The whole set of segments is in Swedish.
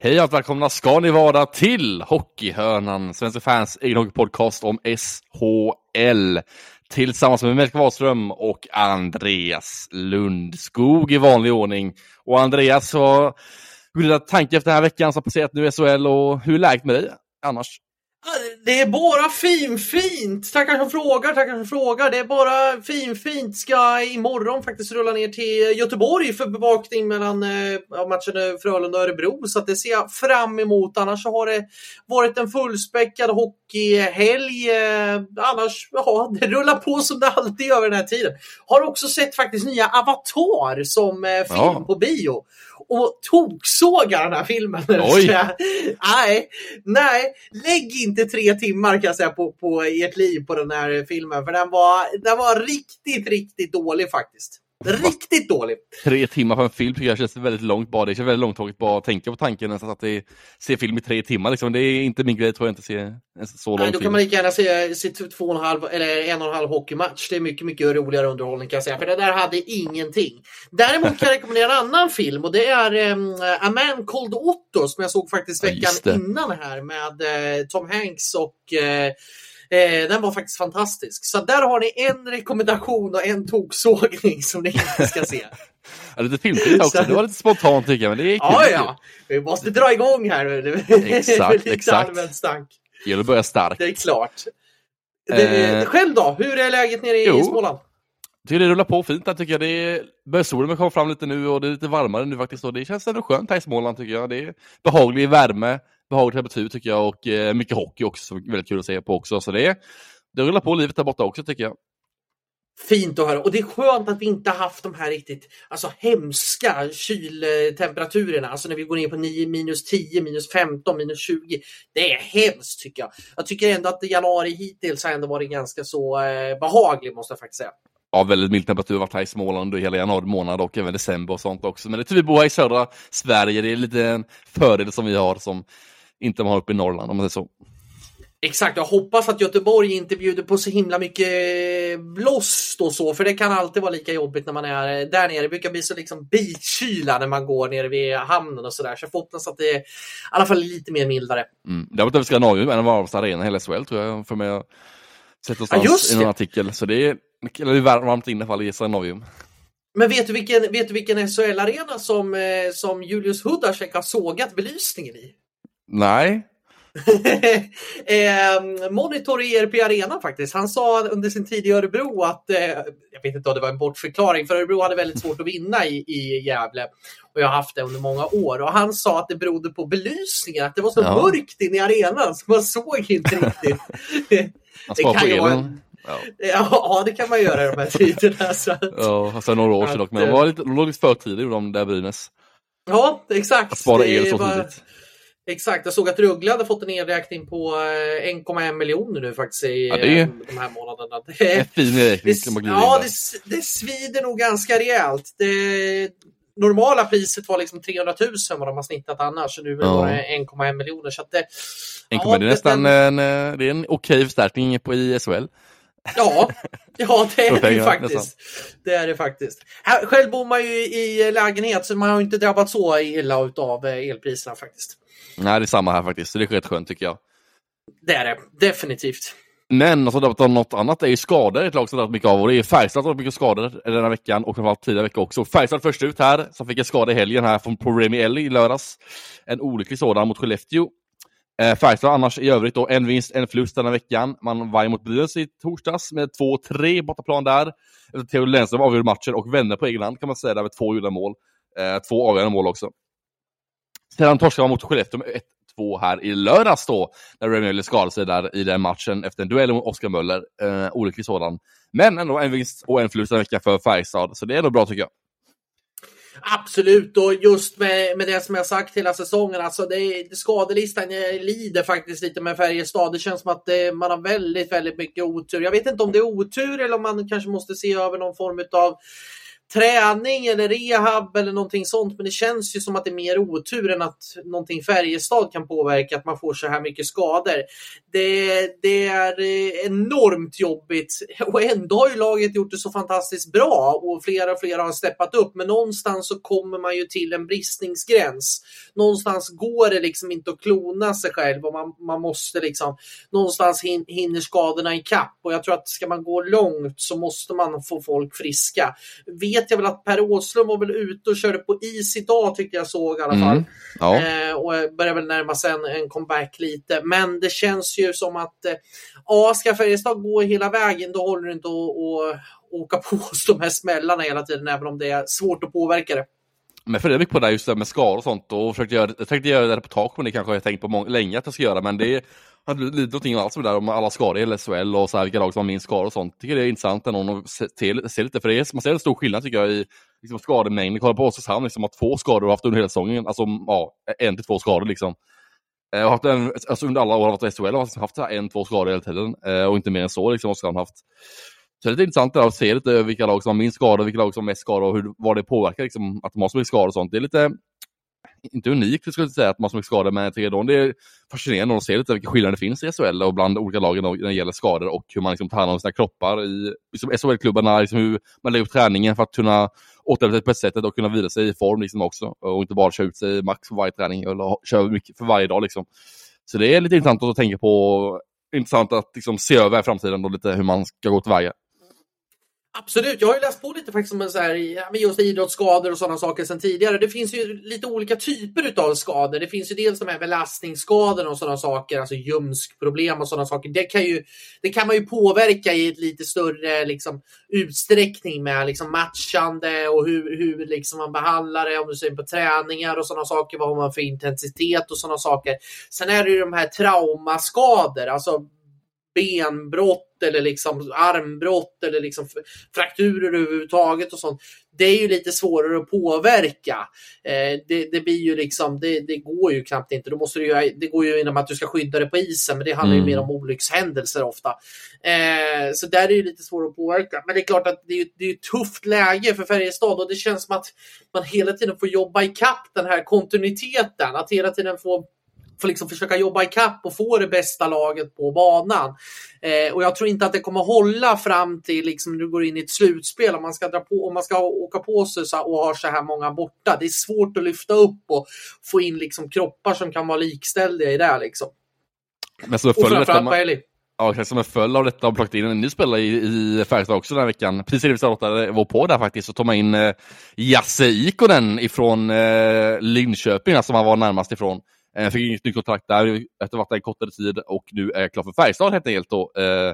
Hej och välkomna ska ni vara till Hockeyhörnan, Svenska fans egen hockeypodcast om SHL. Tillsammans med Melker Wahlström och Andreas Lundskog i vanlig ordning. Och Andreas, så hur tanke efter den här veckan som passerat nu i SHL och hur är läget med dig annars? Det är bara finfint! Tackar som frågar, tackar som frågar. Det är bara finfint. Ska imorgon faktiskt rulla ner till Göteborg för bevakning mellan eh, matchen Frölunda och Örebro. Så det ser jag fram emot. Annars så har det varit en fullspäckad hockeyhelg. Eh, annars, ja, det rullar på som det alltid gör den här tiden. Har också sett faktiskt nya Avatar som eh, film ja. på bio och toksågar den här filmen. Nej, nej, lägg inte tre timmar kan jag säga på, på ert liv på den här filmen. För den var, den var riktigt, riktigt dålig faktiskt. Riktigt dålig. Tre timmar på en film tycker jag känns väldigt långt bara. Det känns väldigt långtråkigt bara att tänka på tanken att det, se film i tre timmar. Liksom. Det är inte min grej tror jag inte se så lång Nej, Då kan man lika gärna se, se två och en halv eller en och en halv hockeymatch. Det är mycket, mycket roligare underhållning kan jag säga. För det där hade ingenting. Däremot kan jag rekommendera en annan film och det är um, A Man Called Otto som jag såg faktiskt veckan ja, innan här med uh, Tom Hanks och uh, Eh, den var faktiskt fantastisk. Så där har ni en rekommendation och en toksågning som ni inte ska se. ja, lite filmtid också. Det var lite spontant tycker jag, men det är kul. Ja, ja. Vi måste dra igång här nu. exakt, exakt. stank. Det gäller att börja starkt. Det är klart. Det, eh, själv då? Hur är läget nere i jo. Småland? Jag tycker det rullar på fint där tycker jag. Det börjar solen komma fram lite nu och det är lite varmare nu faktiskt. Och det känns ändå skönt här i Småland tycker jag. Det är behaglig värme behaglig temperatur tycker jag och eh, mycket hockey också, väldigt kul att se på också. Så det, det rullar på livet där borta också tycker jag. Fint att höra och det är skönt att vi inte haft de här riktigt alltså, hemska kyltemperaturerna. Alltså när vi går ner på 9, minus 10, minus 15, minus 20. Det är hemskt tycker jag. Jag tycker ändå att januari hittills har ändå varit ganska så eh, behaglig måste jag faktiskt säga. Ja, väldigt mild temperatur varit här i Småland under hela januari månad och även december och sånt också. Men det är tur vi bor här i södra Sverige. Det är lite en fördel som vi har som inte man har uppe i Norrland om man säger så. Exakt, jag hoppas att Göteborg inte bjuder på så himla mycket blåst och så, för det kan alltid vara lika jobbigt när man är där nere. Det brukar bli så liksom bitkyla när man går nere vid hamnen och sådär, så jag får hoppas att det är i alla fall lite mer mildare. Mm. Det har varit över Skandinavien, en av arenorna i hela SHL tror jag, för mig sett någonstans ja, i någon artikel. Så det är, det är varmt i alla fall i Skandinavien. Men vet du vilken, vet du vilken SHL-arena som, eh, som Julius Hudacek har sågat belysningen i? Nej. eh, Monitor i ERP Arena faktiskt. Han sa under sin tid i Örebro att, eh, jag vet inte om det var en bortförklaring, för Örebro hade väldigt svårt att vinna i, i Gävle. Och jag har haft det under många år. Och han sa att det berodde på belysningen, att det var så ja. mörkt inne i arenan så man såg inte riktigt. det kan ju vara Ja. ja, det kan man göra i de här tiderna. Så att... Ja, alltså några år sedan dock, men de var lite, de låg lite för tidigt, de där Brynäs. Ja, exakt. Att spara el så var... tidigt. Exakt, jag såg att Rögle hade fått en nedräkning på 1,1 eh, miljoner nu faktiskt i ja, är, eh, de här månaderna. Det är en fin nedräkning. Det, ja, det, det svider nog ganska rejält. Det normala priset var liksom 300 000 vad de har snittat annars. Nu är det ja. 1,1 miljoner. Så det, ja, det är nästan en, en, det är en okej förstärkning på ISHL. Ja, ja det är det faktiskt. Det är det faktiskt. Själv bor man ju i lägenhet så man har inte drabbats så illa av eh, elpriserna faktiskt. Nej, det är samma här faktiskt. Så det är rätt skönt tycker jag. Det är det, definitivt. Men alltså, något annat är ju skador ett lag som har mycket av och det är Färjestad som har mycket skador den här veckan och framförallt tidigare vecka också. Färjestad först ut här, som fick en skada i helgen här från Remi Elli i lördags. En olycklig sådan mot Skellefteå. Eh, Färjestad annars i övrigt då en vinst, en förlust denna veckan. Man vann mot Brynäs i torsdags med 2-3 bortaplan där. Theo Lennström avgjorde matchen och vände på egen hand kan man säga där med två gjorda mål. Eh, två avgörande mål också. Sedan torskade man mot Skellefteå med 1-2 här i lördags då, när Remy skadade sig där i den matchen efter en duell mot Oskar Möller. Eh, olycklig sådan. Men ändå en vinst och en förlust en vecka för Färjestad, så det är ändå bra tycker jag. Absolut, och just med, med det som jag sagt hela säsongen, alltså det, skadelistan eh, lider faktiskt lite med Färjestad. Det känns som att det, man har väldigt, väldigt mycket otur. Jag vet inte om det är otur eller om man kanske måste se över någon form av träning eller rehab eller någonting sånt. Men det känns ju som att det är mer otur än att någonting Färjestad kan påverka, att man får så här mycket skador. Det, det är eh, enormt jobbigt och ändå har ju laget gjort det så fantastiskt bra och flera och flera har steppat upp. Men någonstans så kommer man ju till en bristningsgräns. Någonstans går det liksom inte att klona sig själv och man, man måste liksom någonstans hin, hinner skadorna i kapp och jag tror att ska man gå långt så måste man få folk friska. Vet jag väl att Per Åslund var väl ute och körde på is idag tyckte jag såg i alla fall. Mm, ja. eh, och börjar väl närma sig en, en, comeback lite. Men det känns ju som att eh, ja, ska Färjestad gå hela vägen då håller det inte att åka på oss de här smällarna hela tiden även om det är svårt att påverka det. Men för det är mycket på det just det med skador och sånt och försökte göra, jag tänkte göra det reportage men det kanske jag tänkt på många, länge att jag ska göra men det hade lite någonting alls med det där om alla skador i SHL och så här, vilka lag som har minst skador och sånt. Jag tycker det är intressant ändå att se, se lite för det är, man ser en stor skillnad tycker jag i liksom, skademängden. Kolla på Oskarshamn liksom har två skador och haft under hela säsongen, alltså ja, en till två skador liksom. Eh, jag har haft en, alltså under alla år har varit SHL har liksom haft en, två skador hela tiden eh, och inte mer än så liksom Oskarshamn haft. Så det är lite intressant att se lite vilka lag som har minst skador, vilka lag som har mest skador och hur, vad det påverkar liksom, att de har så mycket skador och sånt. Det är lite, inte unikt skulle jag säga att man har så mycket skador, men jag det är fascinerande att se lite vilka skillnader det finns i SHL och bland olika lagen när det gäller skador och hur man liksom tar hand om sina kroppar i liksom SHL-klubbarna, liksom hur man lägger upp träningen för att kunna återhämta sig på ett sätt och kunna vila sig i form liksom också och inte bara köra ut sig max för varje träning eller köra mycket för varje dag liksom. Så det är lite intressant att tänka på, intressant att liksom se över i framtiden och lite hur man ska gå tillväga. Absolut, jag har ju läst på lite faktiskt om så här, just idrottsskador och sådana saker sedan tidigare. Det finns ju lite olika typer av skador. Det finns ju dels de här belastningsskadorna och sådana saker, alltså ljumskproblem och sådana saker. Det kan, ju, det kan man ju påverka i ett lite större liksom, utsträckning med liksom, matchande och hur, hur liksom, man behandlar det, om du ser på träningar och sådana saker. Vad har man för intensitet och sådana saker. Sen är det ju de här traumaskador, alltså benbrott eller liksom armbrott eller liksom frakturer överhuvudtaget och sånt. Det är ju lite svårare att påverka. Eh, det, det, blir ju liksom, det, det, går ju knappt inte. Då måste du, det går ju inom att du ska skydda det på isen, men det handlar mm. ju mer om olyckshändelser ofta. Eh, så där är det lite svårare att påverka. Men det är klart att det är, det är ett tufft läge för Färjestad och det känns som att man hela tiden får jobba i kapp den här kontinuiteten. Att hela tiden få får liksom försöka jobba ikapp och få det bästa laget på banan. Eh, och jag tror inte att det kommer hålla fram till liksom du går in i ett slutspel om man ska dra på om man ska åka på sig så, och har så här många borta. Det är svårt att lyfta upp och få in liksom kroppar som kan vara likställiga i det liksom. Men så och framförallt på Eli. Ja, som en följd av detta har plockat in en ny spelare i, i Färjestad också den här veckan. Precis innan vi startade var på där faktiskt, så tog man in eh, Jasse Ikonen ifrån eh, Linköping, alltså man var närmast ifrån. Eh, jag fick inget nytt kontrakt där efter att ha varit där en kortare tid och nu är jag klar för Färjestad helt enkelt då, eh,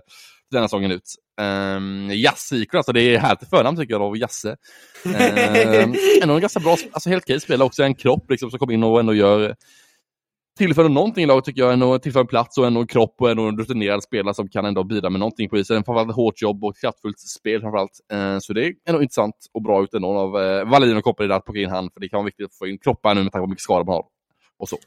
denna säsongen ut. Um, Jasse alltså det är härligt förnamn tycker jag av Jasse. Um, ändå en ganska bra, alltså helt okej spelare också, en kropp liksom som kommer in och ändå gör tillför någonting i laget tycker jag, ändå tillför en plats och ändå en kropp och ändå en rutinerad spelare som kan ändå bidra med någonting på isen. Framförallt hårt jobb och kraftfullt spel framförallt. Eh, så det är ändå intressant och bra ut ändå av eh, Wallin och kompani att plocka in han, för det kan vara viktigt att få in kroppar nu med tanke på hur mycket skador man har.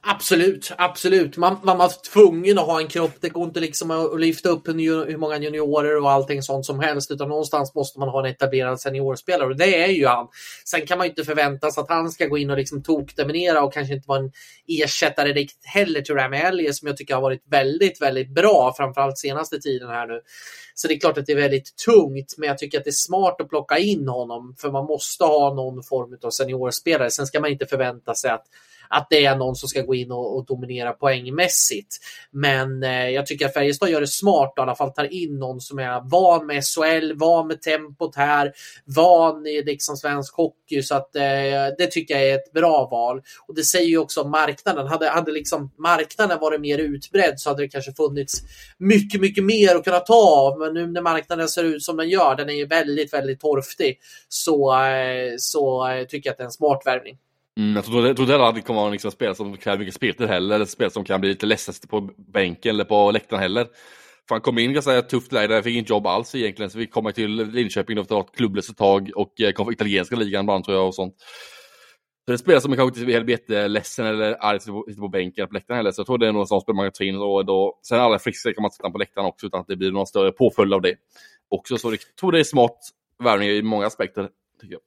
Absolut, absolut. Man, man var tvungen att ha en kropp. Det går inte liksom att lyfta upp hur många juniorer och allting sånt som helst, utan någonstans måste man ha en etablerad seniorspelare och det är ju han. Sen kan man inte förvänta sig att han ska gå in och liksom tokdominera och kanske inte vara en ersättare riktigt heller till Rami Elliot som jag tycker har varit väldigt, väldigt bra, framförallt senaste tiden här nu. Så det är klart att det är väldigt tungt, men jag tycker att det är smart att plocka in honom, för man måste ha någon form av seniorspelare. Sen ska man inte förvänta sig att att det är någon som ska gå in och, och dominera poängmässigt. Men eh, jag tycker att Färjestad gör det smart och i alla fall tar in någon som är van med SHL, van med tempot här, van i liksom svensk hockey. Så att eh, det tycker jag är ett bra val. Och det säger ju också marknaden. Hade, hade liksom marknaden varit mer utbredd så hade det kanske funnits mycket, mycket mer att kunna ta av. Men nu när marknaden ser ut som den gör, den är ju väldigt, väldigt torftig, så, eh, så eh, tycker jag att det är en smart värvning. Mm, jag tror inte heller att det kommer vara liksom spel som kräver mycket speltid heller, eller spel som kan bli lite ledsaste på bänken eller på läktaren heller. För han kom in i ganska tufft läge, där fick inget jobb alls egentligen, så vi kom till Linköping efter ett klubblöst ett tag och eh, kom från italienska ligan ibland tror jag och sånt. Så det spelar som kanske inte blir jätteledsen eller arg sitter på bänken på läktaren heller, så jag tror det är någon sån spel man kan ta in och då, sen alla friska kan man sätta på läktaren också utan att det blir någon större påföljd av det. Också så jag tror det är smart värvning i många aspekter, tycker jag.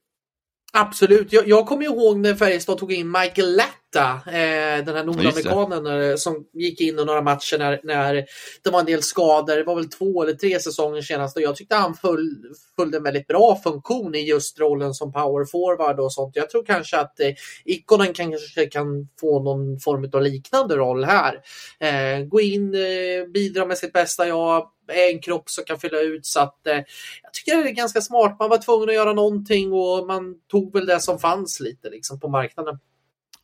Absolut. Jag, jag kommer ihåg när Färjestad tog in Michael Latta, eh, den här nordamerikanen eh, som gick in i några matcher när, när det var en del skador. Det var väl två eller tre säsonger senast och jag tyckte han föll, följde en väldigt bra funktion i just rollen som power forward och sånt. Jag tror kanske att eh, Ikonen kanske kan få någon form av liknande roll här. Eh, gå in, eh, bidra med sitt bästa jag är en kropp som kan fylla ut. Så att, eh, jag tycker det är ganska smart. Man var tvungen att göra någonting och man tog väl det som fanns lite liksom, på marknaden.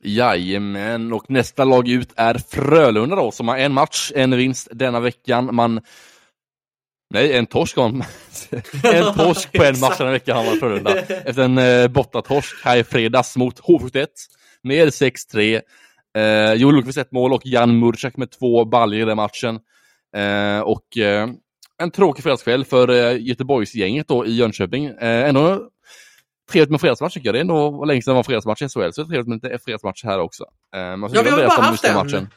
Jajamän, och nästa lag ut är Frölunda då, som har en match, en vinst denna veckan. Man Nej, en torsk en torsk på en match denna vecka har man Frölunda. Efter en eh, bortatorsk här i fredags mot H71 med 6-3. Eh, Joel Lundqvist ett mål och Jan Murczak med två baljor i den matchen. Eh, och eh, en tråkig fredagskväll för eh, Göteborgsgänget då i Jönköping. Eh, ändå trevligt med fredagsmatch tycker jag. Det är ändå länge sedan det var fredagsmatch i SHL, så det är trevligt med lite fredagsmatch här också. Eh, ja, vi har bara haft en. Matchen.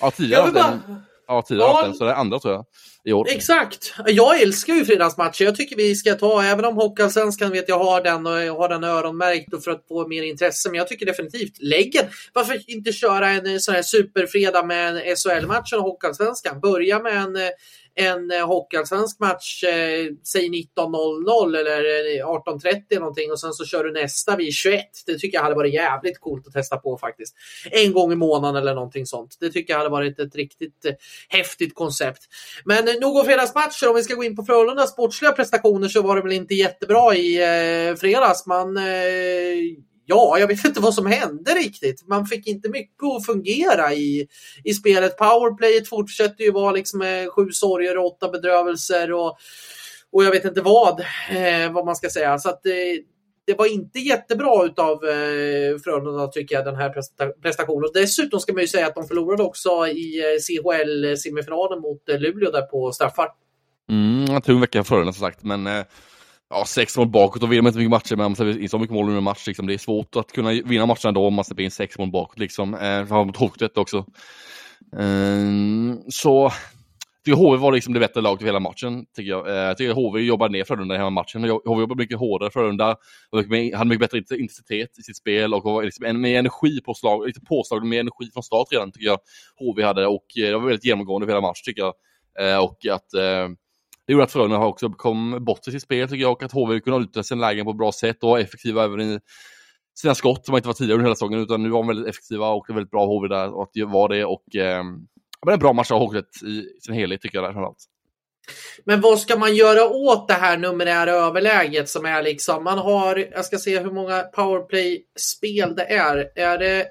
Ja, tidigare haft bara... Ja, tidigare ja. haft en, så det är andra tror jag. I år. Exakt! Jag älskar ju fredagsmatcher. Jag tycker vi ska ta, även om Hockeyallsvenskan vet jag har den och jag har den öronmärkt för att få mer intresse, men jag tycker definitivt lägg Varför inte köra en sån här superfredag med en SHL-match och Hockeyallsvenskan? Börja med en en eh, hockeyallsvensk match, eh, säg 19.00 eller eh, 18.30 någonting och sen så kör du nästa vid 21. Det tycker jag hade varit jävligt coolt att testa på faktiskt. En gång i månaden eller någonting sånt. Det tycker jag hade varit ett riktigt eh, häftigt koncept. Men eh, nog om fredagsmatcher. Om vi ska gå in på Frölundas sportsliga prestationer så var det väl inte jättebra i eh, fredags. Man eh, ja, jag vet inte vad som hände riktigt. Man fick inte mycket att fungera i, i spelet. Powerplayet fortsätter ju vara liksom eh, sju sorger och åtta bedrövelser och, och jag vet inte vad, eh, vad man ska säga. Så att, eh, det var inte jättebra utav eh, Frölunda tycker jag, den här prestationen. Dessutom ska man ju säga att de förlorade också i eh, CHL-semifinalen mot eh, Luleå där på straffar. Mm, en tung vecka för Frölunda som sagt, men eh, ja, sex mål bakåt, och vinner man inte mycket matcher, men om man släpper in så mycket mål under en match, liksom, det är svårt att kunna vinna matcherna då om man släpper in sex mål bakåt. Liksom. Eh, mot Hockeyet också. Eh, så tycker HV var liksom det bättre laget i hela matchen. Tycker jag. Eh, jag tycker HV jobbade ner Frölunda i hela matchen. HV jobbade mycket hårdare. Frölunda hade mycket bättre intensitet i sitt spel och var liksom en, mer energi på slag, lite påslag med energi från start redan tycker jag HV hade och eh, det var väldigt genomgående för hela matchen tycker jag. Eh, och att eh, det gjorde att Frölunda också kom bort i sitt spel tycker jag och att HV kunde utnyttja sin lägen på ett bra sätt och var effektiva även i sina skott som inte var tidigare under hela säsongen utan nu var de väldigt effektiva och det väldigt bra HV där och att vara det och eh, det var en bra match av HV i sin helhet tycker jag. Där, Men vad ska man göra åt det här numerära överläget som är liksom, man har, jag ska se hur många powerplay-spel det är. Är det,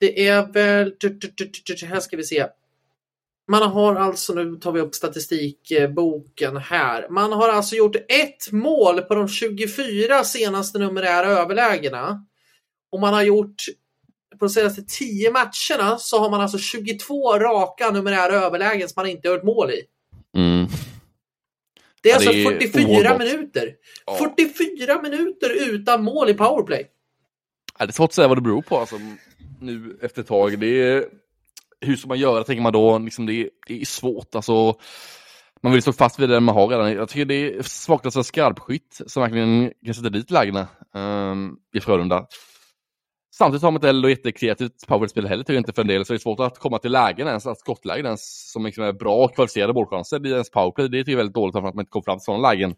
det är väl, här ska vi se. Man har alltså, nu tar vi upp statistikboken här. Man har alltså gjort ett mål på de 24 senaste numerära överlägena. Och man har gjort på de senaste 10 matcherna så har man alltså 22 raka numerära överlägen som man inte har gjort mål i. Mm. Det är ja, alltså det är 44 ohållbart. minuter. Ja. 44 minuter utan mål i powerplay. Ja, det är svårt att säga vad det beror på alltså, nu efter ett tag. Det är hur ska man göra, tänker man då. Liksom det, det är svårt. Alltså, man vill stå fast vid det man har redan. Jag tycker det saknas en skarpskytt som verkligen kan sätta dit lägena um, ehm, i Frölunda. Samtidigt har man inte heller jättekreativt powerspel heller tycker jag inte för en del, så det är svårt att komma till lägen ens, att skottlägen ens, som liksom är bra kvalificerade målchanser i ens powerplay. Det tycker jag är väldigt dåligt för att man inte kommer fram till sådana lägen.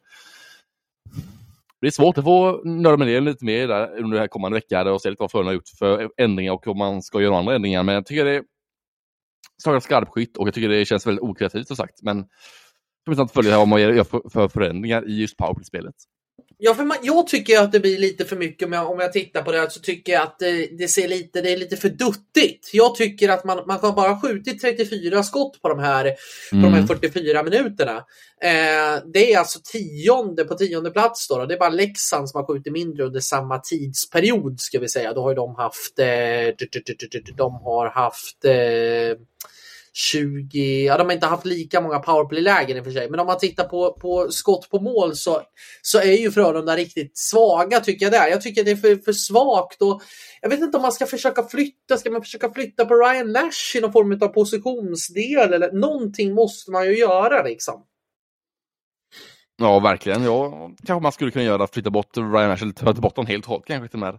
Det är svårt att få nörda med det lite mer där under den här kommande veckan och se lite vad Frölunda har gjort för ändringar och om man ska göra andra ändringar. Men jag tycker det saknas skarpskytt och jag tycker det känns väldigt okreativt som sagt. Men det är intressant att följa vad man gör för förändringar i just powerplay-spelet. Ja, för man, jag tycker att det blir lite för mycket om jag, om jag tittar på det så tycker jag att det, det, ser lite, det är lite för duttigt. Jag tycker att man, man har bara skjutit 34 skott på de här, mm. på de här 44 mm. minuterna. Eh, det är alltså tionde på tionde plats då, då. Det är bara Leksand som har skjutit mindre under samma tidsperiod ska vi säga. Då har de haft, eh, de har haft eh, 20, ja de har inte haft lika många powerplay-lägen i och för sig, men om man tittar på, på skott på mål så, så är ju Frölunda riktigt svaga tycker jag där. Jag tycker det är för, för svagt och jag vet inte om man ska försöka flytta, ska man försöka flytta på Ryan Nash i någon form av positionsdel eller någonting måste man ju göra liksom. Ja, verkligen. Ja, kanske man skulle kunna göra, flytta bort Ryan Nash, eller ta bort honom helt och hållet kanske till med.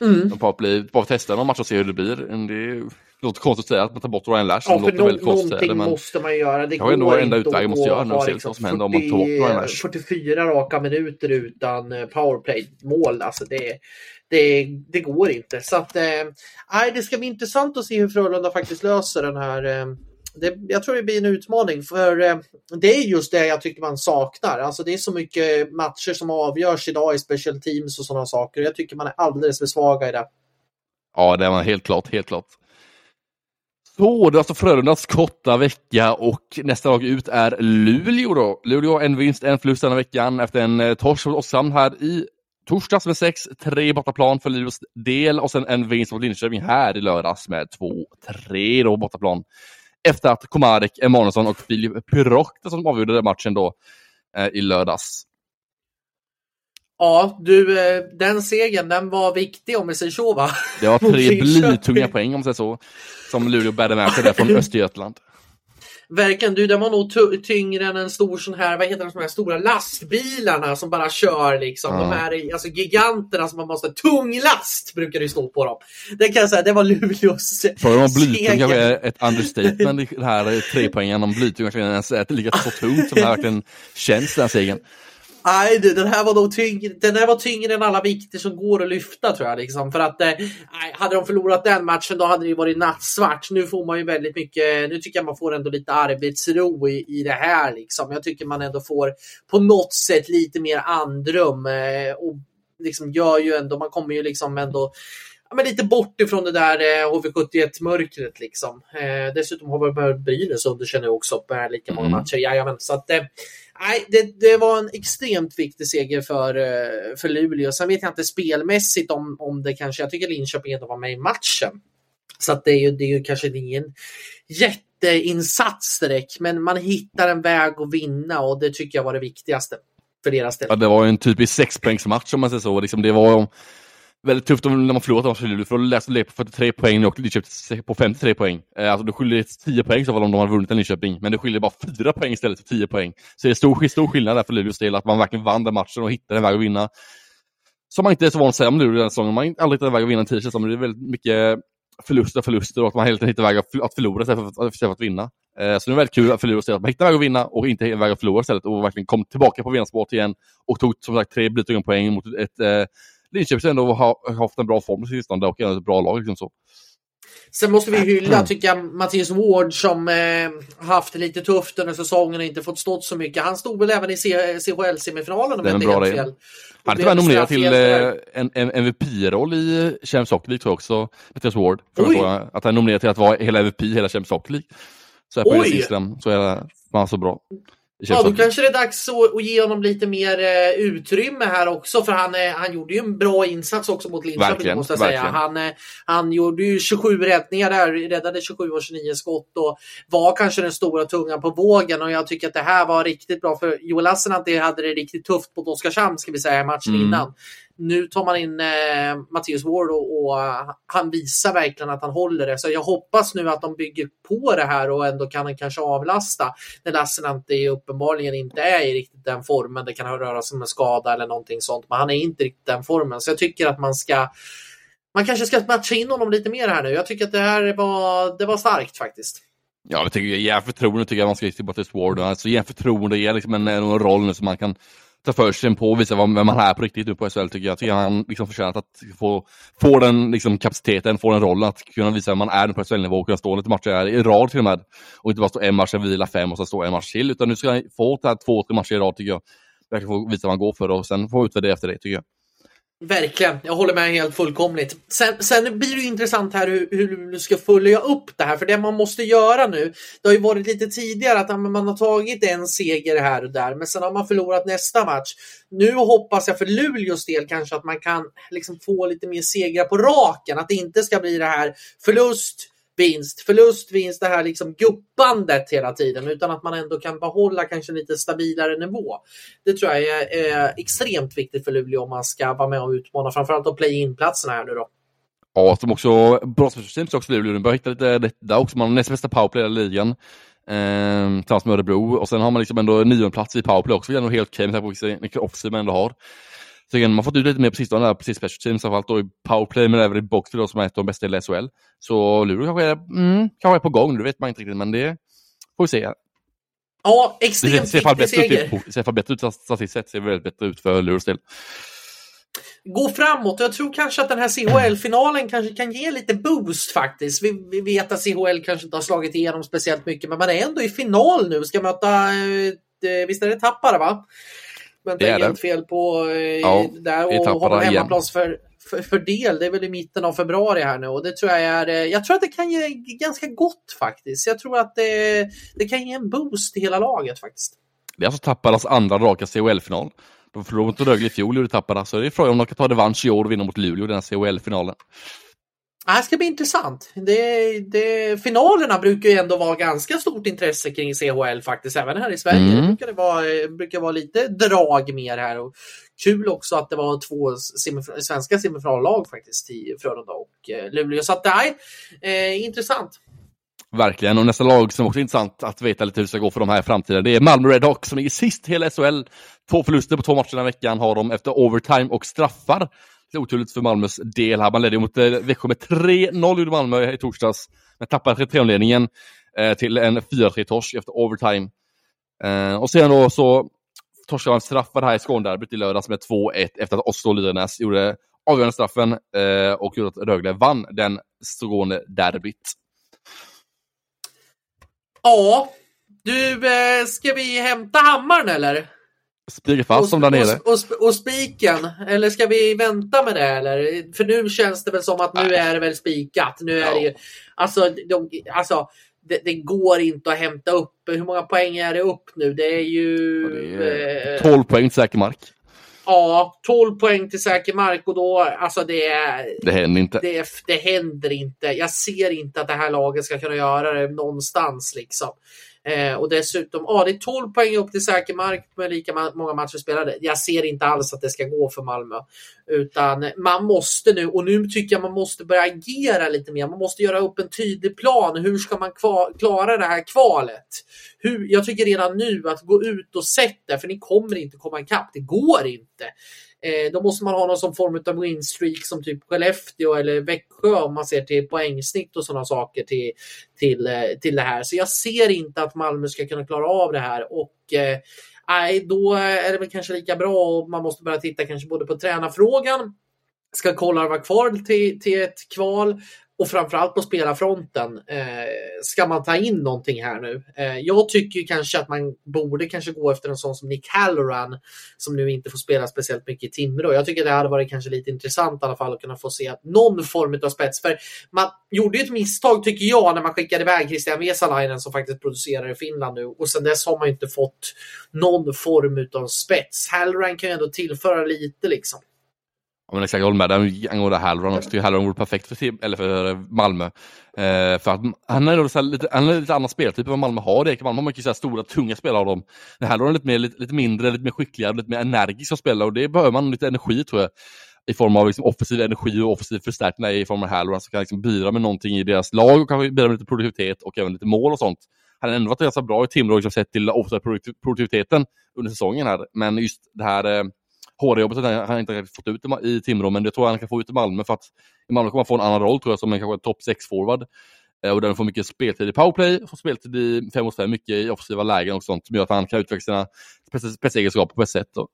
Mm. Bara, bli, bara testa någon match och se hur det blir. Det låter konstigt att säga att man tar bort Ryan Lash. Ja, låter väldigt nå- konstigt någonting men måste man göra. Det går enda inte utväg man måste göra nu och se liksom vad som händer om man tar bort Ryan 40, Lash. 44 raka minuter utan eh, powerplay-mål. Alltså det, det, det går inte. Så att, eh, det ska bli intressant att se hur Frölunda faktiskt löser den här eh, det, jag tror det blir en utmaning för eh, det är just det jag tycker man saknar. Alltså det är så mycket matcher som avgörs idag i special teams och sådana saker. Jag tycker man är alldeles för svaga i det. Ja, det var helt klart, helt klart. Så, det är alltså Frölundas korta vecka och nästa lag ut är Luleå då. Luleå har en vinst, en förlust denna veckan efter en eh, torsk mot Oskarshamn här i torsdags med 6-3 bortaplan för Luleås del och sen en vinst mot Linköping här i lördags med 2-3 då bortaplan. Efter att Komarek, Emanuelsson och Filip Pyrokta som avgjorde matchen då eh, i lördags. Ja, du, eh, den segern den var viktig om vi säger så va? Det var tre blytunga poäng om man säger så. Som Luleå bärde med sig där från Östergötland. Verkligen, du den var nog tyngre än en stor sån här, vad heter de, sån här stora lastbilarna som bara kör liksom. Ja. De här alltså giganterna som man måste, tung last brukar det stå på dem. Det kan jag säga, det var Luleås Frågan om blytung kanske är ett understatement det här trepoängen. Om blytung verkligen ens är lika så tungt som det här verkligen känns den här segern. Nej du, den här var nog tyngre, den här var tyngre än alla vikter som går att lyfta tror jag. Liksom. För att, eh, hade de förlorat den matchen då hade det ju varit nattsvart. Nu får man ju väldigt mycket, nu tycker jag man får ändå lite arbetsro i, i det här. Liksom. Jag tycker man ändå får på något sätt lite mer andrum. Eh, och liksom gör ju ändå, man kommer ju liksom ändå ja, men lite bort ifrån det där eh, HV71-mörkret. Liksom. Eh, dessutom har vi Brynäs underkänner också med lika många Mm. matcher. Jajamän, så att, eh, nej, det, det var en extremt viktig seger för, eh, för Luleå. Sen vet jag inte spelmässigt om, om det kanske, jag tycker Linköping ändå var med i matchen. Så att det är ju, det är ju kanske ingen jätteinsats direkt, men man hittar en väg att vinna och det tycker jag var det viktigaste för deras del. Ja, det var ju en typisk sexpoängsmatch om man säger så. Liksom, det var ju väldigt tufft om- när man förlorat matchen Luleå, för då läste det på 43 poäng och Linköping på 53 poäng. Eh, Alltså då skiljer 10 poäng så fall om de hade vunnit en Linköping, men det skiljer bara 4 poäng istället för 10 poäng. Så det är stor, stor skillnad där för Luleås del, att man verkligen vann den matchen och hittade en väg att vinna. Som man inte är så van att säga om Luleå den här säsongen, man har aldrig hittat en väg att vinna en t-shirt, det är väldigt mycket förluster, och förluster och att man hela tiden hittar väg att förlora istället för att, istället för att vinna. Eh, Så det är väldigt kul för Luleås del att man hittar en väg att vinna och inte en väg att förlora istället och verkligen kom tillbaka på vinnarspåret igen och tog som sagt tre blytunga poäng mot ett eh, Linköping ändå har haft en bra form på sistone och är ett bra lag. Liksom så. Sen måste vi Mm. hylla, tycker jag, Mattias Ward som eh, haft det lite tufft under säsongen och inte fått stått så mycket. Han stod väl även i CHL-semifinalen om jag inte helt det. fel. Han är tyvärr nominerad till eh, en, en MVP-roll i Champions Hockey League tror jag också, Mattias Ward. Året. Att han är nominerad till att vara hela MVP hela Champions Hockey League. Så här på! Instagram så är han så bra. Ja, då kanske det är dags att, ge honom lite mer eh, utrymme här också. För han, eh, han gjorde ju en bra insats också mot Linköping Verkligen, måste jag säga. Han, eh, han gjorde ju 27 räddningar där, räddade 27 och 29 skott och var kanske den stora tungan på vågen. Och jag tycker att det här var riktigt bra för Joel Lassinantti hade det riktigt tufft mot Oskarshamn ska vi säga matchen Mm. innan. Nu tar man in eh, Mattias Ward och, och eh, han visar verkligen att han håller det. Så jag hoppas nu att de bygger på det här och ändå kan kanske avlasta när Lassinantti uppenbarligen inte är i riktigt den formen. Det kan röra sig om en skada eller någonting sånt, men han är inte riktigt den formen. Så jag tycker att man ska man kanske ska matcha in honom lite mer här nu. Jag tycker att det här var, det var starkt faktiskt. Ja, jag tycker ge förtroende tycker jag man ska ge till Mattias Ward. Alltså ge förtroende, ge liksom en, en roll nu som man kan ta för sig på och visa vem man är på riktigt nu på SHL tycker jag. Jag tycker han liksom förtjänat att få, få den liksom, kapaciteten, få den rollen att kunna visa vem man är på SHL-nivå och kunna stå lite matcher i rad till och med. Och inte bara stå en match, sen vila fem och sen stå en match till. Utan nu ska han få två, tre matcher i rad tycker jag. Verkligen få visa vad han går för och sen få utvärdera efter det tycker jag. Verkligen, jag håller med helt fullkomligt. Sen, sen blir det ju intressant här hur, hur du ska följa upp det här, för det man måste göra nu, det har ju varit lite tidigare att man har tagit en seger här och där, men sen har man förlorat nästa match. Nu hoppas jag för Luleås del kanske att man kan liksom få lite mer segrar på raken, att det inte ska bli det här förlust, vinst, förlust, vinst, det här liksom guppandet hela tiden, utan att man ändå kan behålla kanske lite stabilare nivå. Det tror jag är, eh, extremt viktigt för Luleå om man ska vara med och utmana, framförallt de play-in-platserna här nu då. Ja, som också brottmålssystemet också Luleå de börjar hitta lite detta där också. Man har näst bästa powerplay i hela ligan. Eh, tillsammans med Örebro. Och sen har man liksom ändå nionde plats i powerplay också, vilket är helt okej med tanke på vilken offensiv man ändå har. Så man fått ut lite mer på sistone, där, precis special teams, framförallt då i powerplay, men även i boxplay då, som är ett av de bästa i SHL. Så Luleå kanske är, mm, kanske är på gång, det vet man inte riktigt, men det får vi se. Ja, extremt det ser, ser viktig seger. Ut, det ser bättre ut statistiskt sett, ser väldigt bättre ut för Luleås del. Gå framåt. Jag tror kanske att den här CHL-finalen kanske kan ge lite boost faktiskt. Vi, vi, vet att CHL kanske inte har slagit igenom speciellt mycket, men man är ändå i final nu. Ska möta, eh, visst är det Tappara va? Men det är helt fel på eh, ja, där och har hemmaplats för, för, för, del. Det är väl i mitten av februari här nu och det tror jag är. Eh, jag tror att det kan ge ganska gott faktiskt. Jag tror att det, det kan ge en boost till hela laget faktiskt. Det är alltså Tapparas andra raka CHL-final. De förlorade mot Rögle i fjol, gjorde Tappara, så det är frågan om de kan ta revansch i år och vinna mot Luleå i den CHL-finalen. Det här ska bli intressant. Det, det, finalerna brukar ju ändå vara ganska stort intresse kring CHL faktiskt, även här i Sverige. Mm. Det brukar, det vara, brukar vara lite drag mer här. Och kul också att det var två semif svenska semifinallag faktiskt i Frölunda och eh, Luleå. Så att nej, eh, intressant. Verkligen, och nästa lag som också är intressant att veta lite hur det ska gå för de här i framtiden, det är Malmö Redhawks som är sist hela SHL. Två förluster på två matcher den veckan har de efter overtime och straffar. Lite oturligt för Malmös del här. Man ledde mot eh, Växjö med 3-0 gjorde Malmö i torsdags. Men tappade 3-0-ledningen eh, till en 4-3-torsk efter overtime. Eh, och sen då så torskade man straffar här i Skånederbyt i lördags med 2-1 efter att Oslo Lyrenäs gjorde avgörande straffen eh, och gjorde att Rögle vann den Skånederbyt. Ja, du, eh, ska vi hämta hammaren eller? Spika fast som där nere. Och, och, och, spiken, eller ska vi vänta med det eller? För nu känns det väl som att nu är det väl spikat. Nu är ja. det ju, alltså, de, alltså det, det, går inte att hämta upp. Hur många poäng är det upp nu? Det är ju... Ja, det är 12 eh, poäng till säker mark. Ja, 12 poäng till säker mark och då, alltså det är... Det händer inte. Det, det händer inte. Jag ser inte att det här laget ska kunna göra det någonstans liksom. Eh, och dessutom, ja det är 12 poäng upp till säker mark med lika många matcher spelade. Jag ser inte alls att det ska gå för Malmö. Utan man måste nu, och nu tycker jag man måste börja agera lite mer. Man måste göra upp en tydlig plan. Hur ska man klara det här kvalet? Hur, jag tycker redan nu att gå ut och sätta, för ni kommer inte komma ikapp. Det går inte. Eh, då måste man ha någon som form av winstreak som typ Skellefteå eller Växjö om man ser till poängsnitt och sådana saker till, till, eh, till det här. Så jag ser inte att Malmö ska kunna klara av det här och eh, nej, då är det väl kanske lika bra och man måste börja titta kanske både på tränarfrågan. Ska kolla vara kvar till, till ett kval? Och framförallt på spelarfronten eh, ska man ta in någonting här nu. Eh, jag tycker kanske att man borde kanske gå efter en sån som Nick Halloran som nu inte får spela speciellt mycket i Timrå. Jag tycker det hade varit kanske lite intressant i alla fall att kunna få se någon form av spets. För man gjorde ju ett misstag tycker jag när man skickade iväg Christian Vesalainen som faktiskt producerar i Finland nu och sen dess har man inte fått någon form av spets. Halloran kan ju ändå tillföra lite liksom. Ja, men exakt, jag håller med dig angående Halloran också. Jag Halloran vore perfekt för, eller för eh, Malmö. Eh, för att han är, så lite, han är lite annan speltyp än vad Malmö har. Det. Malmö har mycket så stora, tunga spelare av dem. Halloran är lite, mer, lite, lite mindre, lite mer skickligare, lite mer energisk som spelare och det behöver man lite energi tror jag. I form av liksom, offensiv energi och offensiv förstärkning i form av Halloran som kan liksom, bidra med någonting i deras lag och kanske bidra med lite produktivitet och även lite mål och sånt. Han har ändå varit ganska bra i Timrå liksom, sett till produktiviteten under säsongen här. Men just det här eh, Hårda jobbet har han inte fått ut i Timrå, men det tror jag han kan få ut i Malmö för att i Malmö kommer han få en annan roll tror jag som en kanske topp 6-forward. Eh, och där han får mycket speltid i powerplay, får speltid i 5 mot 5, mycket i offensiva lägen och sånt som gör att han kan utveckla sina spetsegenskaper på ett sätt. Då.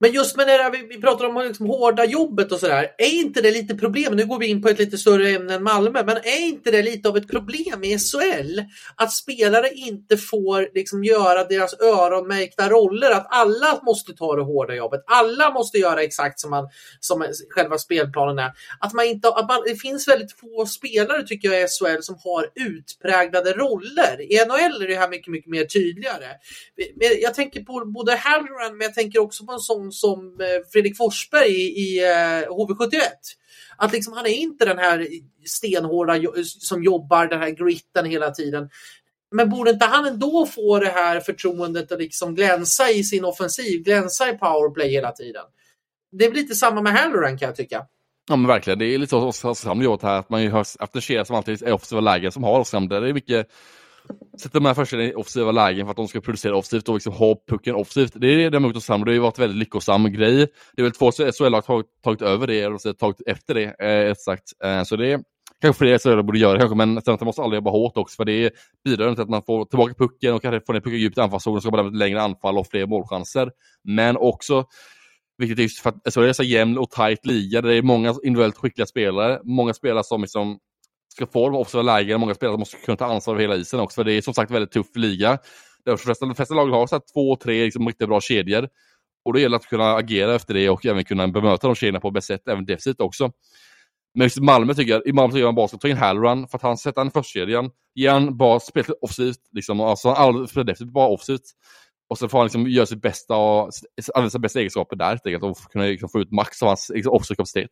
Men just med det där, vi, vi pratar om liksom hårda jobbet och sådär. Är inte det lite problem? Nu går vi in på ett lite större ämne än Malmö, men är inte det lite av ett problem i SHL? Att spelare inte får liksom göra deras öronmärkta roller, att alla måste ta det hårda jobbet. Alla måste göra exakt som, man, som själva spelplanen är. Att man inte, att man, det finns väldigt få spelare tycker jag i SHL som har utpräglade roller. I NHL är det här mycket, mycket mer tydligare. Jag tänker på både Halloran, men jag tänker också på en sån som eh, Fredrik Forsberg i, HV71. Eh, att liksom han är inte den här stenhårda som jobbar den här gritten hela tiden. Men borde inte han ändå få det här förtroendet att liksom glänsa i sin offensiv, glänsa i powerplay hela tiden? Det är lite samma med Halloran kan jag tycka. Ja men verkligen, det är lite så Oskarshamn gjort här, att man ju har After som alltid är offensiva lägen som har Oskarshamn. Det är mycket sätter de här första i offensiva lägen för att de ska producera offensivt och liksom ha pucken offensivt. Det är det de har gjort och det har ju varit en väldigt lyckosam grej. Det är väl två SHL-lag som har tagit över det, eller tagit efter det, eh, sagt. Eh, så det är kanske fler SHL borde göra kanske, men sen måste alla jobba hårt också, för det bidrar till att man får tillbaka pucken och kanske får ner pucken djupt i anfallszonen, skapar ett längre anfall och fler målchanser. Men också vilket är just för att SHL är så jämn och tight liga, där det är många individuellt skickliga spelare, många spelare som liksom ska få de offensiva lägena, många spelare som måste kunna ta ansvar över hela isen också, för det är som sagt väldigt tuff liga. De flesta, de flesta lag har så två, tre liksom, riktigt bra kedjor. Och då gäller det att kunna agera efter det och även kunna bemöta de kedjorna på bäst sätt, även defensivt också. Men just Malmö tycker jag, i Malmö tycker jag man bara ska ta in Halloran för att han sätter han i förstkedjan, ge han bara spelet offensivt, liksom, alltså all, spelar defensivt bara offensivt. Och så får han liksom göra sitt bästa och använda sina bästa egenskaper där helt enkelt och kunna liksom få ut max av hans liksom, offensiv kapacitet.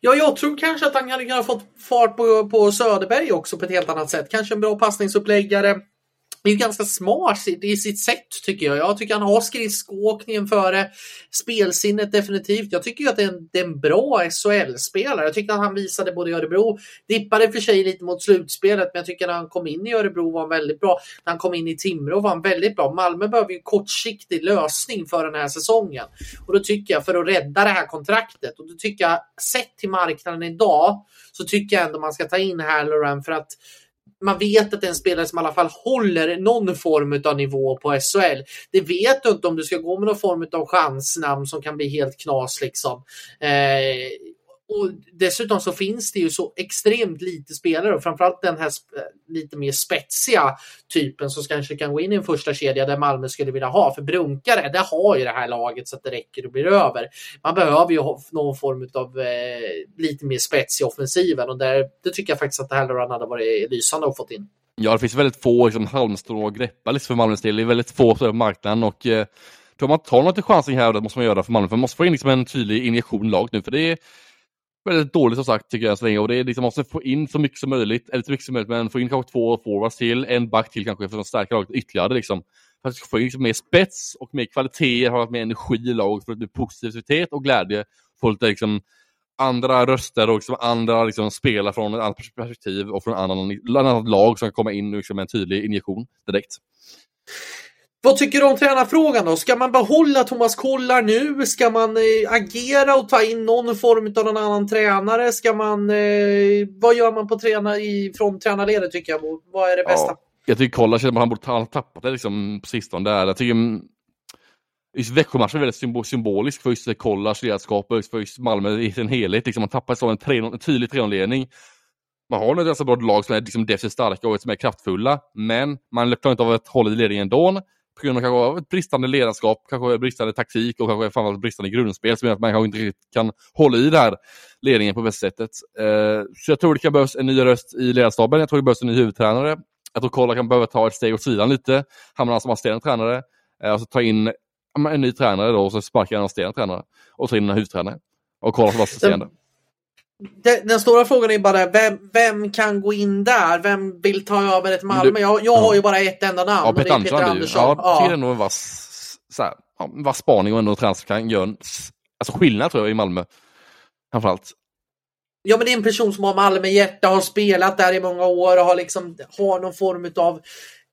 Ja, jag tror kanske att han hade kunnat fått fart på, på Söderberg också på ett helt annat sätt. Kanske en bra passningsuppläggare är ju ganska smart i sitt sätt tycker jag. Jag tycker han har skridskoåkningen före spelsinnet definitivt. Jag tycker ju att det är en, det är en bra SHL-spelare. Jag tyckte att han visade både i Örebro, dippade för sig lite mot slutspelet, men jag tycker att när han kom in i Örebro var han väldigt bra. När han kom in i Timrå var han väldigt bra. Malmö behöver ju en kortsiktig lösning för den här säsongen. Och då tycker jag, för att rädda det här kontraktet, och då tycker jag, sett till marknaden idag, så tycker jag ändå man ska ta in Halloran för att man vet att det är en spelare som i alla fall håller någon form av nivå på SHL. Det vet du inte om du ska gå med någon form av chansnamn som kan bli helt knas liksom. Eh, och dessutom så finns det ju så extremt lite spelare och framförallt den här eh, lite mer spetsiga typen som kanske kan gå in i en första kedja där Malmö skulle vilja ha. För Brunkare, det har ju det här laget så att det räcker och blir över. Man behöver ju någon form av eh, lite mer spets i offensiven och där, det tycker jag faktiskt att Halloran hade varit lysande att fått in. Ja, det finns väldigt få liksom, halmstrån att greppa liksom, för Malmös del. Det är väldigt få på marknaden och eh, tror man tar något chansning här, och det måste man göra för Malmö, för man måste få in liksom, en tydlig injektion lag laget nu, för det är väldigt dåligt som sagt tycker jag så länge och det är liksom man måste få in så mycket som möjligt, eller så mycket som möjligt, men få in kanske två forwards till, en back till kanske för att stärka laget ytterligare liksom. För att få in liksom mer spets och mer kvalitet, ha mer energi i laget, för att bli positivitet och glädje, få lite liksom andra röster och liksom andra liksom spelare från ett annat perspektiv och från ett annat, annat lag som kan komma in liksom med en tydlig injektion direkt. Vad tycker du om tränarfrågan då? Ska man behålla Thomas Kollar nu? Ska man eh, agera och ta in någon form av någon annan tränare? Ska man, eh, vad gör man på träna, i, från tränarledet tycker jag? Vad är det bästa? Ja, jag tycker Kollar känner att han borde ha tappat det liksom, på sistone. Där. Jag tycker mm, Just Växjömatchen är väldigt symbolisk för just Kollars ledarskap och för just Malmö i sin helhet. Liksom man tappar så en, 3 en tydlig 3-0-ledning. Man har ett ganska bra lag som är liksom defensivt starka och som är kraftfulla, men man klarar inte av att hålla i ledningen ändå på grund av kanske av ett bristande ledarskap, kanske bristande taktik och kanske framförallt bristande grundspel som gör att man kanske inte riktigt kan hålla i den här ledningen på bästa sättet. Eh, så jag tror det kan behövas en ny röst i ledarstaben, jag tror det behövs en ny huvudtränare. Jag tror Kolla kan behöva ta ett steg åt sidan lite, hamna som assisterande tränare, alltså ta in en ny tränare då och så sparka en assisterande tränare och ta in en huvudtränare. Och Kolla som assisterande den, den, stora frågan är bara vem, vem kan gå in där? Vem vill ta över ett Malmö? Du, jag, jag ja. har ju bara ett enda namn ja, Peter och det är Peter Andersson. Ja, jag tycker det är nog en vass, så här, ja, vass spaning och ändå transfer kan göra en alltså skillnad tror jag i Malmö. Framförallt. Ja men det är en person som har Malmö-hjärta, har spelat där i många år och har liksom har någon form av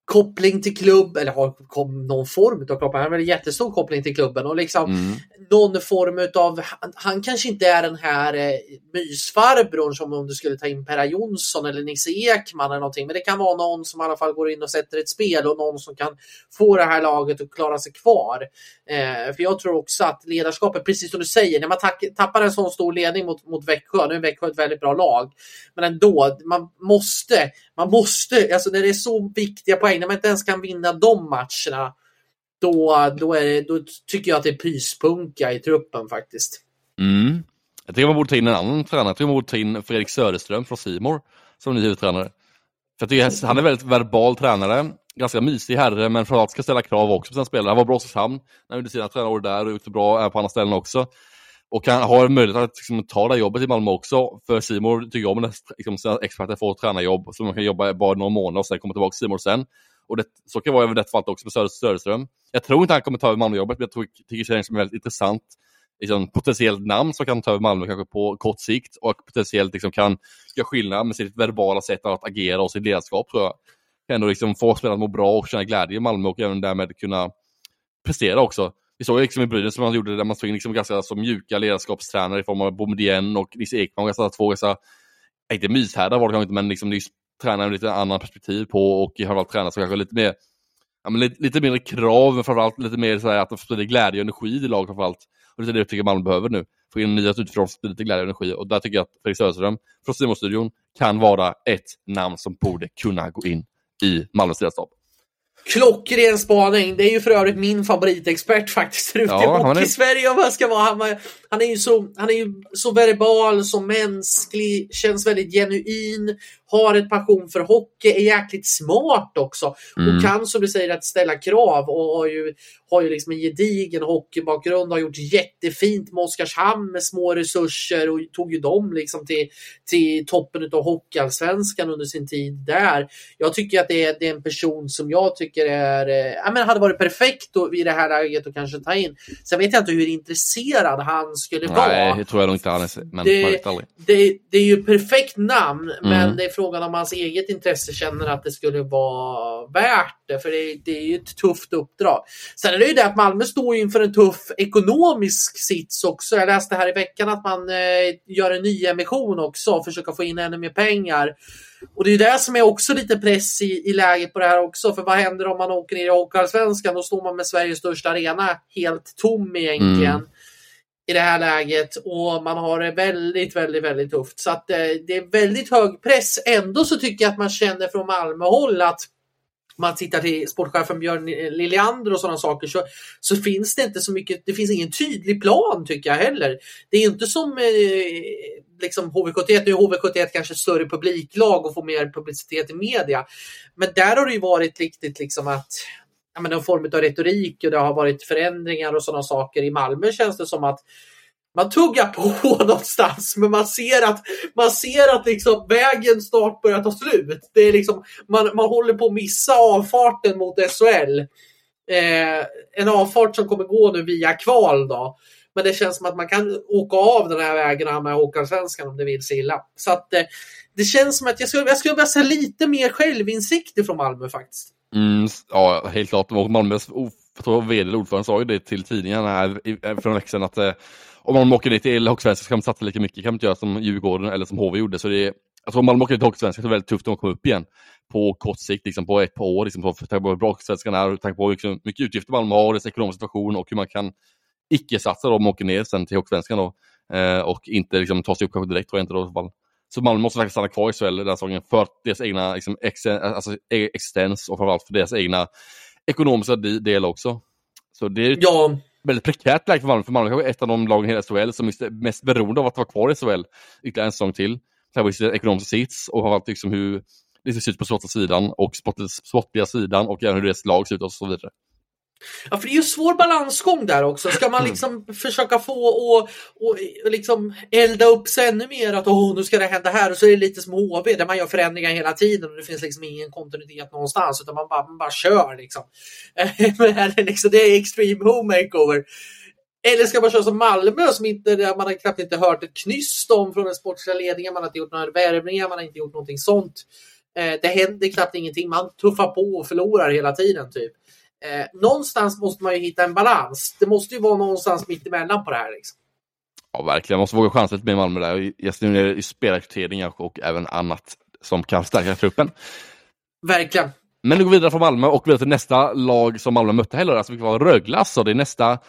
koppling till klubb, eller har kom, någon form av koppling, han har en jättestor koppling till klubben och liksom mm. någon form av, han, han, kanske inte är den här eh, mysfarbrorn som om du skulle ta in Perra Jonsson eller Nisse Ekman eller någonting, men det kan vara någon som i alla fall går in och sätter ett spel och någon som kan få det här laget att klara sig kvar. Eh, för jag tror också att ledarskapet, precis som du säger, när man tappar en sån stor ledning mot, mot Växjö, nu är Växjö ett väldigt bra lag, men ändå, man måste, man måste, alltså när det är så viktiga poäng, när man inte ens kan vinna de matcherna, då, då, är det, då tycker jag att det är pyspunka i truppen faktiskt. Mm. Jag tycker man borde ta in en annan tränare. Jag tycker man borde ta in Fredrik Söderström från Simor som ny huvudtränare. För jag tycker han är väldigt verbal tränare, ganska mysig herre, men framförallt ska ställa krav också på sina spelare. Han var bra i Oskarshamn när han gjorde sina tränarår där och gjort bra på andra ställen också. Och han har möjlighet att liksom, ta det jobbet i Malmö också. För Simon tycker jag om när liksom, sina experter får tränarjobb, så man kan jobba bara några månader och sen komma tillbaka till Simor sen. Och det, så kan det vara även i detta fallet också med Söderström. Jag tror inte han kommer ta över Malmöjobbet, men jag tror, tycker det är en väldigt intressant liksom, potentiellt namn som kan ta över Malmö kanske på kort sikt och potentiellt liksom, kan göra skillnad med sitt verbala sätt att agera och sitt ledarskap tror jag. kan ändå liksom få spelarna att må bra och känna glädje i Malmö och även därmed kunna prestera också. Vi såg liksom i Brynäs som man gjorde där man tog in liksom ganska så mjuka ledarskapstränare i form av Boumedienne och Nisse Ekman. Ganska två ganska, inte myshärdar var det kanske inte, men liksom tränare med lite annan perspektiv på och framförallt tränare som kanske lite mer ja, men lite, lite mindre krav, men framförallt lite mer så här, att de sprider glädje och energi i laget framförallt. Och det är det jag tycker Malmö behöver nu. Få in nya utifrån, sprida lite glädje och energi. Och där tycker jag att Fredrik Söderström från Simon-studion kan vara ett namn som borde kunna gå in i Malmös ledarstab. Klockren spaning. Det är ju för övrigt min favoritexpert faktiskt ute ja, i Hockey-Sverige om jag ska vara. Han, han, är ju så, han är ju så verbal, så mänsklig, känns väldigt genuin har ett passion för hockey, är jäkligt smart också mm. och kan som du säger att ställa krav och har ju, har ju liksom en gedigen hockeybakgrund, har gjort jättefint med Oskarshamn med små resurser och tog ju dem liksom till, till toppen av hockeyallsvenskan under sin tid där. Jag tycker att det är, det är en person som jag tycker är, eh, ja, men hade varit perfekt då, vid det här läget att kanske ta in. Sen vet jag inte hur intresserad han skulle vara. Nej, det tror jag nog inte han är. Men det, det, det, är ju perfekt namn, mm. men det är frågan om hans eget intresse känner att det skulle vara värt det. För det, det är ju ett tufft uppdrag. Sen är det ju det att Malmö står inför en tuff ekonomisk sits också. Jag läste här i veckan att man eh, gör en ny emission också och försöker få in ännu mer pengar. Och det är det som är också lite press i, i läget på det här också. För vad händer om man åker ner i Hockeyallsvenskan? Då står man med Sveriges största arena helt tom egentligen. Mm i det här läget och man har det väldigt, väldigt, väldigt tufft. Så att eh, det är väldigt hög press. Ändå så tycker jag att man känner från Malmöhåll att man tittar till sportchefen Björn Liljander och sådana saker så, så finns det inte så mycket, det finns ingen tydlig plan tycker jag heller. Det är inte som eh, liksom HV71, nu är HV71 kanske ett större publiklag och får mer publicitet i media. Men där har det ju varit riktigt liksom att ja, men en form av retorik och det har varit förändringar och sådana saker. I Malmö känns det som att man tuggar på någonstans men man ser att, man ser att liksom vägen snart börjar ta slut. Det är liksom, man, man håller på att missa avfarten mot SHL. Eh, en avfart som kommer gå nu via kval då. Men det känns som att man kan åka av den här vägen med Håkansvenskan om det vill sig illa. Så att eh, det känns som att jag skulle, jag skulle vilja se lite mer självinsikt från Malmö faktiskt. Mm, ja, helt klart. Och Malmös vd ordförande sa ju det till tidningarna här för en eh, vecka sedan att eh, om man åker dit till Hockeysvenskan så kan man satsa lika mycket, kan man inte göra som Djurgården eller som HV gjorde. Så det är, alltså om Malmö åker till Hockeysvenskan så är det väldigt tufft att komma upp igen på kort sikt, liksom på ett par år. Liksom, för att på hur bra Hockeysvenskan är och på liksom, mycket utgifter Malmö har, dess ekonomiska situation och hur man kan icke-satsa om man åker ner sen till Hockeysvenskan då. Eh, och inte liksom, ta sig upp kanske direkt tror jag inte då. Så Malmö måste faktiskt stanna kvar i SHL den säsongen för deras egna liksom, ex alltså, e-, existens och framförallt för deras egna ekonomiska del också. Så det är ja. väldigt prekärt läge för Malmö, för Malmö är ett av de lagen i hela SHL som är mest beroende av att vara kvar i SHL ytterligare en säsong till. Särskilt ekonomisk sits och framförallt liksom hur det ser ut på sportliga sidan och sportliga sidan och även hur deras lag ser ut och så vidare. Ja, för det är ju svår balansgång där också. Ska man liksom försöka få och, och, liksom elda upp sig ännu mer att oh, nu ska det hända här och så är det lite som HV där man gör förändringar hela tiden och det finns liksom ingen kontinuitet någonstans utan man bara, man bara kör liksom. Liksom, det är extreme home makeover. Eller ska man köra som Malmö som inte, man har knappt inte hört ett knyst om från den sportsliga ledningen. Man har inte gjort några värvningar, man har inte gjort någonting sånt. Eh, det händer knappt ingenting. Man tuffar på och förlorar hela tiden typ. Eh, någonstans måste man ju hitta en balans. Det måste ju vara någonstans mitt emellan på det här. Liksom. Ja, verkligen. Man måste våga chansa lite med Malmö där. Just nu är det spelarrekrytering och även annat som kan stärka truppen. Verkligen. Men nu går vi vidare från Malmö och vidare till nästa lag som Malmö mötte heller, alltså, vilket var Rögle. Alltså. Det är nästa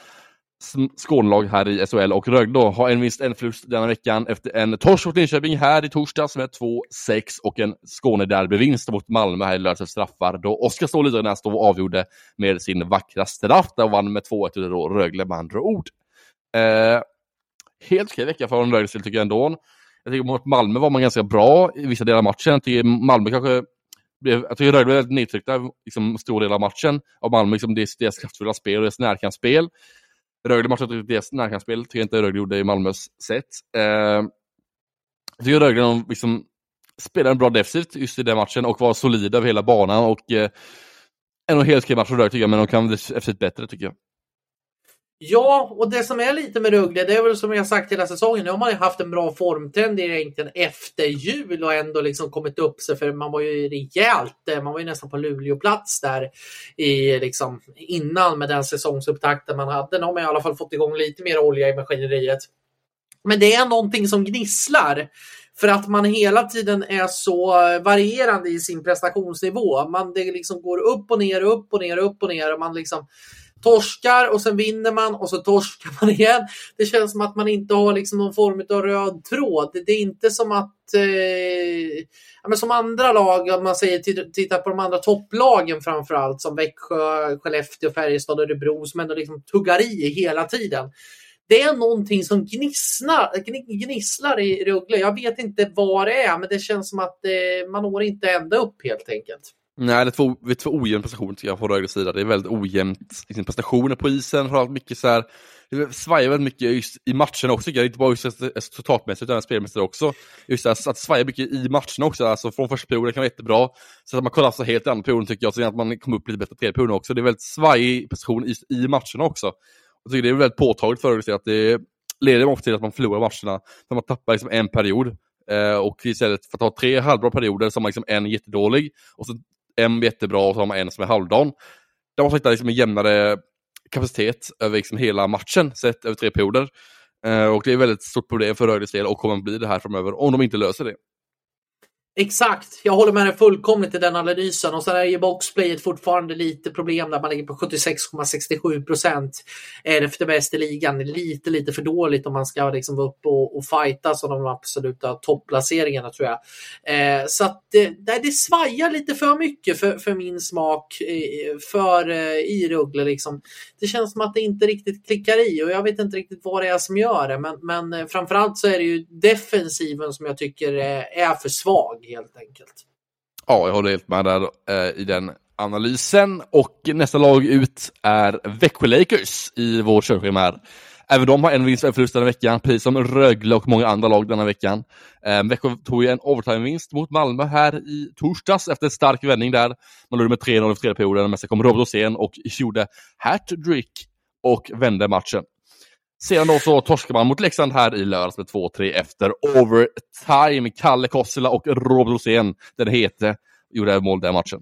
Skånelag här i SHL och Rögle då har en vinst, en förlust denna veckan efter en torsk mot Linköping här i torsdags med 2-6 och en Skånederbyvinst mot Malmö här i lördags straffar då Oskar Ståhl Lidström stod och avgjorde med sin vackra straff där och vann med 2-1 och då Rögle med andra ord. Eh, helt okej vecka för Rögle tycker jag ändå. Jag tycker mot Malmö var man ganska bra i vissa delar av matchen. Jag tycker Malmö kanske blev, jag tycker Rögle blev väldigt nedtryckta liksom, stor del av matchen av Malmö, liksom, deras, deras kraftfulla spel och deras närkampsspel. Rögle matchade ut deras närkampsspel, tycker jag inte Rögle gjorde i Malmös sätt. Eh, jag tycker Rögle de liksom spelade bra defensivt just i den matchen och var solida över hela banan och eh, en helt okej match för Rögle tycker jag, men de kan defensivt bättre tycker jag. Ja, och det som är lite med Rögle, det är väl som jag sagt hela säsongen, nu har man ju haft en bra formtrend egentligen efter jul och ändå liksom kommit upp sig för man var ju rejält, eh, man var ju nästan på Luleåplats där i liksom innan med den säsongsupptakten man hade. Nu har man i alla fall fått igång lite mer olja i maskineriet. Men det är någonting som gnisslar. För att man hela tiden är så varierande i sin prestationsnivå. Man, det liksom går upp och ner, upp och ner, upp och ner. Och man liksom torskar och sen vinner man och så torskar man igen. Det känns som att man inte har liksom någon form av röd tråd. Det är inte som att eh, ja, men som andra lag, om man säger tittar på de andra topplagen framför allt som Växjö, Skellefteå, Färjestad och Örebro som ändå liksom tuggar i hela tiden det är någonting som gnisslar, gnisslar i Rögle. Jag vet inte vad det är, men det känns som att eh, man når inte ända upp helt enkelt. Nej, det är två, det är två ojämn prestation tycker jag på Rögles sida. Det är väldigt ojämnt i sin prestationer på isen. Har mycket så här, det svajar väldigt mycket just i matcherna också, inte bara just resultatmässigt utan spelmässigt också. Just att, att svaja mycket i matcherna också, alltså från första perioden kan vara jättebra. Så att man kollapsar alltså helt i andra perioden tycker jag, så att man kommer upp lite bättre i tredje perioden också. Det är väldigt svajig prestation i, i matcherna också. Jag tycker det är väldigt påtagligt för Rögle att det leder ofta till att man förlorar matcherna, när man tappar liksom en period. Eh, och istället för att ha tre halvbra perioder så har man liksom en jättedålig och så en jättebra och så har man en som är halvdan. Där måste man hitta liksom en jämnare kapacitet över liksom hela matchen sett över tre perioder. Eh, och det är ett väldigt stort problem för Rögles del och kommer att bli det här framöver om de inte löser det. Exakt, jag håller med dig fullkomligt i den analysen och sen är ju boxplayet fortfarande lite problem där man ligger på 76,67 procent. efter bäst i ligan, lite lite för dåligt om man ska liksom vara uppe och, och fighta om de absoluta topplaceringarna tror jag. Eh, så att eh, det, det svajar lite för mycket för, för min smak eh, för eh, i Rögle liksom. Det känns som att det inte riktigt klickar i och jag vet inte riktigt vad det är som gör det men, men eh, framförallt så är det ju defensiven som jag tycker är, är för svag helt enkelt. Ja, jag håller helt med där eh, i den analysen. Och nästa lag ut är Växjö Lakers i vår körschema här. Även de har en vinst och en förlust denna veckan, precis som Rögle och många andra lag denna veckan. Eh, Växjö tog ju en overtime-vinst mot Malmö här i torsdags efter en stark vändning där. Man låg med 3-0 i tredje perioden, men sen kom Robert Åsén och gjorde hattrick och vände matchen. Sedan då så torskar man mot Leksand här i lördags med 2-3 efter overtime. Kalle Kossela och Robert Rosén, den hete, gjorde mål den matchen.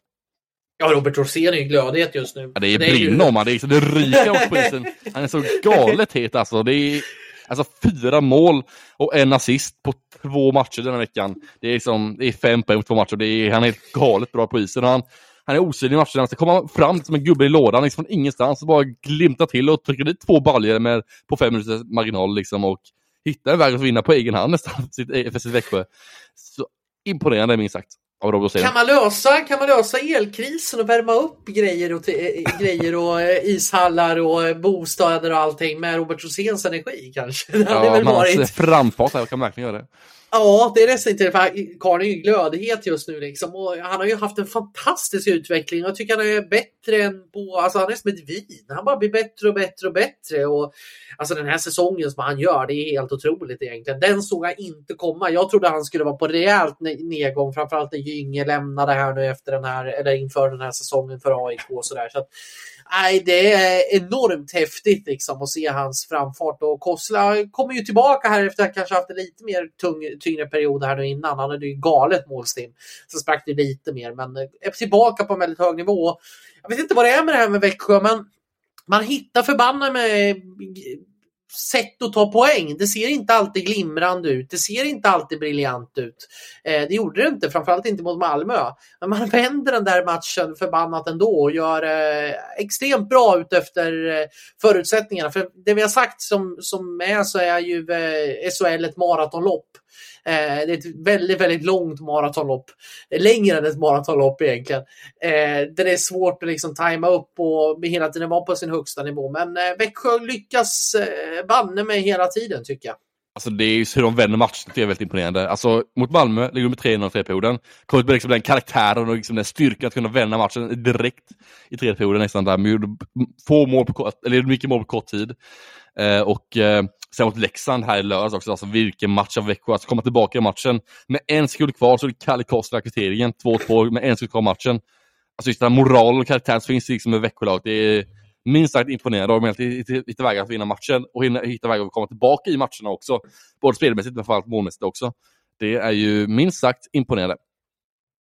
Ja, Robert Rosén är ju glödhet just nu. Ja, det är brinner om honom, det, är, det ryker om polisen. Han är så galet het alltså. Det är alltså fyra mål och en assist på två matcher den här veckan. Det är, som, det är fem poäng på två matcher. Det är, han är helt galet bra på isen. Han, han är osynlig i matcherna, så kommer han fram som en gubbe i lådan liksom från ingenstans och bara glimtar till och trycker dit två baljor med, på fem minuters marginal liksom och hittar en väg att vinna på egen hand nästan för sitt Växjö. Så imponerande minst sagt. Kan man, lösa, kan man lösa elkrisen och värma upp grejer och, grejer och eh, ishallar och bostäder och allting med Robert Roséns energi kanske? Det ja, väl varit... framfart här kan verkligen göra det. Ja, det är nästan inte det. Karl är ju glödhet just nu liksom. Och han har ju haft en fantastisk utveckling. Jag tycker han är bättre än på, alltså han är som ett vin. Han bara blir bättre och bättre och bättre. Och alltså den här säsongen som han gör, det är helt otroligt egentligen. Den såg jag inte komma. Jag trodde han skulle vara på rejält nedgång, framförallt när Gynge lämnade här nu efter den här, eller inför den här säsongen för AIK och sådär. Så att, nej, det är enormt häftigt liksom att se hans framfart och Kosla kommer ju tillbaka här efter att kanske haft en lite mer tung, tyngre period här nu innan. Han hade ju galet målstim. Så sprack det lite mer, men är tillbaka på en väldigt hög nivå. Jag vet inte vad det är med det här med Växjö, men man hittar förbannat med sätt att ta poäng. Det ser inte alltid glimrande ut. Det ser inte alltid briljant ut. Eh, det gjorde det inte, framförallt inte mot Malmö. Men man vänder den där matchen förbannat ändå och gör eh, extremt bra ut efter eh, förutsättningarna. För det vi har sagt som, som är så är ju eh, SHL ett maratonlopp. Eh, det är ett väldigt, väldigt långt maratonlopp. Längre än ett maratonlopp egentligen. Eh, det är svårt att liksom tajma upp och hela tiden vara på sin högsta nivå. Men eh, Växjö lyckas eh, banne mig hela tiden tycker jag. Alltså det är ju hur de vänder matchen, det är väldigt imponerande. Alltså mot Malmö ligger de med 3-0 i tredje perioden. Kommer med liksom den karaktären och liksom den styrkan att kunna vända matchen direkt i tredje perioden nästan där. Få mål på kort, eller mycket mål på kort tid. Eh, och eh, sen mot Leksand här i lördags också, alltså vilken match av Växjö. Alltså komma tillbaka i matchen med en sekund kvar så är det Kalle Kostra kvitteringen, 2-2 med en sekund kvar i matchen. Alltså just den här moralen och karaktären som finns liksom med Växjölaget. det är minst sagt imponerande och de hittat vägar att vinna matchen och hitta vägar att komma tillbaka i matcherna också. Både spelmässigt men framförallt målmässigt också. Det är ju minst sagt imponerande.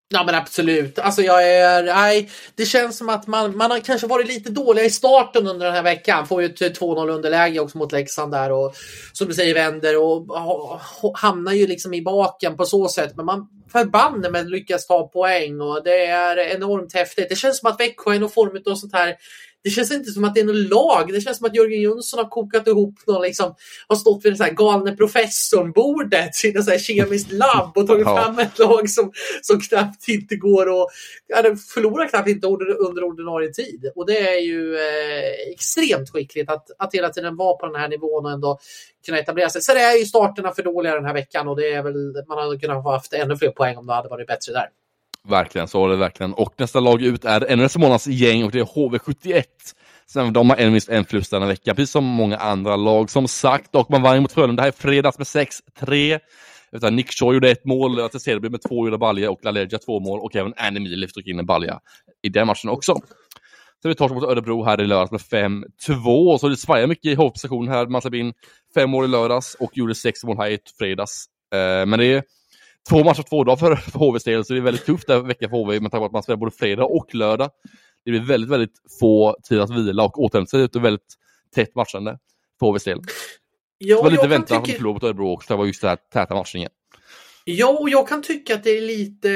Ja men absolut. Alltså jag är, nej, det känns som att man, man har kanske varit lite dåliga i starten under den här veckan. Får ju ett 2-0 underläge också mot Leksand där och som du säger vänder och hamnar ju liksom i baken på så sätt. Men man förbanne med lyckas ta poäng och det är enormt häftigt. Det känns som att Växjö är någon form av sånt här det känns inte som att det är något lag. Det känns som att Jörgen Jönsson har kokat ihop någon, liksom, har stått vid det så här galne professorn-bordet i ett kemiskt labb och tagit ja. fram ett lag som, som knappt inte går och ja, förlorar knappt inte under ordinarie tid. Och det är ju eh, extremt skickligt att, att hela tiden vara på den här nivån och ändå kunna etablera sig. Sen är ju starterna för dåliga den här veckan och det är väl, man hade kunnat ha haft ännu fler poäng om det hade varit bättre där. Verkligen, så var det verkligen. Och nästa lag ut är ännu nästa månads gäng och det är HV71. Sen de har en minst en förlust denna vecka, precis som många andra lag som sagt. Och man vann mot Frölunda här i fredags med 6-3. Utan Nick Shaw gjorde ett mål, att Cederby med två gjorda balja och LaLeggia två mål och även Annie Mili tog in en balja i den matchen också. Sen vi torsk mot Örebro här i lördags med 5-2. Så det svajar mycket i HV-prestationen här. Man släppte in fem mål i lördags och gjorde sex mål här i fredags. Eh, men det är två matcher två dagar för, för HVs del, så det är väldigt tufft den veckan för HV med tanke på att man spelar både fredag och lördag. Det blir väldigt, väldigt få tid att vila och återhämta sig ut och väldigt tätt matchande för HVs del. Ja, det var lite väntat tycka... att de förlorade mot Örebro också, det var just den här täta matchningen. Ja, och jag kan tycka att det är lite,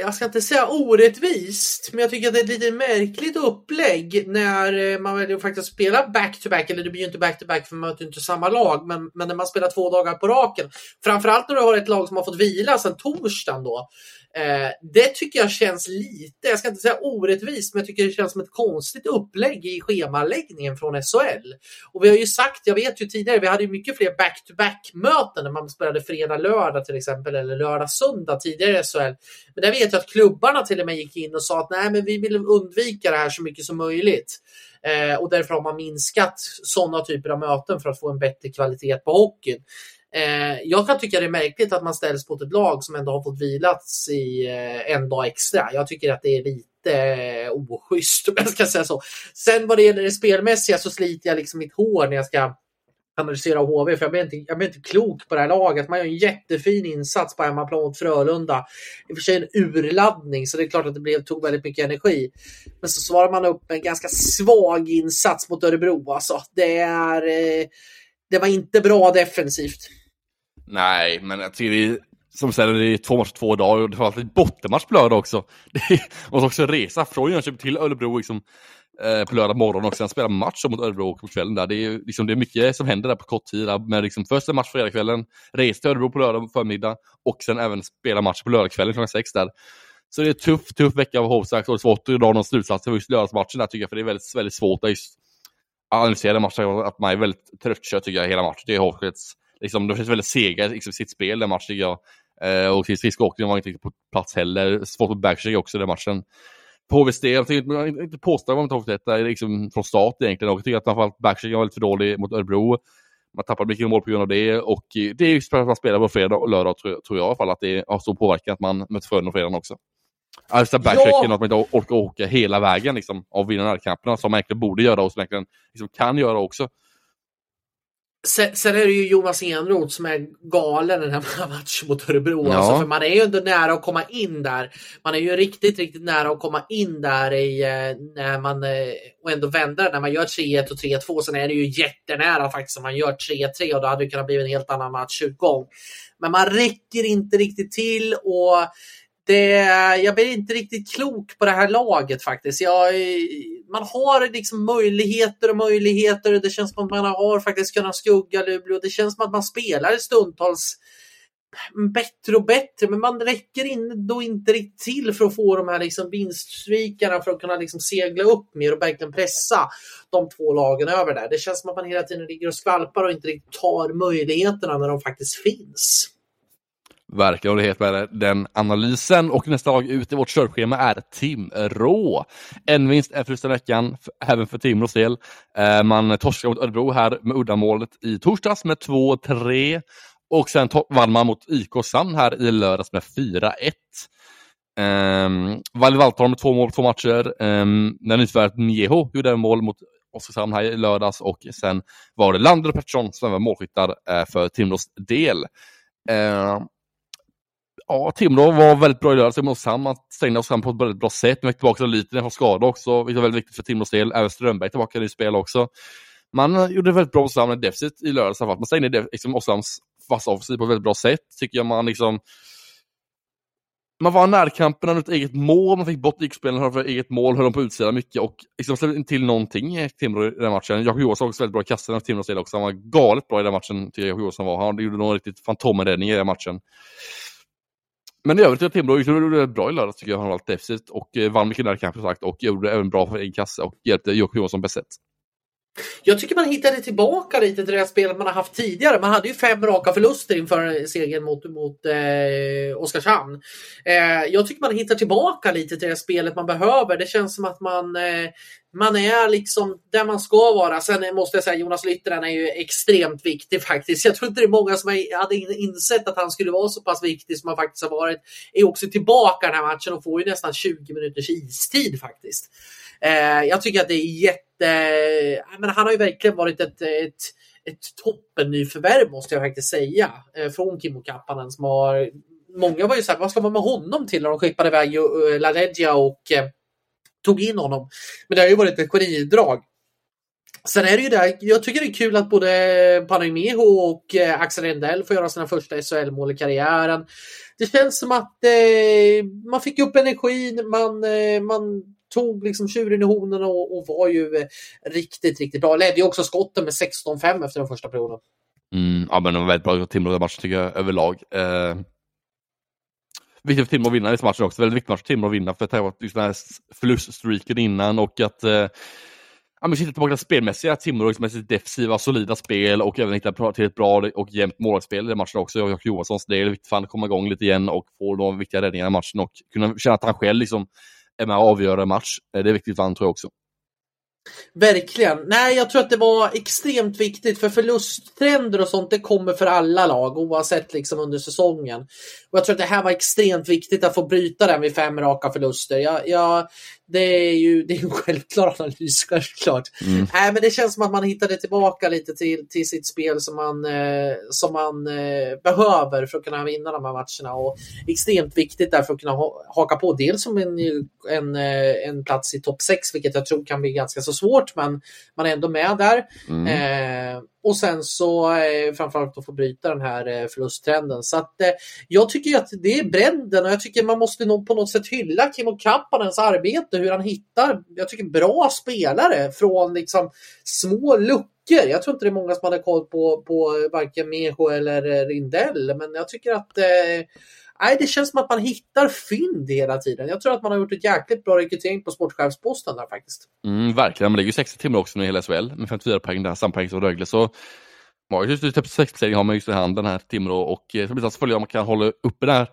jag ska inte säga orättvist, men jag tycker att det är ett lite märkligt upplägg när eh, man väljer att faktiskt spela back-to-back, eller det blir ju inte back-to-back för man möter inte samma lag, men, men när man spelar två dagar på raken. Framförallt när du har ett lag som har fått vila sedan torsdagen då. Eh, det tycker jag känns lite, jag ska inte säga orättvist, men jag tycker det känns som ett konstigt upplägg i schemaläggningen från SHL. Och vi har ju sagt, jag vet ju tidigare, vi hade ju mycket fler back-to-back möten när man spelade fredag-lördag till exempel, eller lördag-söndag tidigare i SHL. Men där vet jag att klubbarna till och med gick in och sa att nej, men vi vill undvika det här så mycket som möjligt. Eh, och därför har man minskat sådana typer av möten för att få en bättre kvalitet på hockeyn. Eh, jag kan tycka det är märkligt att man ställs mot ett lag som ändå har fått vilats i eh, en dag extra. Jag tycker att det är lite eh, oschysst om jag ska säga så. Sen vad det gäller det spelmässiga så sliter jag liksom mitt hår när jag ska analysera HV, för jag blir, inte, jag blir inte klok på det här laget. Man gör en jättefin insats på hemmaplan mot Frölunda. I och för sig en urladdning, så det är klart att det blev, tog väldigt mycket energi. Men så svarar man upp med en ganska svag insats mot Örebro. Alltså, det, är, eh, det var inte bra defensivt. Nej, men jag tycker det är, som du säger, det är två matcher två dagar och det var alltid bottenmatch på lördag också. Det måste också resa från Jönköping till Örebro liksom, eh, på lördag morgon och sen spela match mot Örebro på kvällen. Där. Det, är, liksom, det är mycket som händer där på kort tid. Där. Men liksom, först en match fredagskvällen, resa till Örebro på lördag förmiddag och sen även spela match på lördagskvällen klockan sex där. Så det är en tuff, tuff vecka av Hovsax och det är svårt att dra någon slutsats för just lördagsmatchen där tycker jag, för det är väldigt, väldigt svårt att just analysera matchen, att man är väldigt tröttkörd tycker jag hela matchen. Det är Hovsax liksom, de känns väldigt sega liksom, i sitt spel den matchen tycker jag. Eh, och Frisk Åkning var inte riktigt på plats heller. Svårt på backcheck också den matchen. På HVs del, jag tänkte inte påstå man inte har detta liksom, från start egentligen. Och jag tycker att framförallt backchecken var väldigt för dålig mot Örebro. Man tappade mycket mål på grund av det och det är just för att man spelar på fredag och lördag tror jag, tror jag i alla fall att det har stor påverkan att man möter Frölunda på fredagen också. Alltså backchecken, ja. att man inte orkar åka hela vägen liksom, av vinna närkamperna som man egentligen borde göra och som man egentligen liksom, kan göra också. Sen, sen, är det ju Jonas Enroth som är galen den här matchen mot Örebro. Ja. Alltså, för man är ju ändå nära att komma in där. Man är ju riktigt, riktigt nära att komma in där i, eh, när man, eh, och ändå vända när man gör 3-1 och 3-2. Sen är det ju jättenära faktiskt om man gör 3-3 och då hade det kunnat bli en helt annan matchutgång. Men man räcker inte riktigt till och det, jag blir inte riktigt klok på det här laget faktiskt. Jag, man har liksom möjligheter och möjligheter. Det känns som att man har faktiskt kunnat skugga Luleå. Det känns som att man spelar stundtals bättre och bättre, men man räcker in då inte riktigt till för att få de här liksom vinstsvikarna för att kunna liksom segla upp mer och verkligen pressa de två lagen över där. Det känns som att man hela tiden ligger och skvalpar och inte riktigt tar möjligheterna när de faktiskt finns. Verkligen, och det är helt med den analysen. Och nästa lag ut i vårt körschema är Timrå. En vinst, efter första veckan, även för Timrås del. Eh, man torskade mot Örebro här med uddamålet i torsdags med 2-3. Och sen vann man mot IK Sand här i lördags med 4-1. Um, ehm, Valle Valtorm med två mål två matcher. Um, när nyförvärvet Mieho gjorde en mål mot Oskarshamn här i lördags och sen var det Lander och Pettersson som var målskyttar uh, för Timrås del. Ehm, ja, Timrå var väldigt bra i lördags mot Oskarshamn. Man stängde Oskarshamn på ett väldigt bra sätt. Man fick tillbaka lite från skada också, vilket var väldigt viktigt för Timrås del. Även Strömberg tillbaka i spel också. Man eh, gjorde väldigt bra Oskarshamn defensivt i lördags. Man stängde liksom, Oskarshamns fasta offensiv på ett väldigt bra sätt, tycker jag. Man liksom man var närkamperna runt eget mål, man fick bort yxspelarna för eget mål, höll dem på utsidan mycket och liksom släppte inte till någonting i Timrå i den matchen. Jakob Johansson var också väldigt bra i kassen för Timrås del också. Han var galet bra i den matchen, tycker jag Jakob Johansson var. Han gjorde någon riktigt fantomräddning i den matchen. Men i övrigt är Timrå gjorde bra i lördags tycker jag, han var defensivt och eh, vann mycket närkamp som sagt och gjorde även bra för en kasse och hjälpte Jocke Johansson bäst sett. Jag tycker man hittade tillbaka lite till det spelet man har haft tidigare. Man hade ju fem raka förluster inför segern mot, mot eh, Oskarshamn. Eh, jag tycker man hittar tillbaka lite till det spelet man behöver. Det känns som att man, eh, man är liksom där man ska vara. Sen måste jag säga Jonas Lytteren är ju extremt viktig faktiskt. Jag tror inte det är många som hade insett att han skulle vara så pass viktig som han faktiskt har varit. Är också tillbaka den här matchen och får ju nästan 20 minuters istid faktiskt. Eh, jag tycker att det är jätte... Men han har ju verkligen varit ett, ett, ett toppen nyförvärv måste jag faktiskt säga. Eh, från Kimmo Kappanen som har... Många var ju såhär, vad ska man med honom till när de skippade iväg uh, och eh, tog in honom. Men det har ju varit ett genidrag. Sen är det ju där, jag tycker det är kul att både Panameho och eh, Axel Rendell får göra sina första SHL-mål i karriären. Det känns som att eh, man fick upp energin, man, eh, man tog liksom tjuren i honorna och, och, var ju eh, riktigt, riktigt bra. Ledde ju också skotten med 16-5 efter den första perioden. Mm, ja, men det var väldigt bra Timrå-match tycker jag överlag. Eh, viktigt för Timrå att vinna i matchen också. Väldigt viktigt match för Timrå att vinna för att det var just den här förluststreaken innan och att eh, Ja, men tillbaka till spelmässiga, Timrå liksom med sitt defensiva, solida spel och även hitta till ett bra och jämnt målvaktsspel i den matchen också. Jakob Johanssons del, viktigt för att komma igång lite igen och få de viktiga räddningarna i matchen och kunna känna att han själv liksom är med och avgör en match. Eh, det är viktigt för han tror jag också. Verkligen. Nej, jag tror att det var extremt viktigt för förlusttrender och sånt det kommer för alla lag oavsett liksom under säsongen. Och Jag tror att det här var extremt viktigt att få bryta den vid fem raka förluster. Jag, jag, det är ju det är en självklar analys, självklart. Mm. Nej, men det känns som att man hittade tillbaka lite till, till sitt spel som man, eh, som man eh, behöver för att kunna vinna de här matcherna. Och extremt viktigt där för att kunna ha, haka på dels som en, en, eh, en plats i topp 6, vilket jag tror kan bli ganska så svårt, men man är ändå med där. Mm. Eh, och sen så eh, framförallt att få bryta den här eh, förlusttrenden. Så att, eh, jag tycker att det är bredden och jag tycker man måste nog på något sätt hylla Kimmo Kappanens arbete, hur han hittar, jag tycker bra spelare från liksom små luckor. Jag tror inte det är många som hade koll på, på varken Mejo eller eh, Rindell, men jag tycker att eh, Nej, det känns som att man hittar fynd hela tiden. Jag tror att man har gjort ett jäkligt bra rekrytering på sportchefsposten där faktiskt. Mm, verkligen, man ligger 60 timmar också nu i hela SHL med 54 poäng där, samma poäng som Rögle. Så just nu typ 6 har man just i handen här Timrå och eh, så blir det följa om man kan hålla uppe den här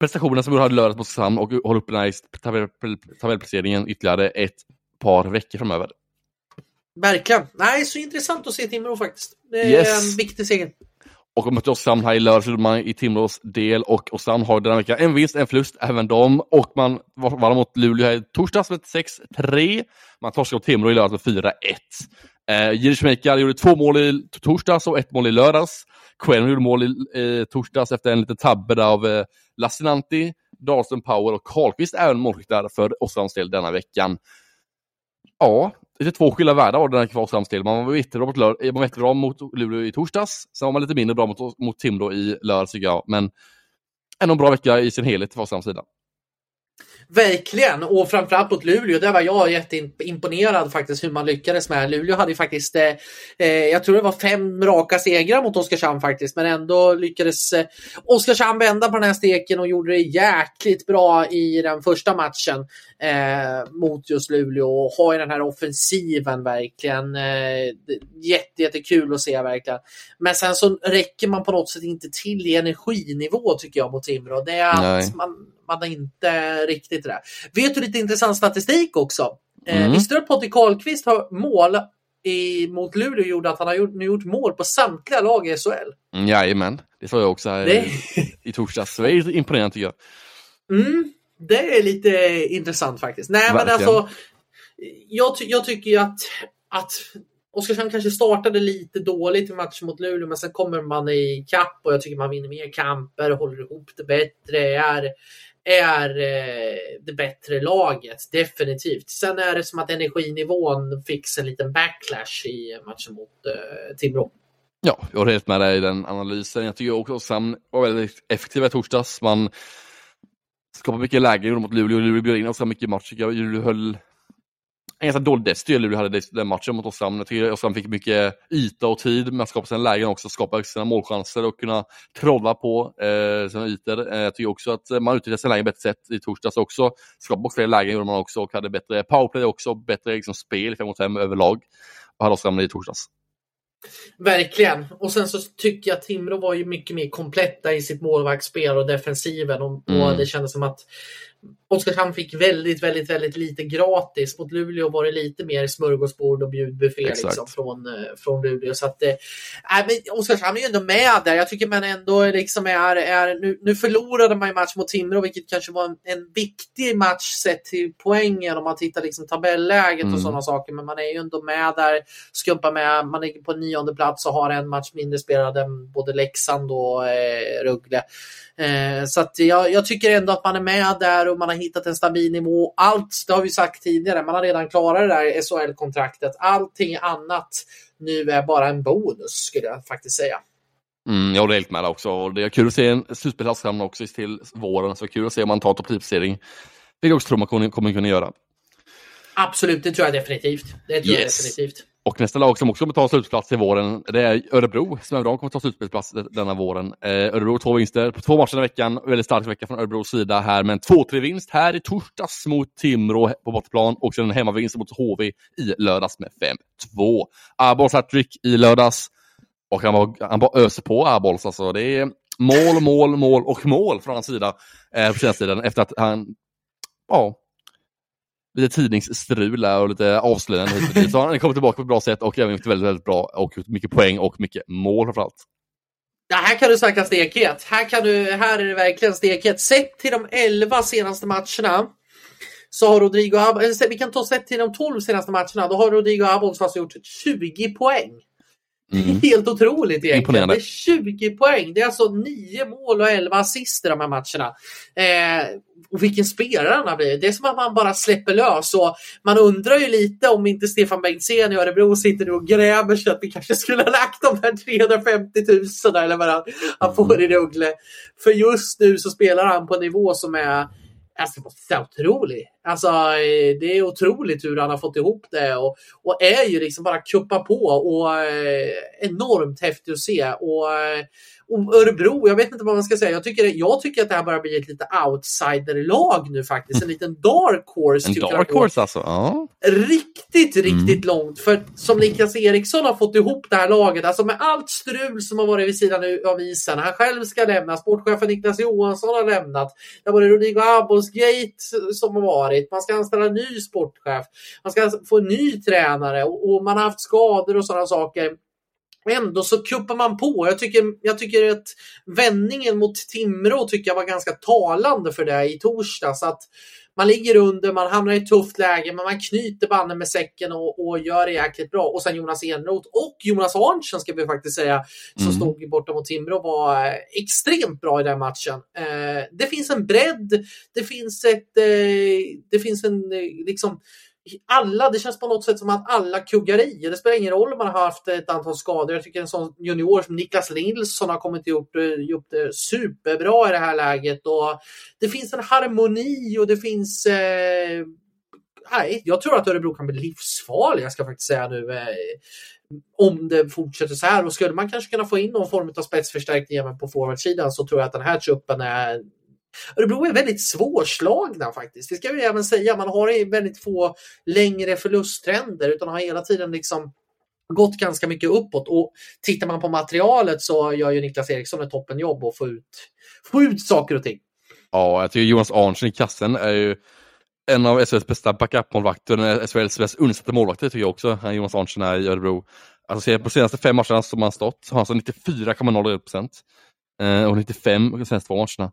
prestationen som vi hade lördags mot Oskarshamn och hålla uppe den här tabellplaceringen ytterligare ett par veckor framöver. Verkligen. Nej, så intressant att se Timrå faktiskt. Det är yes. en viktig seger. Och mötte Oskarshamn här i lördags man i Timrås del och Oskarshamn har denna vecka en vinst, en förlust, även de. Och man vann mot Luleå här i torsdags med 6-3. Man torskade mot Timrå i lördags med 4-1. Eh, Jiri Schmeikar gjorde två mål i torsdags och ett mål i lördags. Queno gjorde mål i eh, torsdags efter en liten tabbe av eh, Lassinanti, Dahlström Power och Karlqvist även målskyttar för Oskarshamns del denna veckan. Ja, det är två skilda världar var den här Oskarshamns. Man var jättebra mot, man var jättebra mot Luleå i torsdags, sen var man lite mindre bra mot, mot Timrå i lördags tycker jag. Men ändå en bra vecka i sin helhet för Oskarshamns sida. Verkligen, och framförallt mot Luleå. Där var jag jätteimponerad faktiskt hur man lyckades med. Luleå hade faktiskt, eh, eh, jag tror det var fem raka segrar mot Oskarshamn faktiskt, men ändå lyckades eh, Oskarshamn vända på den här steken och gjorde det jäkligt bra i den första matchen eh, mot just Luleå och har den här offensiven verkligen. Eh, jätte, jättekul att se verkligen. Men sen så räcker man på något sätt inte till i energinivå tycker jag mot Timrå. Det är att man man har inte riktigt det där. Vet du lite intressant statistik också? Eh, mm. Eh, visste du att Patrik Karlqvist har mål i, mot Luleå gjorde att han har gjort, gjort mål på samtliga lag i SHL? Mm, jajamän, det sa jag också här det... i torsdags. Det är imponerande tycker jag. Mm, det är lite intressant faktiskt. Nej, Verkligen. men alltså, jag, jag tycker ju att att Oskarshamn kanske startade lite dåligt i matchen mot Luleå, men sen kommer man i kapp och jag tycker man vinner mer kamper, håller ihop det bättre, är, är eh, det bättre laget. Definitivt. Sen är det som att energinivån fick en liten backlash i matchen mot eh, Timrå. Ja, jag håller helt med dig i den analysen. Jag tycker också Oskarshamn var väldigt effektiva i torsdags. Man skapade mycket lägen mot Luleå. Luleå bjöd in ganska mycket match. Luleå höll en ganska dålig i Luleå hade den matchen mot Oskarshamn. Jag tycker Oskarshamn fick mycket yta och tid med att skapa sina lägen också, skapa sina målchanser och kunna trolla på eh, sina ytor. Eh, jag tycker också att man utnyttjade sina lägen bättre sätt i torsdags också. Skapade fler lägen gjorde man också och hade bättre powerplay också, bättre liksom, spel 5 mot 5 överlag. Och hade Oskarshamn i torsdags. Verkligen. Och sen så tycker jag att Timrå var ju mycket mer kompletta i sitt målvaktsspel och defensiven. Och, mm. och det kändes som att Oskarshamn fick väldigt, väldigt, väldigt lite gratis. Mot Luleå var det lite mer smörgåsbord och bjudbuffé liksom, från, eh, från Luleå. Så att, äh, men Oskarshamn är ju ändå med där. Jag tycker man ändå liksom är, är nu, nu förlorade man ju match mot Timrå, vilket kanske var en, en viktig match sett till poängen om man tittar liksom tabelläget mm. och sådana saker. Men man är ju ändå med där, skumpar med. Man ligger på nionde plats och har en match mindre spelad än både Leksand och eh, Rögle. Eh, så att jag, jag, tycker ändå att man är med där och man har hittat en stabil nivå. Allt, det har vi sagt tidigare, man har redan klarat det där SHL-kontraktet. Allting annat nu är bara en bonus skulle jag faktiskt säga. Mm, jag håller helt med också. Det är kul att se en slutspelshamn också till våren. Så kul att se om man tar topp 10-placering. Vilket jag också tror man kommer kunna göra. Absolut, det tror jag definitivt. Det tror yes. jag definitivt. Och nästa lag som också kommer ta slutplats i våren, det är Örebro. Som de kommer ta slutspelsplats denna våren. Eh, Örebro två vinster på två matcher i veckan. Väldigt stark vecka från Örebros sida här Men 2-3 vinst här i torsdags mot Timrå på bortaplan och sen en hemmavinst mot HV i lördags med 5-2. Abols hattrick i lördags och han, bara, han bara öser på Abols alltså. Det är mål, mål, mål och mål från hans sida eh, på senaste tiden efter att han ja, lite tidningsstrul och lite avslöjande. Så han kommer tillbaka på ett bra sätt och även gjort väldigt, väldigt bra och mycket poäng och mycket mål framförallt. Ja, här kan du snacka stekhet. Här, kan du, här är det verkligen stekhet. Sett till de 11 senaste matcherna så har Rodrigo Abols, vi kan ta sett till de 12 senaste matcherna, då har Rodrigo Abols alltså gjort 20 poäng. Mm. Helt otroligt egentligen. Imponerande. Det är 20 poäng. Det är alltså 9 mål och 11 assist i de här matcherna. Eh, och vilken spelare han har blivit. Det är som att man bara släpper lös. Och man undrar ju lite om inte Stefan Bengtzén i Örebro sitter och gräver sig att vi kanske skulle ha lagt de här 350 000 eller vad han, han får i Rögle. För just nu så spelar han på en nivå som är Alltså, det är otroligt. Alltså, eh, det är otroligt hur han har fått ihop det och, och är ju liksom bara kuppa på och eh, enormt häftigt att se. Och eh, och Örebro, jag vet inte vad man ska säga. Jag tycker, jag tycker att det här börjar bli ett lite outsider-lag nu faktiskt. En liten dark horse. En dark horse alltså? Ja. Riktigt, riktigt mm. långt. För som Niklas Eriksson har fått ihop det här laget, alltså med allt strul som har varit vid sidan av isen. Han själv ska lämna, sportchefen Niklas Johansson har lämnat. Det har varit Rodrigo Abos-gate som har varit. Man ska anställa en ny sportchef. Man ska få en ny tränare och, och man har haft skador och sådana saker ändå så kuppar man på. Jag tycker, jag tycker att vändningen mot Timrå tycker jag var ganska talande för det i torsdags. Att man ligger under, man hamnar i ett tufft läge, men man knyter banden med säcken och, och gör det jäkligt bra. Och sen Jonas Enroth och Jonas Arntzen ska vi faktiskt säga, som mm. stod borta mot Timrå, var eh, extremt bra i den matchen. Eh, det finns en bredd, det finns ett, eh, det finns en eh, liksom alla, det känns på något sätt som att alla kuggar i. Det spelar ingen roll om man har haft ett antal skador. Jag tycker en sån junior som Niklas Nilsson har kommit och gjort, eh, gjort det superbra i det här läget. Och det finns en harmoni och det finns eh, nej, jag tror att Örebro kan bli livsfarliga, ska jag faktiskt säga nu. Eh, om det fortsätter så här. Och skulle man kanske kunna få in någon form av spetsförstärkning även på forwardsidan så tror jag att den här truppen är Örebro är väldigt svårslagna faktiskt. Det ska vi även säga. Man har väldigt få längre förlusttrender utan har hela tiden liksom gått ganska mycket uppåt. Och tittar man på materialet så gör ju Niklas Eriksson ett toppenjobb att få ut, få ut saker och ting. Ja, jag tycker Jonas Arntzen i kassen är ju en av SHLs bästa backup-målvakter, SHLs mest undersatta målvakter tycker jag också, han Jonas Arntzen är i Örebro. Alltså på senaste fem matcherna som han stått har han alltså 94,01 procent. Eh, och 95 de senaste två matcherna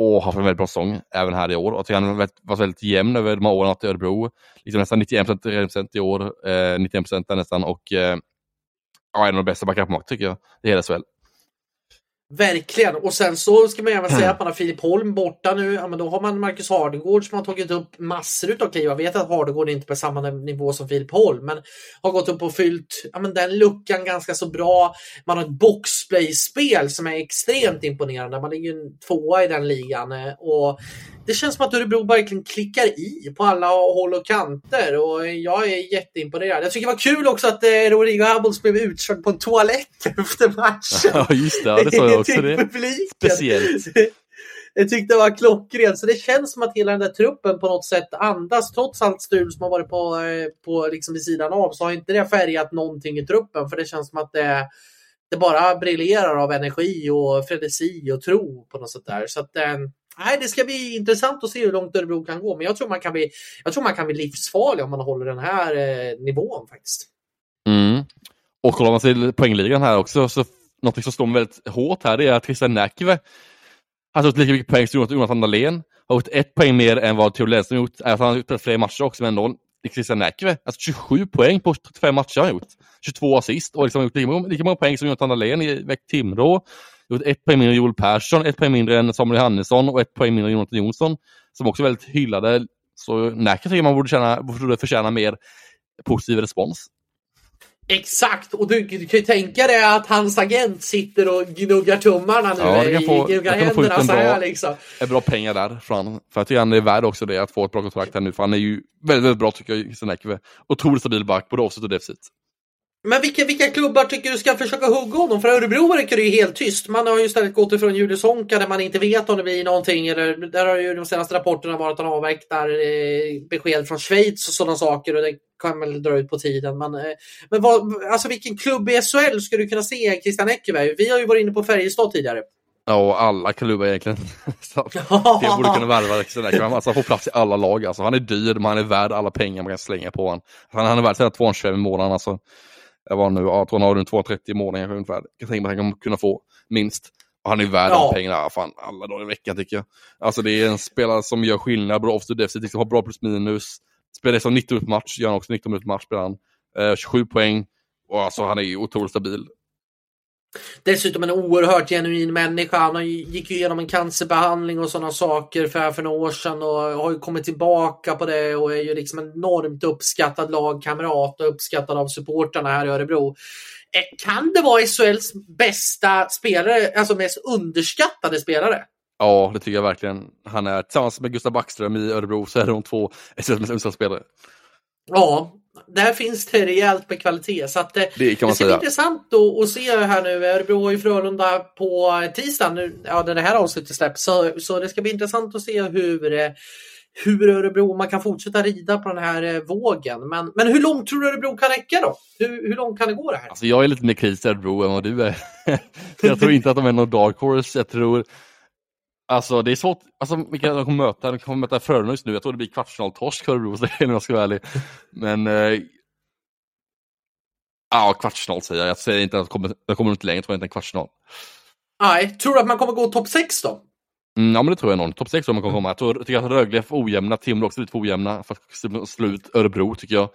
och haft en väldigt bra säsong även här i år. Och han har varit väldigt jämn över de här åren i Örebro. Liksom nästan 91 procent i år, eh, 91 procent nästan och eh, ja, en av de bästa backup tycker jag det hela SHL. Verkligen! Och sen så ska man även säga att man har Filip Holm borta nu. Ja, men då har man Marcus Hardegård som har tagit upp massor utav kliv. Jag vet att Hardegård är inte på samma nivå som Filip Holm, men har gått upp och fyllt ja, men den luckan ganska så bra. Man har ett boxplay-spel som är extremt imponerande. Man ligger tvåa i den ligan eh, och det känns som att Örebro verkligen klickar i på alla håll och kanter och jag är jätteimponerad. Jag tycker det var kul också att eh, Rodrigo Abels blev utkörd på en toalett efter matchen. Ja, just det. Ja, det sa jag också. Det speciellt. Jag tyckte det var klockrent. Så det känns som att hela den där truppen på något sätt andas. Trots allt stul som har varit på, eh, på liksom vid sidan av så har inte det färgat någonting i truppen. För det känns som att det, det bara briljerar av energi och frenesi och tro på något sätt där. Så att, eh, nej, det ska bli intressant att se hur långt Örebro kan gå. Men jag tror man kan bli, jag tror man kan bli livsfarlig om man håller den här eh, nivån faktiskt. Mm. Och kollar man till poängligan här också, så något som står väldigt hårt här det är att Christian Näkive har tagit lika mycket poäng som Jonathan Dahlén. Har gjort ett poäng mer än vad Theo Lennström gjort. Alltså, han har gjort fler matcher också, men ändå Christian Näkive. Alltså 27 poäng på 35 matcher har han gjort. 22 assist och liksom gjort lika många, lika många poäng som Jonathan Dahlén i Väck Timrå gjort ett poäng mindre än Joel Persson, ett poäng mindre än Samuel Johannesson och ett poäng mindre än Jonathan Jonsson. Som också är väldigt hyllade. Så Nacka tycker man borde, känna, borde förtjäna mer positiv respons. Exakt, och du, du kan ju tänka dig att hans agent sitter och gnuggar tummarna nu. Ja, kan få, gnuggar händerna få ut en bra, liksom. bra pengar där. För jag tycker han är värd också det, att få ett bra kontrakt här nu. För han är ju väldigt, väldigt bra tycker jag, Senekve. Otroligt stabil back, både offset och defensivt. Men vilka, vilka klubbar tycker du ska försöka hugga honom? För Örebro verkar det ju helt tyst. Man har ju istället gått ifrån Julius Honka där man inte vet om det blir någonting. Eller, där har ju de senaste rapporterna varit att han avvaktar eh, besked från Schweiz och sådana saker. Och det kan väl dra ut på tiden. Men, eh, men vad, alltså vilken klubb i SHL skulle du kunna se Christian Eckerberg? Vi har ju varit inne på Färjestad tidigare. Ja, alla klubbar egentligen. det borde kunna värva Christian Eckerberg. Alltså, han får plats i alla lag. Alltså, han är dyr, men han är värd alla pengar man kan slänga på honom. Han, han är värd 225 i månaden. Alltså jag var nu, jag tror han har runt 230 i månaden ungefär. Jag tänker mig att han kan kunna få minst. Och han är värd ja. pengarna fan, alla dagar i veckan tycker jag. Alltså det är en spelare som gör skillnad, bra offside defensivt, liksom har bra plus minus. Spelar som 90 minuter match, gör han också 19 minuter match spelar han. Eh, 27 poäng. Och alltså han är otroligt stabil. Dessutom en oerhört genuin människa. Han gick ju igenom en cancerbehandling och sådana saker för, för några år sedan och har ju kommit tillbaka på det och är ju liksom en enormt uppskattad lagkamrat och uppskattad av supporterna här i Örebro. Eh, kan det vara SHLs bästa spelare, alltså mest underskattade spelare? Ja, det tycker jag verkligen. Han är tillsammans med Gustav Backström i Örebro så är de två SHLs mest underskattade spelare. Ja, där finns det rejält med kvalitet. Så att, eh, det, man det ska bli intressant att se här nu. Örebro och Frölunda på tisdag. Nu, ja, när det här avsnittet släpps. Så, så det ska bli intressant att se hur, eh, hur Örebro, man kan fortsätta rida på den här eh, vågen. Men, men hur långt tror du Örebro kan räcka då? Hur, hur långt kan det gå det här? Alltså jag är lite mer kritisk till Örebro än vad du är. jag tror inte att de är någon dark horse. Jag tror Alltså det är svårt, alltså vilka de kommer möta, de kommer möta Frölunda just nu, jag tror det blir kvartsfinaltorsk för Örebro om jag ska vara ärlig. Men eh, Ja, kvartsfinal säger jag. Jag säger inte att de kommer, de kommer inte längre, tror jag inte en kvartsfinal. Nej, tror du att man kommer gå topp 6 då? Mm, ja men det tror jag nog. Topp 6 tror man kommer komma. Jag, tror, jag tycker att Rögle är för ojämna, Timrå också lite för ojämna för att slå ut Örebro tycker jag.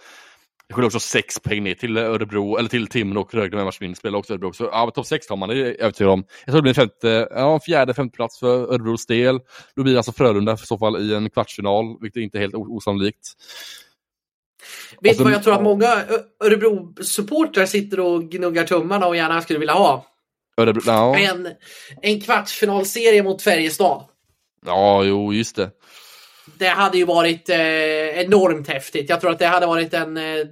Jag skiljer också sex poäng ner till Örebro, eller till Timrå och Rögle med matchvinst spelar också Örebro. Så ja, topp 6 tar man, det är jag övertygad om. Jag tror det blir en femte, ja, fjärde, femte plats för Örebros del. Då blir det alltså Frölunda i så fall i en kvartsfinal, vilket är inte är helt osannolikt. Vet du vad jag tror att många Örebro-supportrar sitter och gnuggar tummarna och gärna skulle vilja ha? Örebro, ja. en, en kvartsfinalserie mot Färjestad. Ja, jo, just det. Det hade ju varit eh, enormt häftigt. Jag tror att det hade varit en eh,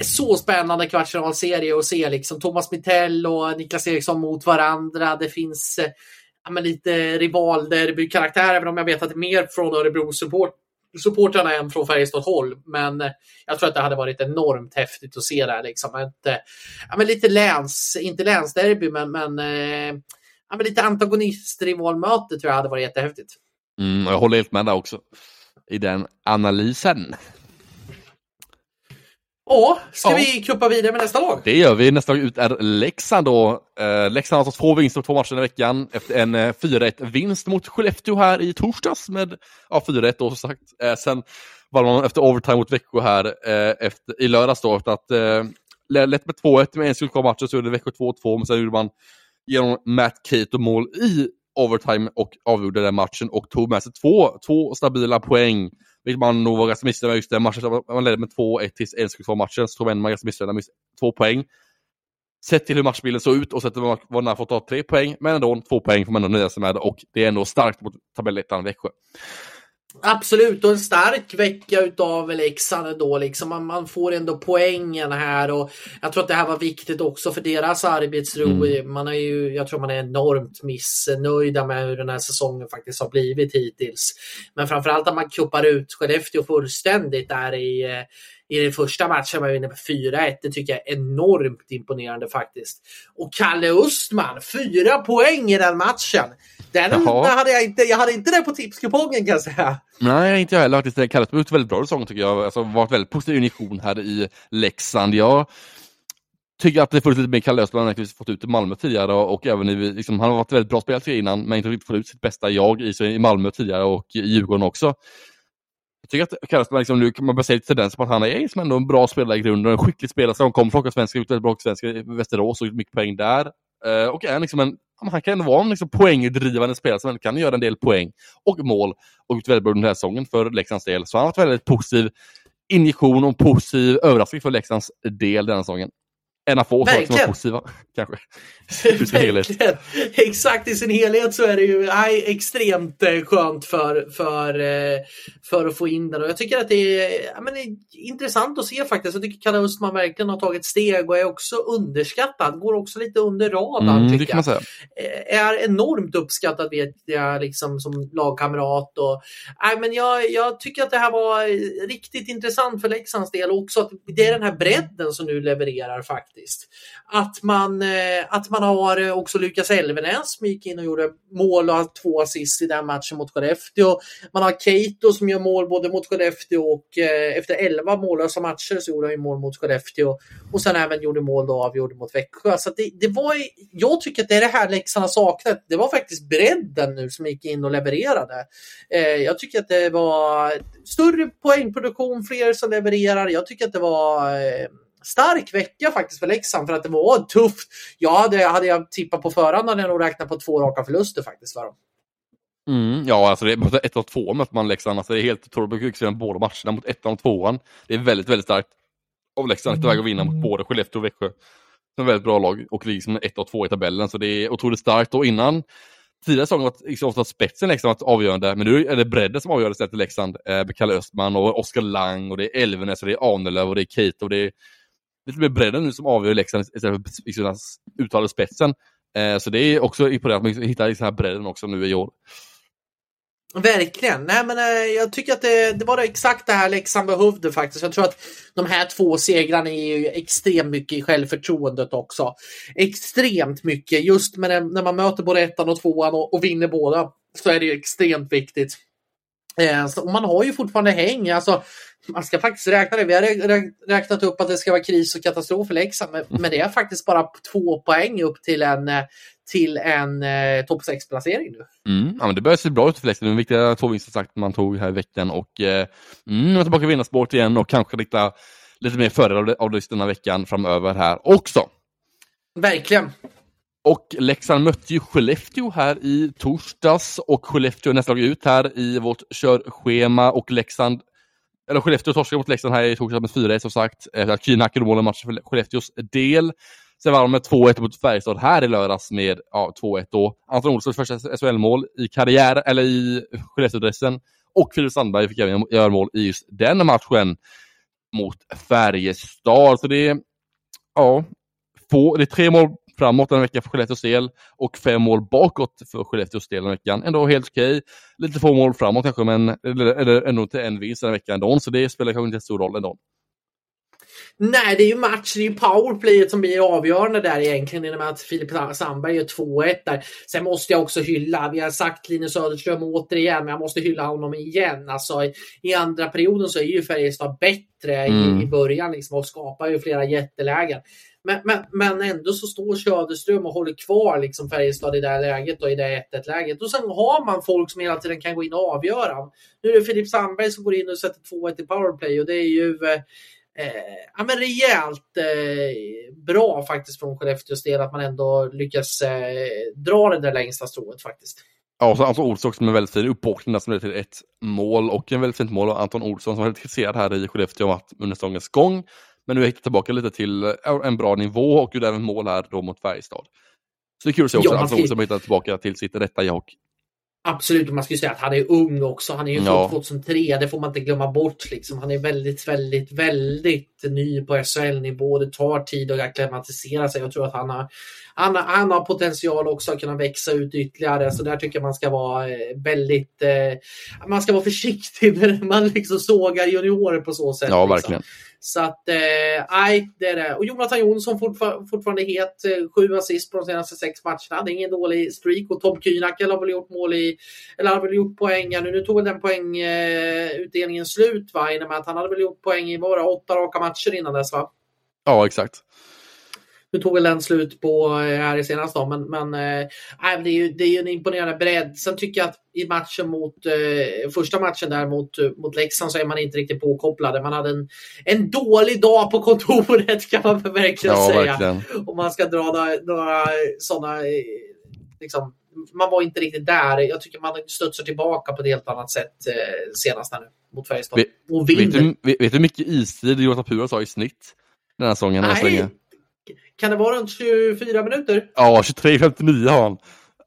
så spännande kvartsfinalserie att se liksom Thomas Mittell och Niklas Eriksson mot varandra. Det finns eh, ja, lite rivalderbykaraktär, även om jag vet att det är mer från Örebro support supportrarna än från Färjestad håll. Men eh, jag tror att det hade varit enormt häftigt att se det här liksom. Ett, eh, ja, men lite läns, inte länsderby, men, men, eh, ja, men lite antagonistrivalmöte tror jag hade varit jättehäftigt. Mm, jag håller helt med där också. I den analysen. Ja, ska Ja. vi kuppa vidare med nästa lag? Det gör vi. Nästa lag ut är Leksand då. Eh, Leksand har alltså två vinster på två matcher i veckan efter en eh, 4-1-vinst mot Skellefteå här i torsdags med ja, 4-1 då som sagt. Eh, sen vann man efter overtime mot Växjö här eh, efter, i lördags då efter att eh, lett med 2-1 med en sekund kvar matchen så gjorde Växjö 2-2 men sen gjorde man genom Matt Cato mål i overtime och avgjorde den matchen och tog med sig två, två stabila poäng. Vilket man nog var ganska missnöjd med just den matchen. Man ledde med 2-1 tills en sekund kvar av matchen så tog man ganska missnöjd med två poäng. Sett till hur matchbilden såg ut och sett till vad man har fått ta tre poäng, men ändå två poäng får man ändå nöja sig med och det är ändå starkt mot tabellettan Växjö. Absolut, och en stark vecka utav Leksand ändå. Liksom. Man, man får ändå poängen här och jag tror att det här var viktigt också för deras arbetsro. Mm. Man är ju, jag tror man är enormt missnöjda med hur den här säsongen faktiskt har blivit hittills. Men framförallt att man kuppar ut Skellefteå fullständigt där i, eh, i den första matchen man vinner med 4-1. Det tycker jag är enormt imponerande faktiskt. Och Kalle Östman, fyra poäng i den matchen. Den Jaha. hade jag inte, jag hade inte det på tipskupongen kan jag säga. Nej, inte jag heller faktiskt. Kallet har gjort väldigt bra säsong tycker jag. Alltså varit väldigt positiv injektion här i Leksand. Jag tycker att det funnits lite mer Kalle Östman än vi fått ut i Malmö tidigare och, även i, liksom, han har varit väldigt bra spelare innan men inte riktigt fått ut sitt bästa jag i Malmö tidigare och i Djurgården också. Jag tycker att Karlsberg, liksom, nu kan man börja se lite på att han är som ändå en bra spelare i grunden, en skicklig spelare som kommer från Svenska, ut väldigt bra Svenska i Västerås och gjort mycket poäng där. Eh, och är liksom en, han kan ändå vara en liksom, poängdrivande spelare som ändå kan göra en del poäng och mål och gjort väldigt bra under den här säsongen för Leksands del. Så han har varit väldigt positiv injektion och positiv överraskning för Leksands del den här säsongen. En av få saker som Verkligen. positiva, kanske. Verkligen. Exakt, i sin helhet så är det ju nej, extremt eh, skönt för, för, eh, för att få in den. Och jag tycker att det är, ja, men det är intressant att se faktiskt. Jag tycker Kalle Östman verkligen har tagit steg och är också underskattad. Går också lite under radarn Mm, tycker jag. säga. är enormt uppskattad vet jag liksom som lagkamrat. Och, nej, men jag, jag tycker att det här var riktigt intressant för Leksands del också. Att det är den här bredden som nu levererar faktiskt. Att man, eh, att man har eh, också Lukas Elvenäs som gick in och gjorde mål och har två assist i den matchen mot Skellefteå. Man har Keito som gör mål både mot Skellefteå och eh, efter 11 mållösa matcher så gjorde han ju mål mot Skellefteå och sen även gjorde mål då avgjorde mot Växjö. Så att det, det var, jag tycker att det är det här Leksand har saknat. Det var faktiskt bredden nu som gick in och levererade. Jag tycker att det var större poängproduktion, fler som levererar. Jag tycker att det var stark vecka faktiskt för Leksand för att det var tufft. Jag hade, hade jag tippat på förhand hade jag nog räknat på två raka förluster faktiskt för dem. Mm, ja, alltså det är ett och två möter man Leksand. Alltså det är helt att båda matcherna mot ettan och tvåan. Det är väldigt, väldigt starkt av Leksand att väg att vinna mot både Skellefteå och Växjö. Som är väldigt bra lag och ligger som ett och två i tabellen. Så det är otroligt starkt. Och innan tidigare säsongen var liksom ofta spetsen Leksand varit avgörande. Men nu är det bredden som avgör istället i Leksand. Eh, Kalle Östman och Oskar Lang och det är Elvenäs och det är Ahnelöv och det är Keito. Och det är lite mer typ bredden nu som avgör Leksand istället för liksom, den uttalade spetsen. Eh, så det är också imponerande att man hittar liksom den här bredden också nu i år. Verkligen. Nej, men, eh, jag tycker att det, det var exakt det här Leksand behövde faktiskt. Jag tror att de här två segrarna ger ju extremt mycket i självförtroendet också. Extremt mycket. Just med det, när man möter både ettan och tvåan och, och vinner båda så är det ju extremt viktigt. Eh, så, man har ju fortfarande häng. Alltså, man ska faktiskt räkna det. Vi har rä- rä- räknat upp att det ska vara kris och katastrof för Leksand. Men, men det är faktiskt bara två poäng upp till en, eh, till en eh, topp 6-placering nu. Mm, ja, men det börjar se bra ut för Leksand. De viktiga två vinster sagt man tog här i veckan och eh, mm, tillbaka i vinnarspåret igen och kanske rikta lite mer fördel av av det den här veckan framöver här också. Verkligen. Och Leksand mötte ju Skellefteå här i torsdags och Skellefteå är nästa lag ut här i vårt körschema och Leksand eller Skellefteå torskade mot Leksand här i torsdags med 4-1 som sagt. Eh, Kinak mål i matchen för Skellefteås del. Sen var de med 2-1 mot Färjestad här i lördags med ja, 2-1 då. Anton Olssons första SHL-mål i karriär, eller i Skellefteådressen. Och Filip Sandberg fick även göra mål i just den matchen mot Färjestad. Så det är, ja, få, det är tre mål framåt den veckan för Skellefteås del och fem mål bakåt för Skellefteås del den veckan. Ändå helt okej. Lite få mål framåt kanske, men eller, eller ändå till en vinst den veckan ändå, så det spelar kanske inte så stor roll ändå. Nej, det är ju match, det är ju powerplayet som blir avgörande där egentligen i och med att Filip Sandberg gör 2-1 där. Sen måste jag också hylla, vi har sagt Linus Söderström återigen, men jag måste hylla honom igen. Alltså i, i andra perioden så är ju Färjestad bättre mm. i, i början liksom, och skapar ju flera jättelägen. Men, men, men ändå så står Söderström och håller kvar liksom Färjestad i det här läget och i det 1-1 läget. Och sen har man folk som hela tiden kan gå in och avgöra. Nu är det Filip Sandberg som går in och sätter 2-1 i powerplay och det är ju eh, ja, men rejält eh, bra faktiskt från Skellefteås del att man ändå lyckas eh, dra det där längsta strået faktiskt. Ja, och så Anton Olsson också med väldigt fin uppåkning som leder till ett mål och en väldigt fint mål av Anton Olsson som var väldigt kritiserad här i Skellefteå under säsongens gång. Men nu är hittat tillbaka lite till eh, en bra nivå och gjorde även mål här då mot Färjestad. Så det är kul att se också ja, Anton Olsson har hittat tillbaka till sitt rätta hockey. Absolut, man ska ju säga att han är ung också. Han är ju ja. 2003, det får man inte glömma bort. Liksom. Han är väldigt, väldigt, väldigt ny på SHL-nivå. Det tar tid att acklimatisera sig. Jag tror att han har, han, han har potential också att kunna växa ut ytterligare. Så där tycker jag man ska vara eh, väldigt... Eh, man ska vara försiktig när man liksom sågar juniorer på så sätt. Ja, liksom. Så att, eh, nej, det är det. Och Jonathan Jonsson fortfar fortfarande het. Eh, sju assist på de senaste sex matcherna. Det är ingen dålig streak. Och Tom Kühnhackl har väl gjort mål i, eller har väl gjort poäng. nu, nu tog väl den poängutdelningen eh, slut va? I och med att han hade väl gjort poäng i bara åtta raka matcher innan dess va? Ja, exakt. Nu tog väl den slut på eh, här i senaste men, men äh, det, är ju, det är ju en imponerande bredd. Sen tycker jag att i matchen mot äh, första matchen där mot, mot Leksand så är man inte riktigt påkopplade. Man hade en, en dålig dag på kontoret kan man verkligen ja, säga. Verkligen. Om man ska dra några, några sådana liksom, man var inte riktigt där. Jag tycker man studsar tillbaka på ett helt annat sätt eh, senast här nu mot Färjestad. Vinner. Vet du, vet du hur mycket istid Jonathan Puras har i snitt den här säsongen? Nej, kan det vara runt 24 minuter? Ja, 23.59 har han.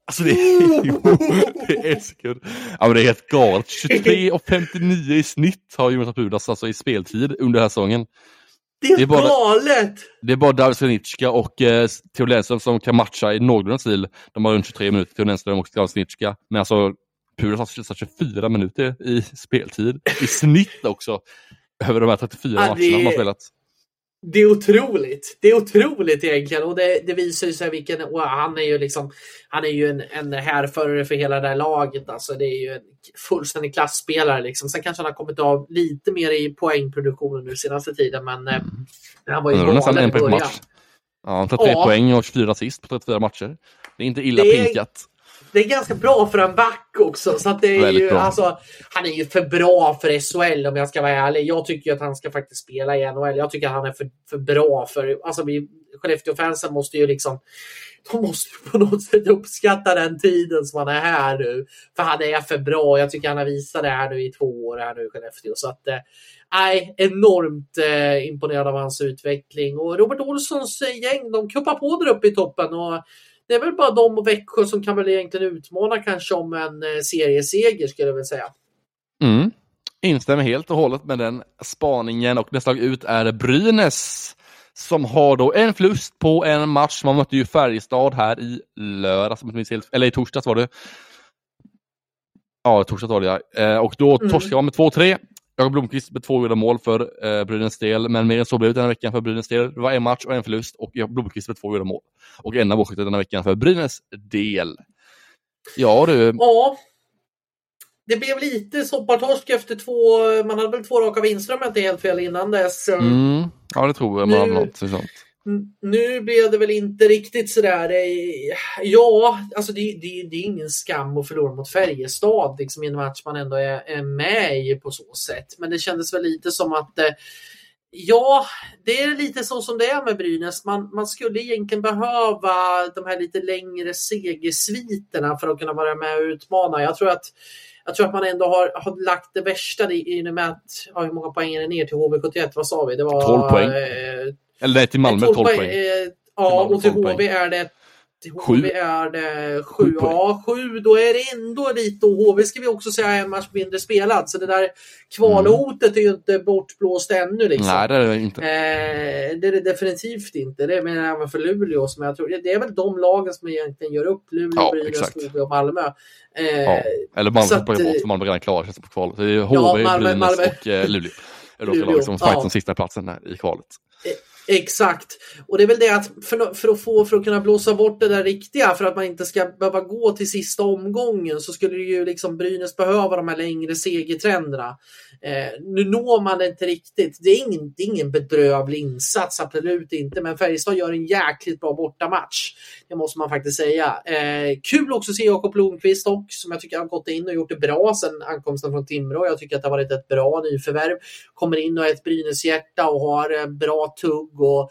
Alltså det är, det är så kul. Ja, men det är helt galet. 23.59 i snitt har Jonas Pudas alltså i speltid under den här säsongen. Det är, det är bara, galet! Det är bara David Svenitska och eh, Theo Lennström som kan matcha i någorlunda stil. De har runt 23 minuter, Theo Lennström och David Svenitska. Men alltså Pudas har 24 minuter i speltid i snitt också. Över de här 34 ja, matcherna det... de har spelat. Det är otroligt. Det är otroligt egentligen och det, det visar ju sig vilken, och han är ju liksom, han är ju en, en härförare för hela det här laget. Alltså det är ju en fullständig klassspelare liksom. Sen kanske han har kommit av lite mer i poängproduktionen nu senaste tiden, men eh, mm. han var ju galen i början. Match. Ja, 33 ja. poäng och 24 assist på 34 matcher. Det är inte illa det pinkat det är ganska bra för en back också. Så att det är ju, alltså, han är ju för bra för SHL om jag ska vara ärlig. Jag tycker att han ska faktiskt spela i NHL. Jag tycker att han är för, för bra för... Alltså, vi, Skellefteå-fansen måste ju liksom... De måste på något sätt uppskatta den tiden som han är här nu. För han är för bra. Jag tycker han har visat det här nu i två år här nu i Skellefteå. Så att, eh, enormt eh, imponerad av hans utveckling. Och Robert Olssons gäng, de kuppar på där uppe i toppen. Och det är väl bara de och Växjö som kan väl egentligen utmana kanske om en eh, serieseger skulle jag väl säga. Mm. Instämmer helt och hållet med den spaningen och nästa lag ut är Brynäs som har då en förlust på en match. Man mötte ju Färjestad här i lördags, eller i torsdags var det. Ja, torsdags var det ja. Eh, och då mm. torskade man med 2-3. Jakob Blomqvist med två gjorda mål för eh, Brynäs del, men mer än så blev det den här veckan för Brynäs del. Det var en match och en förlust och Jakob Blomqvist med två gjorda mål. Och en av målskyttar denna veckan för Brynäs del. Ja du. Ja. Det blev lite soppartorsk efter två, man hade väl två raka vinster om jag inte helt fel innan dess. Mm. Ja det tror jag man hade något sånt. Nu blev det väl inte riktigt sådär. Ja, alltså det, det, det är ingen skam att förlora mot Färjestad liksom, i en match man ändå är, är med i på så sätt. Men det kändes väl lite som att eh, Ja, det är lite så som det är med Brynäs. Man, man skulle egentligen behöva de här lite längre segersviterna för att kunna vara med och utmana. Jag tror att, jag tror att man ändå har, har lagt det värsta i, i och med att, ja, hur många poäng är det ner till HV71? Vad sa vi? Det var 12 poäng. Eh, eller nej, till Malmö 12 poäng. Eh, ja, och till HV är det till HV är det sju. Ja, sju. Då är det ändå lite. Och HV ska vi också säga en match mindre spelad. Så det där kvalhotet mm. är ju inte bortblåst ännu. Liksom. Nej, det är det inte. Eh, det är det definitivt inte. Det menar jag även för Luleå. Som jag tror, det är väl de lagen som egentligen gör upp. Luleå, ja, Brynäs, HV och Malmö. Eh, ja. Eller Malmö att, bort, för Malmö redan klara på kvalet. Det är HV, ja, Malmö, Brynäs Malmö. och eh, Luleå. Är de lag som fightar ja. sista platsen i kvalet. Exakt. Och det är väl det att för, för, att få, för att kunna blåsa bort det där riktiga, för att man inte ska behöva gå till sista omgången, så skulle ju liksom Brynäs behöva de här längre segertrenderna. Eh, nu når man det inte riktigt. Det är, ingen, det är ingen bedrövlig insats, absolut inte, men Färjestad gör en jäkligt bra bortamatch. Det måste man faktiskt säga. Eh, kul också att se Jakob Blomqvist och som jag tycker har gått in och gjort det bra sedan ankomsten från Timrå. Jag tycker att det har varit ett bra nyförvärv. Kommer in och är ett Brynäs hjärta och har eh, bra tugg och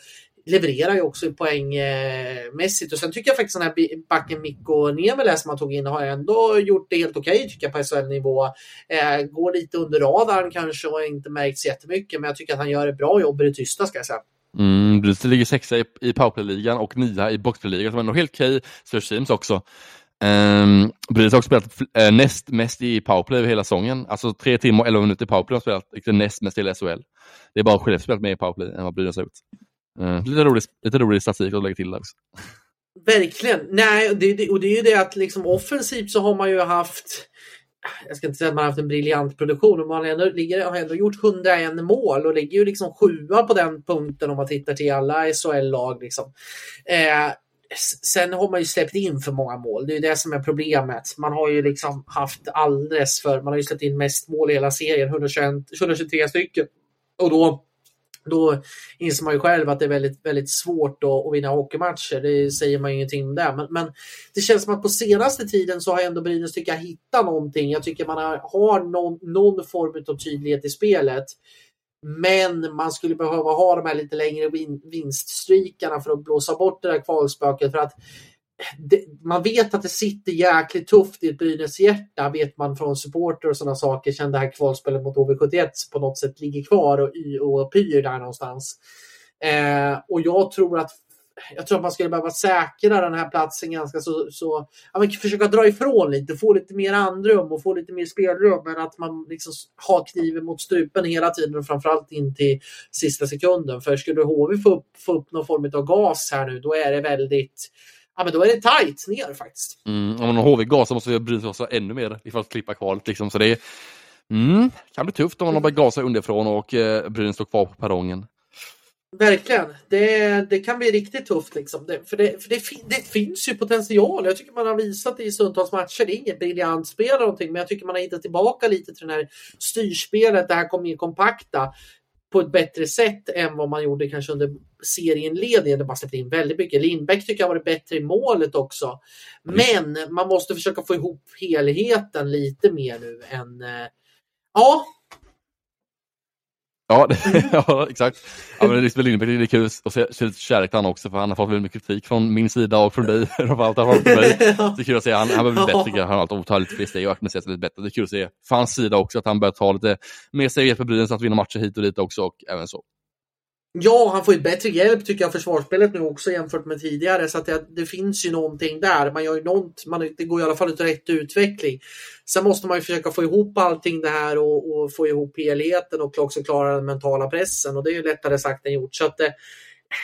levererar ju också poängmässigt. Och sen tycker jag faktiskt den här backen Mikko Niemelä som han tog in har ändå gjort det helt okej okay, tycker jag på SHL-nivå. Eh, går lite under radarn kanske och inte märkts jättemycket men jag tycker att han gör ett bra jobb i det tysta ska jag säga. Mm, Brynäs ligger sexa i, i powerplay-ligan och nia i boxplay-ligan som är nog helt okej. Störst teams också. Um, Brynäs har också spelat uh, näst mest i powerplay över hela säsongen. Alltså tre timmar och elva minuter i powerplay har spelat liksom, näst mest i SHL. Det är bara Skellefteå som spelat mer i powerplay än vad Brynäs har gjort. Uh, lite, rolig, lite rolig statistik att lägga till där också. Verkligen. Nej, det, det, och det är ju det att liksom offensivt så har man ju haft jag ska inte säga att man har haft en briljant produktion, men man har ändå, ligger, har ändå gjort 101 mål och ligger ju liksom sjua på den punkten om man tittar till alla SHL-lag. Liksom. Eh, sen har man ju släppt in för många mål. Det är det som är problemet. Man har ju liksom haft alldeles för, man har ju släppt in mest mål i hela serien, 121, 123 stycken. Och då då inser man ju själv att det är väldigt, väldigt svårt att, att vinna hockeymatcher. Det säger man ju ingenting om det. Men, men, det känns som att på senaste tiden så har ändå Brynäs tycker jag hittat någonting. Jag tycker man har, har någon, någon form av tydlighet i spelet. Men man skulle behöva ha de här lite längre vin, vinststreakarna för att blåsa bort det där kvalspöket. För att det, man vet att det sitter jäkligt tufft i ett Brynäs hjärta, vet man från supporter och sådana saker, sen det här kvalspelet mot HV71 på något sätt ligger kvar och, och pyr där någonstans. Eh, och jag tror att jag tror att man skulle behöva säkra den här platsen ganska så, så ja, men försöka dra ifrån lite, få lite mer andrum och få lite mer spelrum men att man liksom har kniven mot strupen hela tiden och framförallt in till sista sekunden. För skulle HV få upp, få upp någon form av gas här nu, då är det väldigt ja, men då är det tight ner faktiskt. Mm, om HV gasar måste vi bry oss ännu mer ifall att klippa kvalet. Liksom. Så det mm, kan bli tufft om man börjar gasa underifrån och eh, Brynäs står kvar på perrongen. Verkligen. Det, det kan bli riktigt tufft. Liksom. Det, för det, för det, det, finns ju potential. Jag tycker man har visat det i stundtals matcher. Det är inget briljant spel eller någonting, men jag tycker man har hittat tillbaka lite till det här styrspelet. Det här kommer in kompakta på ett bättre sätt än vad man gjorde kanske under serienledningen där man släppte in väldigt mycket. Lindbäck tycker jag har varit bättre i målet också. Men man måste försöka få ihop helheten lite mer nu än... Eh, ja, Ja, det, ja exakt. Ja, men Lisbeth Lindberg, det är kul att se, se lite kärlek till honom också för han har fått väldigt mycket kritik från min sida och från dig. Framförallt från mig. Det är kul att se, han, han behöver bli bättre, han har alltid tagit lite fler steg och aktiviserat lite bättre. Det är kul att se från hans sida också att han börjar ta lite mer seriöst på Brynäs att vinna matcher hit och dit också och även så. Ja, han får ju bättre hjälp tycker jag försvarsspelet nu också jämfört med tidigare. Så att det, det finns ju någonting där. Man gör ju något, man, det går i alla fall ut rätt utveckling. Sen måste man ju försöka få ihop allting det här och, och få ihop helheten och också klara den mentala pressen. Och det är ju lättare sagt än gjort. Så att, eh,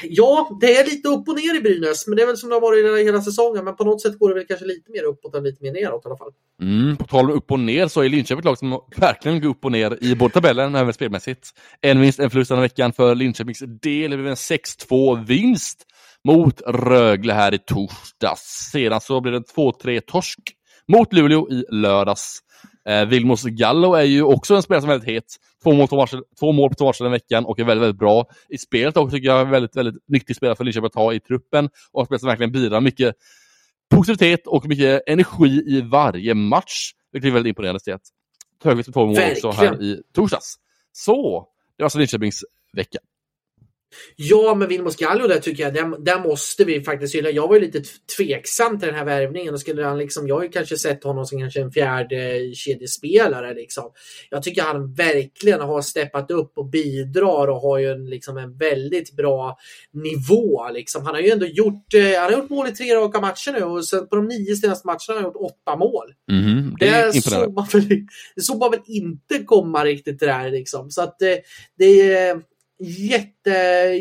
Ja, det är lite upp och ner i Brynäs, men det är väl som det har varit hela säsongen. Men på något sätt går det väl kanske lite mer uppåt än lite mer neråt i alla fall. Mm, på tal om upp och ner så är Linköping ett lag som verkligen går upp och ner i både tabellen och även spelmässigt. En vinst, en förlust den veckan för Linköpings del. Det blev en 6-2 vinst mot Rögle här i torsdags. Sedan så blev det 2-3 torsk mot Luleå i lördags. Eh, Vilmos Gallo är ju också en spelare som är väldigt het. Två mål, på varsel, två mål på två varsel den veckan och är väldigt, väldigt bra i spelet också tycker jag. är väldigt, väldigt nyttig spelare för Linköping att ha i truppen och en spelare som verkligen bidrar mycket positivitet och mycket energi i varje match. Vilket är väldigt imponerande sett. Högvist med två mål också här i torsdags. Så, det var alltså Linköpings vecka. Ja, men Vilmos Gallo där tycker jag, där, där måste vi faktiskt hylla. Jag var ju lite tveksam till den här värvningen. Och skulle han liksom, jag har ju kanske sett honom som kanske en fjärde kedjespelare. Liksom. Jag tycker han verkligen har steppat upp och bidrar och har ju en, liksom en väldigt bra nivå. Liksom. Han har ju ändå gjort, eh, han har gjort mål i tre raka matcher nu och sen på de nio senaste matcherna har han gjort åtta mål. Mm, det, det, såg man väl, det såg man väl inte komma riktigt det där liksom. Så att det, det är jätte,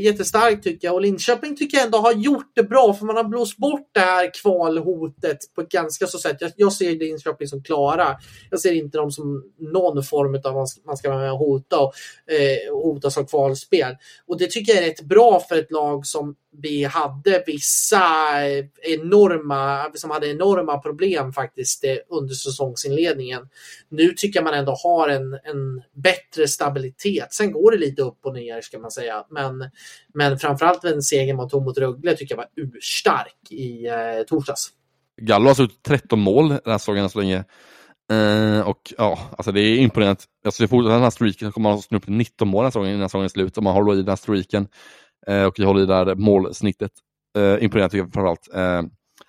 jättestarkt tycker jag och Linköping tycker jag ändå har gjort det bra för man har blåst bort det här kvalhotet på ett ganska så sätt. Jag, jag ser Linköping som klara. Jag ser inte dem som någon form av man ska, man ska vara med och hota och eh, hotas av kvalspel. Och det tycker jag är rätt bra för ett lag som vi hade vissa eh, enorma, som hade enorma problem faktiskt eh, under säsongsinledningen. Nu tycker jag man ändå har en, en bättre stabilitet. Sen går det lite upp och ner ska man säga. Men, men framförallt en seger tog mot Rögle tycker jag var urstark i eh, torsdags. Gallo har suttit 13 mål den här säsongen så länge. Eh, och ja, alltså det är imponerande. Alltså det fortsätter den här streaken så kommer man upp till 19 mål den här säsongen innan säsongen är slut. Om man håller i den här streaken. eh, och håller i det här målsnittet. Eh, imponerande tycker jag framförallt. Eh,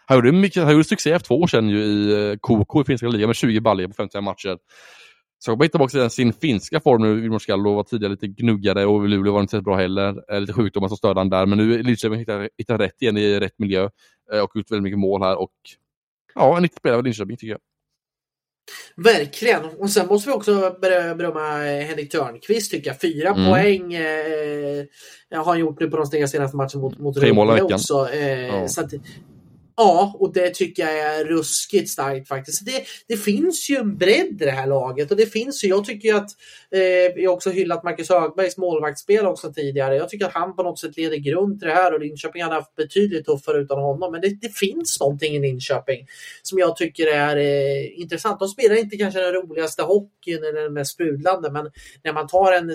han gjorde, mycket, han gjorde succé för två år sedan ju i eh, KK i finska ligan med 20 baljor på 50 matcher. Så kommer tillbaka till sin finska form nu. Vilmar Skallo var tidigare lite gnuggade och Luleå var inte så bra heller. Lite sjukdomar som störde han där. Men nu är Linköping hittat, hittat rätt igen i rätt miljö och gjort väldigt mycket mål här. Och ja, en riktig spelare av Linköping tycker jag. Verkligen. Och sen måste vi också berömma Henrik Törnqvist tycker jag. Fyra mm. poäng eh, har han gjort nu på de senaste matcherna mot, mot Tre mål i veckan. Också. Eh, ja. så att, Ja, och det tycker jag är ruskigt starkt faktiskt. Det, det finns ju en bredd i det här laget och det finns ju, jag tycker ju att, eh, jag också hyllat Marcus Högbergs målvaktsspel också tidigare. Jag tycker att han på något sätt leder grund till det här och Linköping hade haft betydligt tuffare utan honom. Men det, det finns någonting i Linköping som jag tycker är eh, intressant. De spelar inte kanske den roligaste hockeyn eller den mest sprudlande, men när man tar en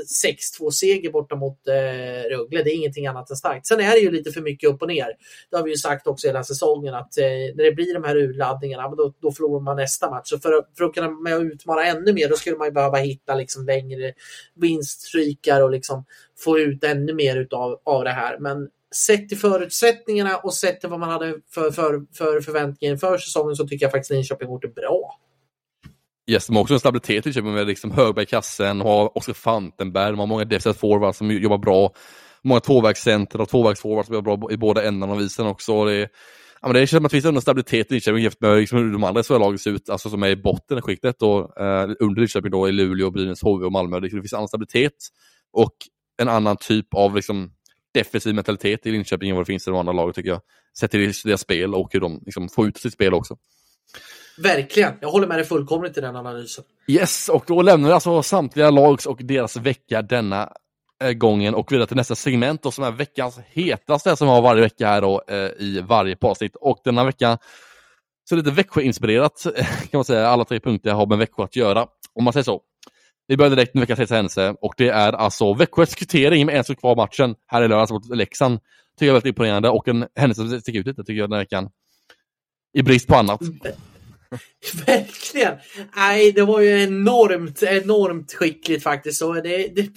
6-2 seger borta mot eh, Rögle, det är ingenting annat än starkt. Sen är det ju lite för mycket upp och ner. Det har vi ju sagt också hela säsongen säsongen att eh, när det blir de här urladdningarna, då, då förlorar man nästa match. Så för, för att kunna utmana ännu mer, då skulle man behöva hitta liksom längre vinststreakar och liksom få ut ännu mer utav, av det här. Men sett till förutsättningarna och sett till vad man hade för, för, för förväntningar inför säsongen så tycker jag faktiskt att Linköping gjort det bra. Yes, de har också en stabilitet i med liksom Högberg i kassen, har Oskar Fantenberg, de har många defensiva forwards som jobbar bra. Många tvåvägscenter och tvåvägsforwards som jobbar bra i båda ändarna av isen också. Det är, ja, men det känns som att det finns en stabilitet i Linköping jämfört med liksom, hur de andra SHL-lagen ser ut, alltså som är i botten i skiktet och eh, under Linköping då i Luleå, Brynäs, HV och Malmö. Det, det finns annan stabilitet och en annan typ av liksom, defensiv mentalitet i Linköping än vad det finns i de andra lagen tycker jag. Sett till deras spel och hur de liksom, får ut sitt spel också. Verkligen, jag håller med dig fullkomligt i den analysen. Yes, och då lämnar vi alltså samtliga lags och deras vecka denna Eh, gången och vidare till nästa segment då, som är veckans hetaste som har varje vecka här då, eh, i varje avsnitt. Och denna vecka så är det lite Växjö-inspirerat kan man säga. Alla tre punkter har med Växjö att göra, om man säger så. Vi börjar direkt med veckans hetaste händelse och det är alltså Växjös kvittering med en sekund kvar matchen här i lördags mot Leksand. Tycker jag är väldigt imponerande och en händelse som sticker ut lite tycker jag den här veckan. I brist på annat. Mm. Verkligen! Nej, det var ju enormt, enormt skickligt faktiskt. Så det, det,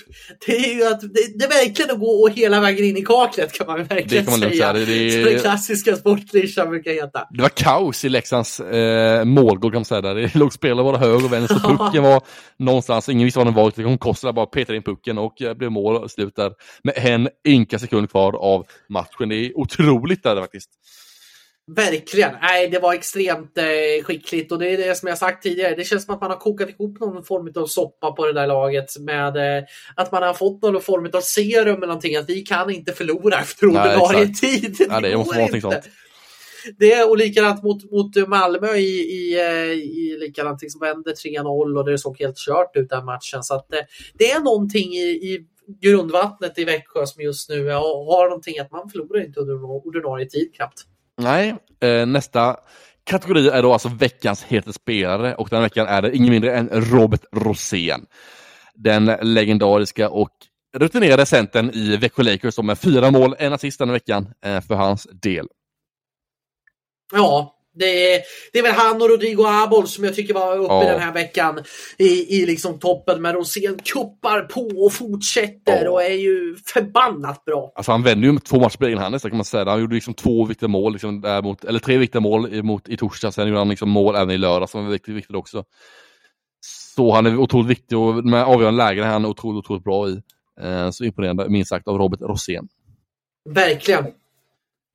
det är ju att det, det är verkligen att gå hela vägen in i kaklet kan man verkligen det kan man säga. säga. Det, det, den klassiska sportklyschan brukar heta. Det var kaos i Leksands eh, målgård kan man säga. Där. Det låg spelare både höger och vänster. Pucken var någonstans, ingen visste var den var. Det kom Kossela bara petade in pucken och eh, blev mål slut där. Med en ynka sekund kvar av matchen. Det är otroligt där faktiskt. Verkligen! Nej, det var extremt eh, skickligt och det är det som jag sagt tidigare. Det känns som att man har kokat ihop någon form av soppa på det där laget med eh, att man har fått någon form av serum eller någonting. Att vi kan inte förlora efter ordinarie tid. Det, ja, det måste vara sånt. Det är och likadant mot, mot Malmö i, i, eh, i likadant som vände 3-0 och det såg helt kört ut den matchen. Så att, eh, det är någonting i, i grundvattnet i Växjö som just nu har, har någonting att man förlorar inte under ordinarie tid knappt. Nej, eh, nästa kategori är då alltså veckans hetaste spelare och den veckan är det ingen mindre än Robert Rosén. Den legendariska och rutinerade centern i Växjö Lakers som med fyra mål, en assist den veckan eh, för hans del. Ja, det är, det är väl han och Rodrigo Abol som jag tycker var uppe ja. den här veckan i, i liksom toppen. Men Rosén kuppar på och fortsätter ja. och är ju förbannat bra. Alltså han vände ju två matcher på egen hand kan man säga. Han gjorde liksom två viktiga mål, liksom, mot, eller tre viktiga mål mot, i torsdag. Sen gjorde han liksom mål även i lördag som var viktigt, viktigt också. Så han är otroligt viktig och med avgörande lägen är han otroligt, otroligt bra i. Eh, så imponerande minst sagt av Robert Rosén. Verkligen.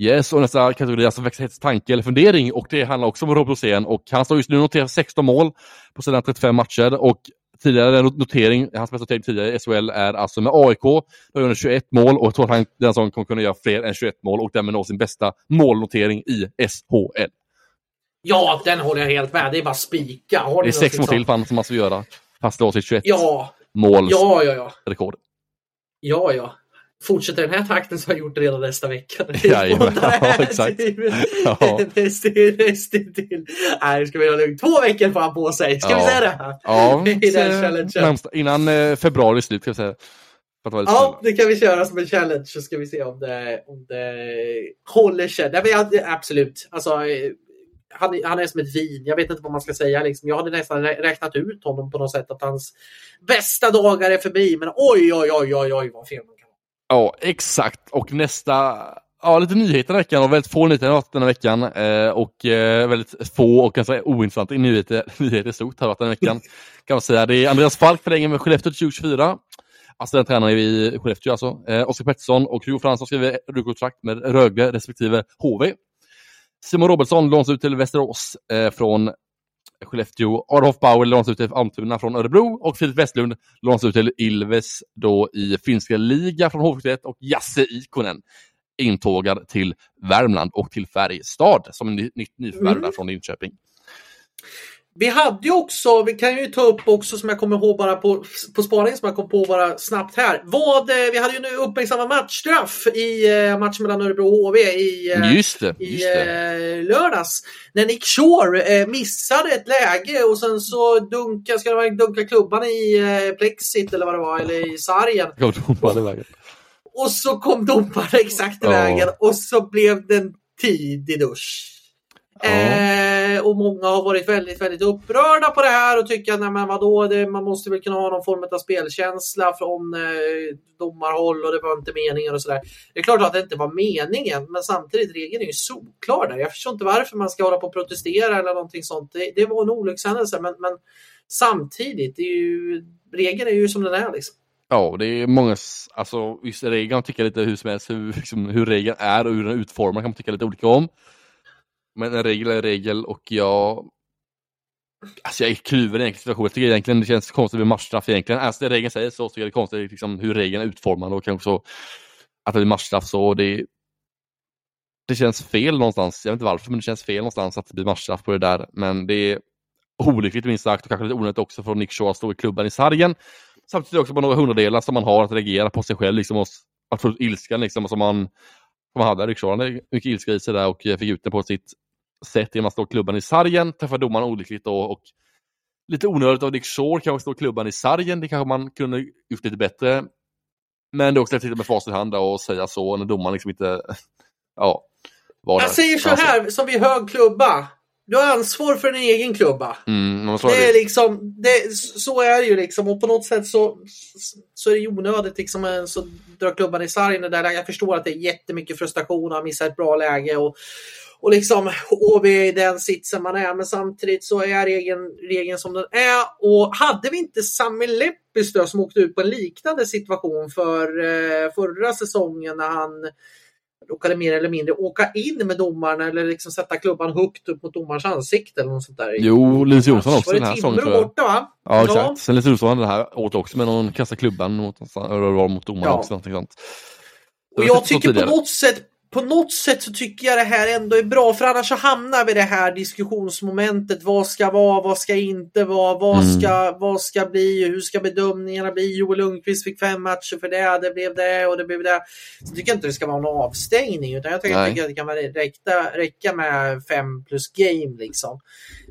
Yes, och nästa kategori är alltså växthets tanke eller fundering och det handlar också om Rob Rosén och han står just nu noterat 16 mål på sina 35 matcher och tidigare notering, hans bästa notering tidigare i SHL är alltså med AIK. Då har han 21 mål och jag tror att han den säsongen kommer kunna göra fler än 21 mål och därmed nå sin bästa målnotering i SHL. Ja, den håller jag helt med. Det är bara spika. Har det är sex mål till för som måste göra. Fast det var sitt 21 ja. måls ja, ja, ja. rekord. Ja, ja. Fortsätter den här takten så har jag gjort det redan nästa vecka. Jajamän, ja, exakt. ja. Nästintill. Nej, ska vi ha lugnt. Två veckor får han på sig. Ska ja. vi säga det? Ja, I den innan eh, februari slut ska vi säga. Ja, det kan vi köra som en challenge så ska vi se om det, om det håller sig. Nej, men absolut. Alltså, han, han är som ett vin. Jag vet inte vad man ska säga. Liksom. Jag hade nästan räknat ut honom på något sätt att hans bästa dagar är förbi. Men oj, oj, oj, oj, oj vad fel man Ja, exakt. Och nästa Ja, lite nyheter den veckan och väldigt få nyheter den här veckan. Eh, och eh, väldigt få och ganska ointressanta nyheter, nyheter i stort här den här veckan. kan man säga. Det är Andreas Falk förlänger med Skellefteå till 2024. Alltså den tränaren i Skellefteå alltså. Eh, Oskar Pettersson och Hugo Fransson skriver kontrakt med Rögle respektive HV. Simon Robertsson lånas ut till Västerås eh, från Skellefteå. Adolf Bauer lånas ut till Almtuna från Örebro och Filip Westlund lånas ut till Ilves då i finska liga från HV71 och Jasse Ikonen intågad till Värmland och till Färjestad som en nytt nyförvärv mm. från Linköping. Vi hade ju också, vi kan ju ta upp också som jag kommer ihåg bara på, på spaning som jag kom på bara snabbt här. Vad, vi hade ju nu uppmärksamma matchstraff i eh, matchen mellan Örebro och HV i, eh, just det, just det. Eh, lördags. När Nick Shore missade ett läge och sen så dunka, ska det vara, dunka klubban i plexit eller vad det var, eller i sargen. Och så kom domaren exakt i vägen och så blev det en tidig dusch. Eh, och många har varit väldigt, väldigt upprörda på det här och tycker att nej, men vadå, det, man måste väl kunna ha någon form av spelkänsla från eh, domarhåll och det var inte meningen och sådär. Det är klart att det inte var meningen, men samtidigt regeln är ju solklar där. Jag förstår inte varför man ska hålla på och protestera eller någonting sånt. Det, det var en olyckshändelse, men, men samtidigt, är ju, regeln är ju som den är. Liksom. Ja, det är många, alltså just regeln kan tycka lite hur som helst, hur, liksom, hur regeln är och hur den är utformad kan man tycka lite olika om. Men en regel är en regel och jag Alltså jag är kluven i situationen. Jag tycker egentligen det känns konstigt med matchstraff egentligen. Alltså det regeln säger så tycker jag det är konstigt liksom, hur regeln är utformad och kanske så att det blir matchstraff så. Det, det känns fel någonstans. Jag vet inte varför men det känns fel någonstans att det blir matchstraff på det där. Men det är olyckligt minst sagt och kanske lite onödigt också från Nick Shaw att stå i klubban i sargen. Samtidigt också på några hundradelar som man har att reagera på sig själv liksom och att få ut ilskan liksom och som man, man hade. Hade mycket ilska i sig där och fick ut den på sitt sätt genom att slå klubban i sargen, träffa domaren olyckligt då, och lite onödigt av Dick Shore kanske slå klubban i sargen, det kanske man kunde gjort lite bättre. Men det är också att titta med facit i hand och säga så när domaren liksom inte, ja. Var Jag säger så här, som vid hög klubba. Du har ansvar för din egen klubba. Mm, det är liksom, det, så är det ju liksom och på något sätt så, så är det onödigt liksom så drar klubban i sargen. Där jag förstår att det är jättemycket frustration och missar ett bra läge och, och liksom HV i den sitsen man är. Men samtidigt så är regeln, regeln som den är. Och hade vi inte Sami Leppis som åkte ut på en liknande situation för eh, förra säsongen när han råkade mer eller mindre åka in med domaren eller liksom sätta klubban högt upp mot domarens ansikte eller något sånt där. Jo, Linus Jonsson också den här säsongen tror jag. borta va? Ja, exakt. Ja. Sen Linus Jonsson den här åt också med någon kasta klubban mot, mot domaren ja. också. Sånt. Och jag tycker på något sätt på något sätt så tycker jag det här ändå är bra för annars så hamnar vi i det här diskussionsmomentet. Vad ska vara, vad ska inte vara, vad, mm. ska, vad ska bli, hur ska bedömningarna bli? Joel Lundqvist fick fem matcher för det, det blev det och det blev det. Så jag tycker inte det ska vara en avstängning utan jag tycker, tycker att det kan räcka, räcka med fem plus game liksom.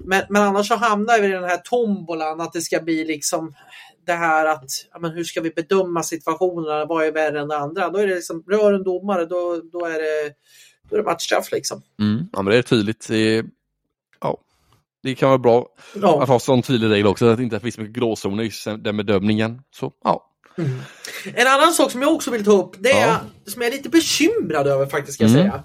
Men, men annars så hamnar vi i den här tombolan att det ska bli liksom det här att ja, men hur ska vi bedöma situationerna, vad är värre än det andra? Då är det liksom, rör en domare, då, då är det, då är det matchstraff liksom. Mm. Ja, men det är tydligt. Det, ja, det kan vara bra ja. att ha sån tydlig regel också, att det inte finns mycket gråzoner i den bedömningen. Så, ja. Mm. En annan sak som jag också vill ta upp, det är, ja. som jag är lite bekymrad över faktiskt, ska jag mm. säga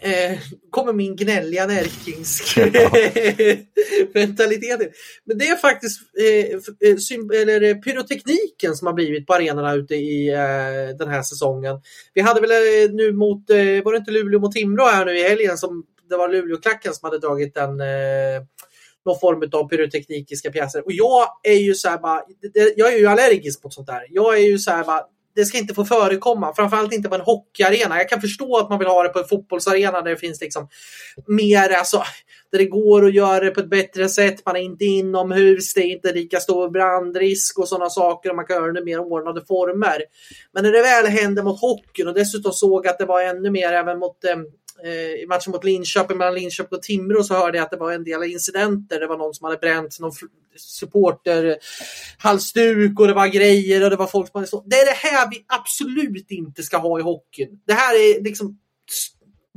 eh, kommer min gnälliga närkingsk mentalitet. Men det är faktiskt eh, eh eller eh, pyrotekniken som har blivit på arenorna ute i eh, den här säsongen. Vi hade väl eh, nu mot, var det inte Luleå mot Timrå här nu i helgen som det var Luleåklacken som hade dragit en någon form av pyrotekniska pjäser. Och jag är ju så här bara, jag är ju allergisk mot sånt där. Jag är ju så här bara, det ska inte få förekomma, framförallt inte på en hockeyarena. Jag kan förstå att man vill ha det på en fotbollsarena där det finns liksom mer, alltså, där det går att göra det på ett bättre sätt. Man är inte inomhus, det är inte lika stor brandrisk och sådana saker och man kan göra det i mer ordnade former. Men när det väl händer mot hockeyn och dessutom såg att det var ännu mer även mot eh, Eh, i matchen mot Linköping, mellan Linköping och Timrå, så hörde jag att det var en del incidenter. Det var någon som hade bränt någon supporter halsduk och det var grejer och det var folk som hade stått. Det är det här vi absolut inte ska ha i hockeyn. Det här är liksom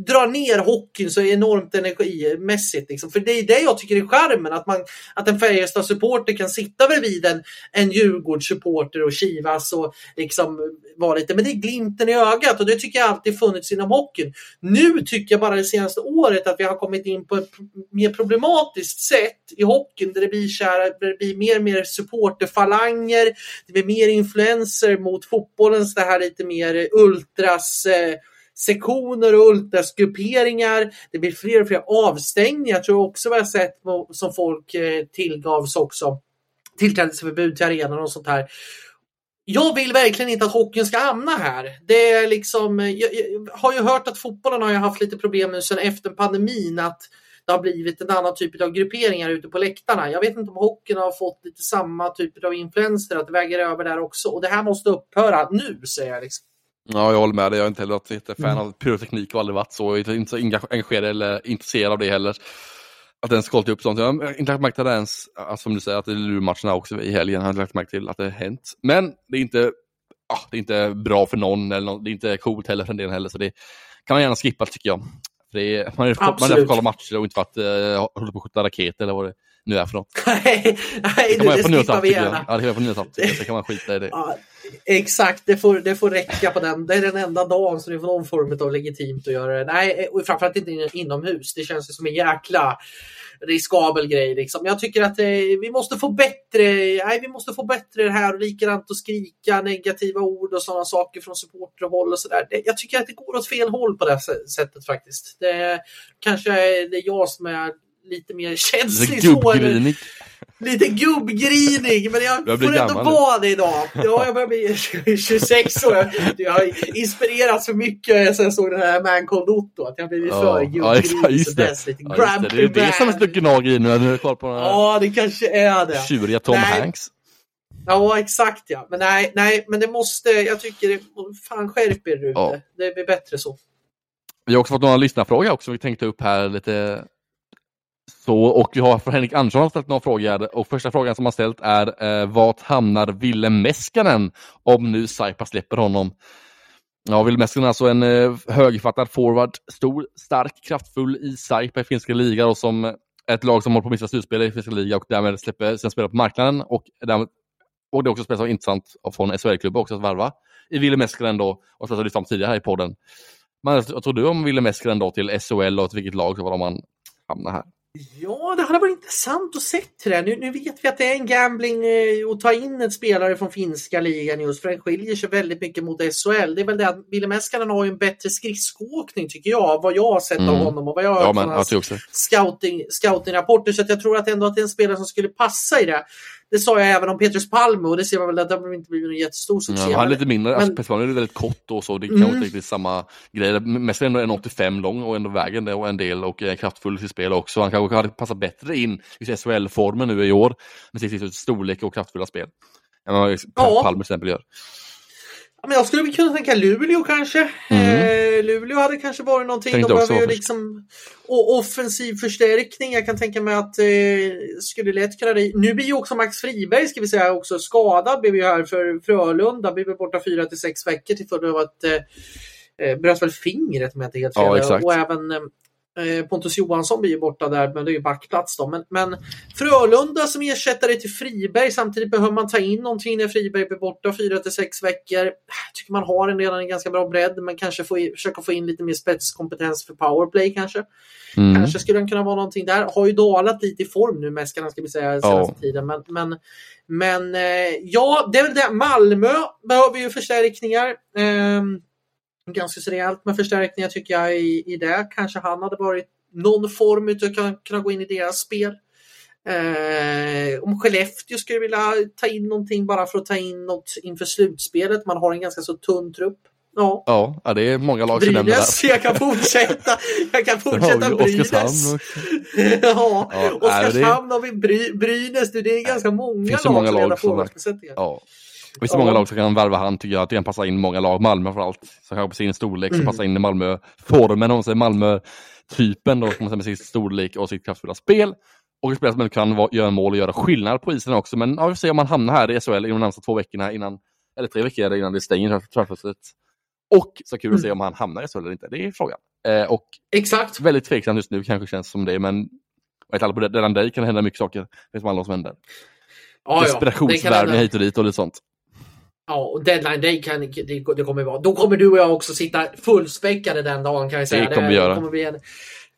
drar ner hockeyn så enormt energimässigt. Liksom. För det är det jag tycker är charmen, att, man, att en Färjestad-supporter kan sitta bredvid en, en Djurgårdssupporter och kivas och liksom vara lite, men det är glimten i ögat och det tycker jag alltid funnits inom hockeyn. Nu tycker jag bara det senaste året att vi har kommit in på ett mer problematiskt sätt i hockeyn där det blir, kära, det blir mer och mer supporterfalanger, det blir mer influenser mot fotbollens det här lite mer ultras eh, sektioner och ultrasgrupperingar. Det blir fler och fler avstängningar tror jag också vi har sett som folk eh, tillgavs också. Tillträdesförbud till arenan och sånt här. Jag vill verkligen inte att hockeyn ska hamna här. Det är liksom, eh, jag, jag har ju hört att fotbollen har haft lite problem nu sedan efter pandemin att det har blivit en annan typ av grupperingar ute på läktarna. Jag vet inte om hockeyn har fått lite samma typ av influenser, att det väger över där också. Och det här måste upphöra nu, säger jag. Liksom. Ja, jag håller med dig. Jag är inte heller ett jättefan mm. av pyroteknik och aldrig varit så. Jag är inte så engagerad eller intresserad av det heller. Att den ska upp sånt. Jag har inte lagt märke till det ens, alltså, som du säger, att det är lurmatcherna också i helgen. Jag har inte lagt märke till att det har hänt. Men det är inte, ah, det är inte bra för någon, eller någon, det är inte coolt heller för en del heller. Så det kan man gärna skippa tycker jag. För det är, man, är, man är där för att kolla matcher och inte för att uh, hålla på att skjuta raketer eller vad det nu är för något. nej, nej det, det skippar vi gärna. Ja, det kan man skita i det. Ja, Exakt, det får, det får räcka på den. Det är den enda dagen så det får någon form av legitimt att göra det. Nej, och framförallt inte inomhus. Det känns som en jäkla riskabel grej. Liksom. Jag tycker att eh, vi måste få bättre. Nej, vi måste få bättre det här och likadant att skrika negativa ord och sådana saker från supporterhåll och sådär. Jag tycker att det går åt fel håll på det sättet faktiskt. Det kanske är det jag som är lite mer känslig. Gubbgrinig. Lite gubbgrinig, men jag, jag får ändå vara det idag. Ja, jag börjar bli 26 år. Jag har inspirerats så mycket sen jag såg den här Man Called Otto. Att jag blivit ja, för gubbgrinig. Ja, det. Just det. Ja, det. det är det som är gnager i nu när du kvar på den här Ja, det kanske är det. Tjuriga Tom nej. Hanks. Ja, exakt ja. Men nej, nej, men det måste, jag tycker, fan skärp er Rune. Ja. Det blir bättre så. Vi har också fått några lyssnarfrågor också vi tänkte upp här lite så, och vi har för Henrik Andersson ställt några frågor och första frågan som han ställt är eh, vart hamnar Ville Meskanen om nu Saipa släpper honom? Ja, Ville Meskanen är alltså en eh, högfattad forward, stor, stark, kraftfull i Saipa i finska ligan och som eh, ett lag som håller på att missa slutspel i finska ligan och därmed släpper sina spelare på marknaden och, därmed, och det är också spelat intressant från SHL-klubbar också att varva i Ville Meskanen då och som jag lyft fram tidigare här i podden. Men vad tror du om Ville Meskanen då till SHL och till vilket lag så var man hamnar här? Ja, det hade varit intressant att se det. Nu, nu vet vi att det är en gambling eh, att ta in en spelare från finska ligan just för den skiljer sig väldigt mycket mot SHL. Det är väl det att Ville Meskanen har ju en bättre skridskoåkning tycker jag, vad jag har sett mm. av honom och vad jag har ja, men, scouting, scouting-rapporter. Så jag tror att ändå att det är en spelare som skulle passa i det. Det sa jag även om Petrus Palme och det ser man väl att det har inte blivit någon jättestor succé. Ja, han är lite mindre, men... alltså, är väldigt kort och så, det kan mm. inte riktigt samma grej. Mest är ändå 1,85 lång och ändå vägen det och en del och är kraftfull i sitt spel också. Han kanske hade passat bättre in i SHL-formen nu i år med sitt storlek och kraftfulla spel. Än vad Palme till exempel gör men jag skulle kunna tänka Luleå kanske. Mm. Eh, Luleå hade kanske varit någonting. Tänkte de behöver ju liksom och offensiv förstärkning. Jag kan tänka mig att eh, skulle lätt kunna det. Nu blir ju också Max Friberg ska vi säga också skadad. Blev ju här för Frölunda. Blev borta fyra till sex veckor till följd av att eh, eh, bröt väl fingret om jag inte helt fel. Ja, och även eh, Pontus Johansson blir ju borta där, men det är ju backplats då. Men, men Frölunda som ersättare till Friberg. Samtidigt behöver man ta in någonting när Friberg blir borta 4 till 6 veckor. Jag tycker man har en redan en ganska bra bredd, men kanske få, försöka få in lite mer spetskompetens för powerplay kanske. Mm. Kanske skulle den kunna vara någonting där. Har ju dalat lite i form nu, Mäskarna ska vi säga, senaste oh. tiden. Men, men, men eh, ja, det är väl det. Malmö behöver ju förstärkningar. Um, ganska rejält med förstärkningar tycker jag i, i det. Kanske han hade varit någon form av att kunna gå in i deras spel. Eh, om Skellefteå skulle vilja ta in någonting bara för att ta in något inför slutspelet. Man har en ganska så tunn trupp. Ja, Ja, det är många lag som nämner Brynäs, det. jag kan fortsätta. Jag kan fortsätta Brynäs. också. ja, Ja, Oskarshamn har vi Bry, Brynäs. Det är ganska många lag många som lag redan som- forwardsbesättningar. Ja. Det finns Ja. många lag som kan värva han tycker jag. Att det kan passa in många lag. Malmö framförallt. Som kan på sin storlek, som Mm. passar in i Malmö-formen. Om man säger Malmö-typen då, som man säger med sin storlek och sitt kraftfulla spel. Och spelare som kan va- göra mål och göra skillnad på isen också. Men ja, vi får se om han hamnar här i SHL inom de närmaste två veckorna innan, eller tre veckor innan det stänger transferfönstret. Och så kul att se Mm. om han hamnar i SHL eller inte. Det är frågan. Eh, och Exakt. väldigt tveksamt just nu kanske känns som det, men vet alla på redan dig kan det hända mycket saker. Det är som alla som händer. Kan Desperationsvärvningar hit och dit och lite sånt. Ja, och deadline day kan det, det kommer vara. Då kommer du och jag också sitta fullspäckade den dagen kan jag säga. Det kommer vi göra. kommer bli en,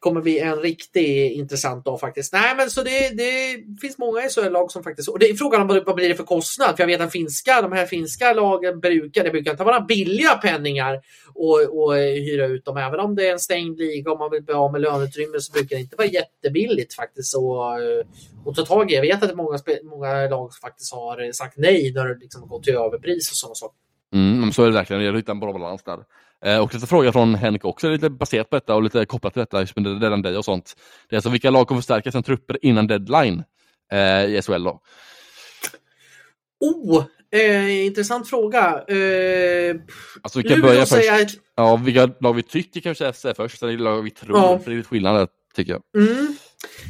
kommer bli en riktigt intressant dag faktiskt. Nej, men så det, det finns många SHL-lag som faktiskt... Och det är frågan om vad, vad blir det för kostnad? För jag vet att finska, de här finska lagen brukar, det brukar inte vara billiga penningar och, och hyra ut dem. Även om det är en stängd liga och man vill bli av med löneutrymme så brukar det inte vara jättebilligt faktiskt att, eh, att ta tag i. Jag vet att många, många lag faktiskt har sagt nej när det liksom har gått till överpris och sådana saker. Mm, så är det verkligen. Det gäller att hitta en bra balans där. Eh, och lite fråga från Henrik också, lite baserat på detta och lite kopplat till detta, just med redan dig och sånt. Det är alltså vilka lag kommer förstärka sina trupper innan deadline eh, i SHL då? Oh, eh, intressant fråga. Eh, Alltså vi kan börja först. säger jag... Ja, vilka lag vi tycker kanske jag säga först, eller lag vi tror. Ja. För det är lite skillnad där, tycker jag. Mm.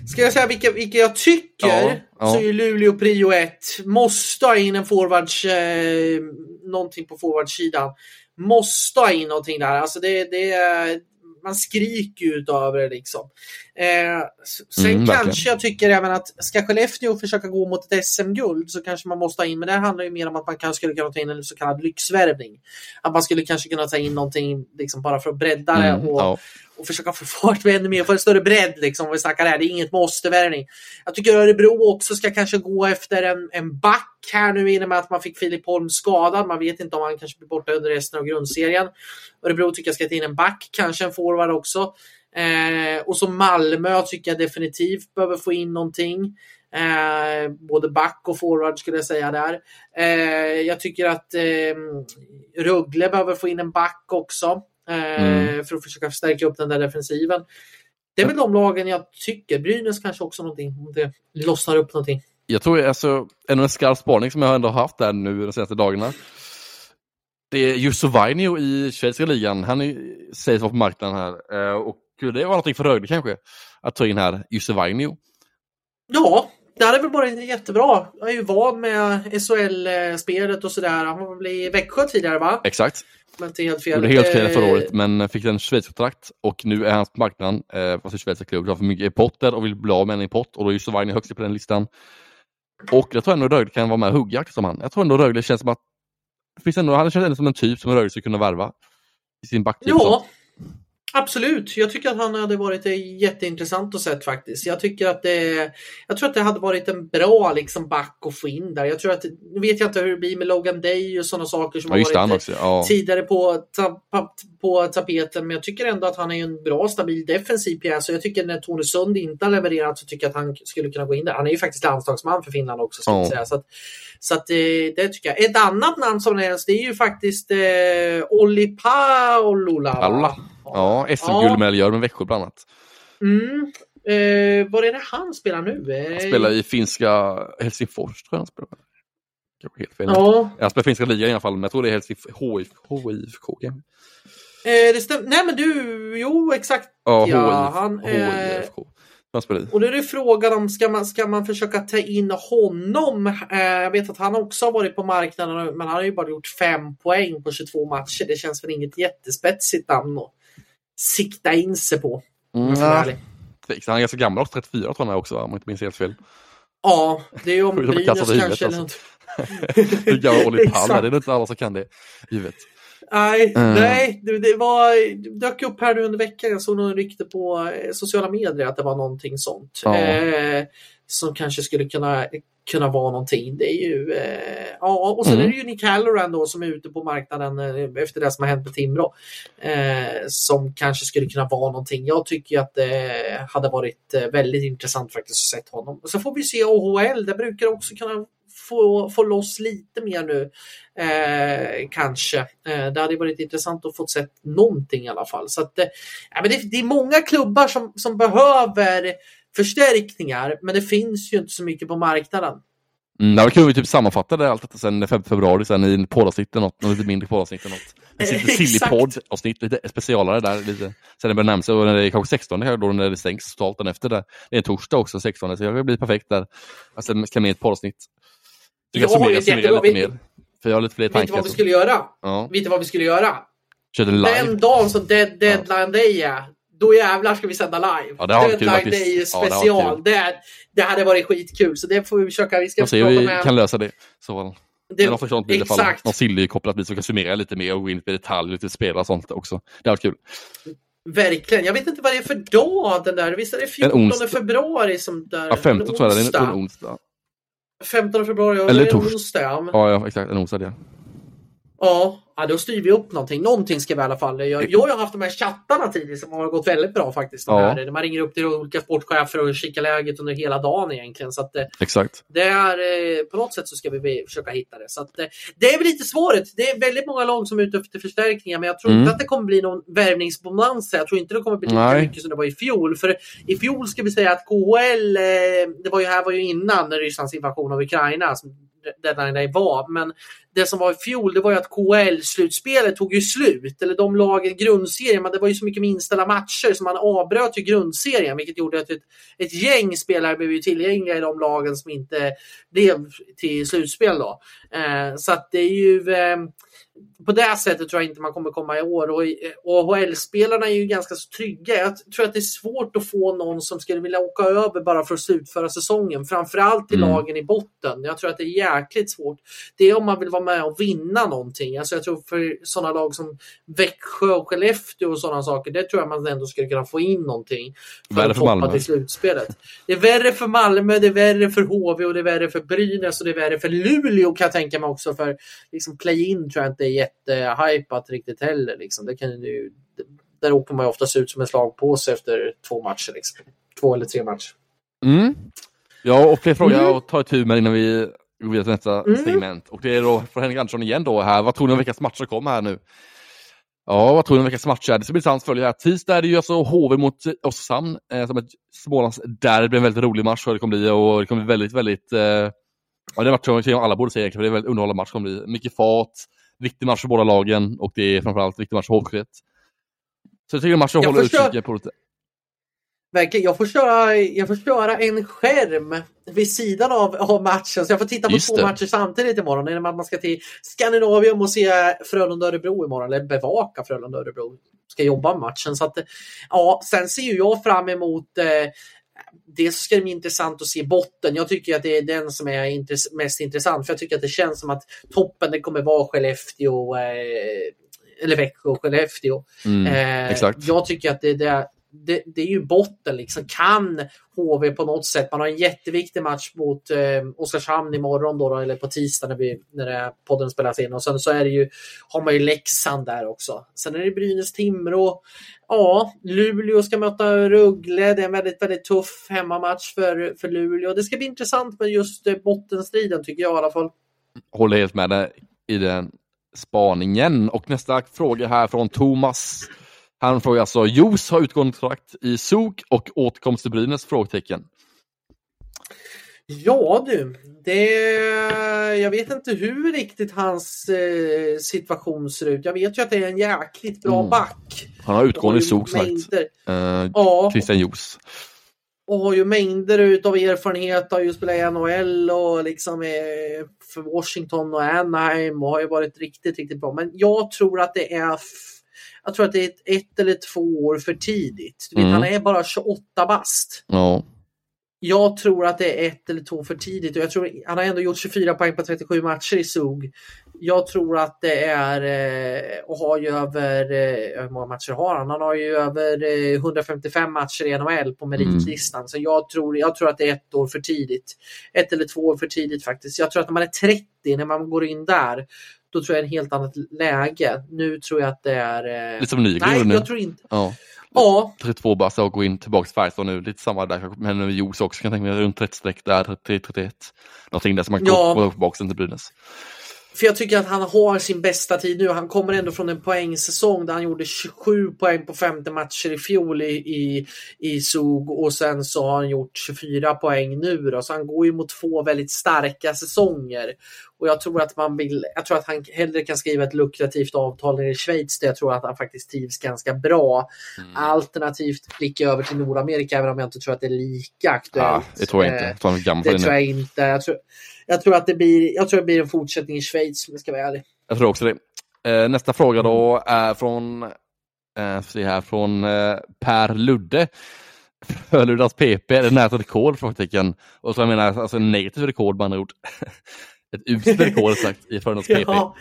Ska jag säga vilka, vilka jag tycker Ja, ja. så är Luleå prio ett. Måste ha in en forwards, eh, någonting på forwardsidan. Måste ha in någonting där. Alltså det, det, man skriker ju utöver det liksom. Eh, sen Mm, verkligen. kanske jag tycker även att ska Skellefteå försöka gå mot ett SM-guld så kanske man måste ha in, men det handlar ju mer om att man kanske skulle kunna ta in en så kallad lyxvärvning. Att man skulle kanske kunna ta in någonting liksom bara för att bredda det Mm, och ja. och försöka få fart med ännu mer, få en större bredd liksom. Vi snackar här. Det är inget måste-värvning. Jag tycker Örebro också ska kanske gå efter en, en back här nu i och med att man fick Filip Holm skadad. Man vet inte om han kanske blir borta under resten av grundserien. Örebro tycker jag ska ta in en back, kanske en forward också. Eh, och så Malmö tycker jag definitivt behöver få in någonting. Eh, både back och forward skulle jag säga där. Eh, jag tycker att eh, Rögle behöver få in en back också. Eh, Mm. För att försöka förstärka upp den där defensiven. Det är väl de lagen jag tycker. Brynäs kanske också någonting. Om det lossnar upp någonting. Jag tror alltså, en skarp spaning som jag ändå har haft där nu de senaste dagarna. Det är Jussi Vainio i schweiziska ligan. Han är, sägs vara på marknaden här. Eh, och det var någonting för Rögle kanske. Att ta in här Jussi Vainio. Ja, det hade väl varit jättebra. Jag är ju van med SHL-spelet och sådär. Han var väl i Växjö tidigare va? Exakt. Men inte helt fel. Gjorde helt fel förra Eh, året men fick en schweizkontrakt och nu är han på marknaden eh, fast i schweiziska klubb. har för mycket där och vill bli av med en import och då är Jussi Vainio högst upp på den listan. Och jag tror ändå Rögle kan vara med och hugga som han. Jag tror ändå Rögle känns som att det finns ändå, han känns ändå som en typ som Rögle skulle kunna värva. I sin backtyp. Ja, absolut. Jag tycker att han hade varit eh, jätteintressant att sett faktiskt. Jag tycker att det, jag tror att det hade varit en bra liksom back att få in där. Jag tror att, nu vet jag inte hur det blir med Logan Day och sådana saker som Ja, har varit. Ja. tidigare på, på tapeten. Men jag tycker ändå att han är en bra, stabil defensiv pjäs. Och jag tycker när Tony Sund inte har levererat så tycker jag att han skulle kunna gå in där. Han är ju faktiskt landslagsman för Finland också. Ska Ja. säga. Så, att, så att, eh, det tycker jag. Ett annat namn som nämns det är ju faktiskt eh, Olli Paulula. Ja, SM-guldmedaljör med Växjö bland annat. Mm. Eh, var är det han spelar nu? Eh, Han spelar i finska Helsingfors tror jag han spelar. Kanske helt fel. Ja, Han spelar finska ligan i alla fall men jag tror det är Helsingfors HIF, HIFK. eh, det stämmer. Nej men du, jo exakt. Ja, Ja, HIF, han, eh, HIFK. I. Och då är det frågan om ska man, ska man försöka ta in honom? Eh, jag vet att han också har varit på marknaden men han har ju bara gjort fem poäng på 22 matcher. Det känns väl inget jättespetsigt namn att sikta in sig på. Mm, han är ganska gammal också, 34 tror jag också om jag inte minns helt fel. Ja, det är ju om Brynäs kanske. alltså. Hur gammal Olli Palme, Exakt. det är nog inte alla som kan det. Givet. Nej, Mm. nej det, det var, det dök upp här nu under veckan. Jag såg någon rykte på eh, sociala medier att det var någonting sånt. Ja. Eh, som kanske skulle kunna, kunna vara någonting. Det är ju, eh, ja, och sen Mm. är det ju Nick Halloran då som är ute på marknaden eh, efter det som har hänt med Timrå. Eh, som kanske skulle kunna vara någonting. Jag tycker att det hade varit väldigt intressant faktiskt att se honom. Och så får vi se OHL, det brukar också kunna få, få loss lite mer nu. Eh, kanske. Eh, det hade varit intressant att få sett någonting i alla fall. Så att, eh, men det, det är många klubbar som, som behöver förstärkningar, men det finns ju inte så mycket på marknaden. Mm, där kunde vi typ sammanfatta det allt detta sen 5 februari sen i en poddavsnitt eller något, lite mindre poddavsnitt eller något. En lite silly Exakt. podd-avsnitt, lite specialare där. Lite. Sen det börjar närma sig, och när det är kanske 16 här då när det stängs totalt den efter det. Det är en torsdag också, 16, så det blir perfekt där. Alltså, ska med ett poddavsnitt. Du kan summera, summera lite mer. För jag har lite fler Vet du tankar. vad vi skulle göra? Ja, Vet du vad vi skulle göra? körde live. Den dagen som dead, deadline day är, då jävlar ska vi sända live. Ja, det har kul deadline faktiskt. day Ja, det special. det, det hade varit skitkul, så det får vi försöka. Vi ska se hur vi med... kan lösa det. Så, det, något sånt blir det i alla fall. exakt. Någon silly kopplat så vi kan summera lite mer och gå in på detalj, lite spela och sånt också. Det varit kul. Verkligen. Jag vet inte vad det är för dag den där. Visst är det 14 onsdag. februari som där? Ja, 15 tror jag det är. En onsdag. 15 februari, ja, Eller det är en tors- onsdag. Ja. Ja, ja, exakt. En onsdag det. Ja, ja, då styr vi upp någonting. Någonting ska vi i alla fall. Jag, jag har haft de här chattarna tidigare som har gått väldigt bra faktiskt. De Ja. man ringer upp till olika sportchefer och kikar läget under hela dagen egentligen. Så att, eh, Exakt. det är, eh, på något sätt så ska vi försöka hitta det. Så att, eh, det är väl lite svårt. Det är väldigt många lag som är ute efter förstärkningar men jag tror Mm. inte att det kommer bli någon värvningsbonanza. Jag tror inte det kommer bli lika mycket som det var i fjol. För i fjol ska vi säga att KHL, det var ju här var ju innan Rysslands invasion av Ukraina som deadline day var. Men det som var i fjol det var ju att KHL-slutspelet tog ju slut. Eller de lagen, grundserien, men det var ju så mycket med inställda matcher så man avbröt ju grundserien vilket gjorde att ett, ett gäng spelare blev ju tillgängliga i de lagen som inte blev till slutspel. Då. Eh, så att det är ju eh, på det sättet tror jag inte man kommer komma i år. Och i- AHL-spelarna är ju ganska så trygga. Jag tror att det är svårt att få någon som skulle vilja åka över bara för att slutföra säsongen. Framförallt till Mm. lagen i botten. Jag tror att det är jäkligt svårt. Det är om man vill vara med och vinna någonting. Alltså jag tror för sådana lag som Växjö och Skellefteå och sådana saker. Det tror jag man ändå skulle kunna få in någonting. För Värre att för Malmö. till slutspelet. Det är värre för Malmö, det är värre för HV och det är värre för Brynäs och det är värre för Luleå kan jag tänka mig också. För liksom play-in tror jag inte är jättehypat riktigt heller. Liksom. Det kan ju, där åker man ju oftast ut som en slagpåse efter två matcher. Liksom. Två eller tre matcher. Mm. Ja, och fler frågor Mm. att ta itu med innan vi går vidare till nästa Mm. segment. Och det är då från Henrik Andersson igen då här. Vad tror ni om veckans matcher kommer här nu? Ja, vad tror ni om veckans matcher? Det ska bli intressant att följa här. Tisdag är det ju alltså HV mot Oskarshamn eh, som ett Smålands där det blir en väldigt rolig match. Det kommer bli och det kommer bli väldigt, väldigt eh, ja, det är en match som alla borde se egentligen, för det är en väldigt underhållande match. Det kommer bli mycket fart, viktig match för båda lagen och det är framförallt viktig match för HV71. Så jag tycker håller förstår- utkik på lite. Verkligen, jag får, köra, jag får köra en skärm vid sidan av, av matchen. Så jag får titta på Just två det. matcher samtidigt imorgon. Genom att man ska till Skandinavium och se Frölunda-Örebro imorgon. Eller bevaka Frölunda-Örebro. Ska jobba med matchen. Så att, ja, sen ser ju jag fram emot eh, Dels ska det bli intressant att se botten. Jag tycker att det är den som är intress- mest intressant. För jag tycker att det känns som att toppen det kommer vara Skellefteå eh, eller Växjö och Skellefteå. Mm, Eh. Jag tycker att det, det, det, det är ju botten. Liksom. Kan HV på något sätt, man har en jätteviktig match mot eh, Oskarshamn imorgon då, då, eller på tisdag när, vi, när det podden spelas in. Och sen så är det ju, har man ju Leksand där också. Sen är det Brynäs-Timrå. Ja, Luleå ska möta Rögle. Det är en väldigt, väldigt tuff hemmamatch för, för Luleå. Det ska bli intressant med just eh, bottenstriden tycker jag i alla fall. håller helt med dig i den spaningen. Och nästa fråga här från Thomas. Han frågar alltså, Jos har utgående kontrakt i SOK och återkomst till Brynäs? Frågetecken. Ja du, det, jag vet inte hur riktigt hans eh, situation ser ut. Jag vet ju att det är en jäkligt bra Mm. back. Han har utgående i SOK sagt. Eh, Ja, Christian Jos. och har ju mängder utav erfarenhet. Har ju spelat i NHL och liksom för Washington och Anaheim och har ju varit riktigt, riktigt bra. Men jag tror att det är jag tror att det är ett, ett eller två år för tidigt. Du vet, Mm. Han är bara 28 bast. Ja. Jag tror att det är ett eller två för tidigt och jag tror han har ändå gjort 24 poäng på 37 matcher i SOG. Jag tror att det är, eh, och har ju över, eh, hur många matcher har han? Han har ju över eh, 155 matcher i NHL på meritlistan. Mm. Så jag tror, jag tror att det är ett år för tidigt. Ett eller två år för tidigt faktiskt. Jag tror att när man är 30, när man går in där, då tror jag är en helt annat läge. Nu tror jag att det är... Lite som Nygren Nej, nu. jag tror inte. Ja. Ja. 32 bast och gå in tillbaka till Färjestad nu. Lite samma där men med Jos också kan jag tänka mig. Runt 30 streck där, 30-31. Någonting där som man Ja. går tillbaka till Brynäs. För jag tycker att han har sin bästa tid nu. Han kommer ändå från en poängsäsong där han gjorde 27 poäng på 50 matcher i fjol i, i, i SOG och sen så har han gjort 24 poäng nu. Då. Så han går ju mot två väldigt starka säsonger. Och jag tror att man vill, jag tror att han hellre kan skriva ett lukrativt avtal i Schweiz där jag tror att han faktiskt trivs ganska bra. Mm. Alternativt blicka över till Nordamerika även om jag inte tror att det är lika aktuellt. Ja, det tror jag inte. Eh, Jag tror gammal för det tror jag inte. Jag tror, jag tror att det blir, jag tror det blir en fortsättning i Schweiz om jag ska vara ärlig. Jag tror också det. Eh, nästa fråga då är från, eh, se här, från eh, Per Ludde. Frölundas PP, är det nära ett rekord? Frågetecken. Och så jag menar alltså negativt rekord med andra ord. ett uselt rättare sagt i PP. Ja,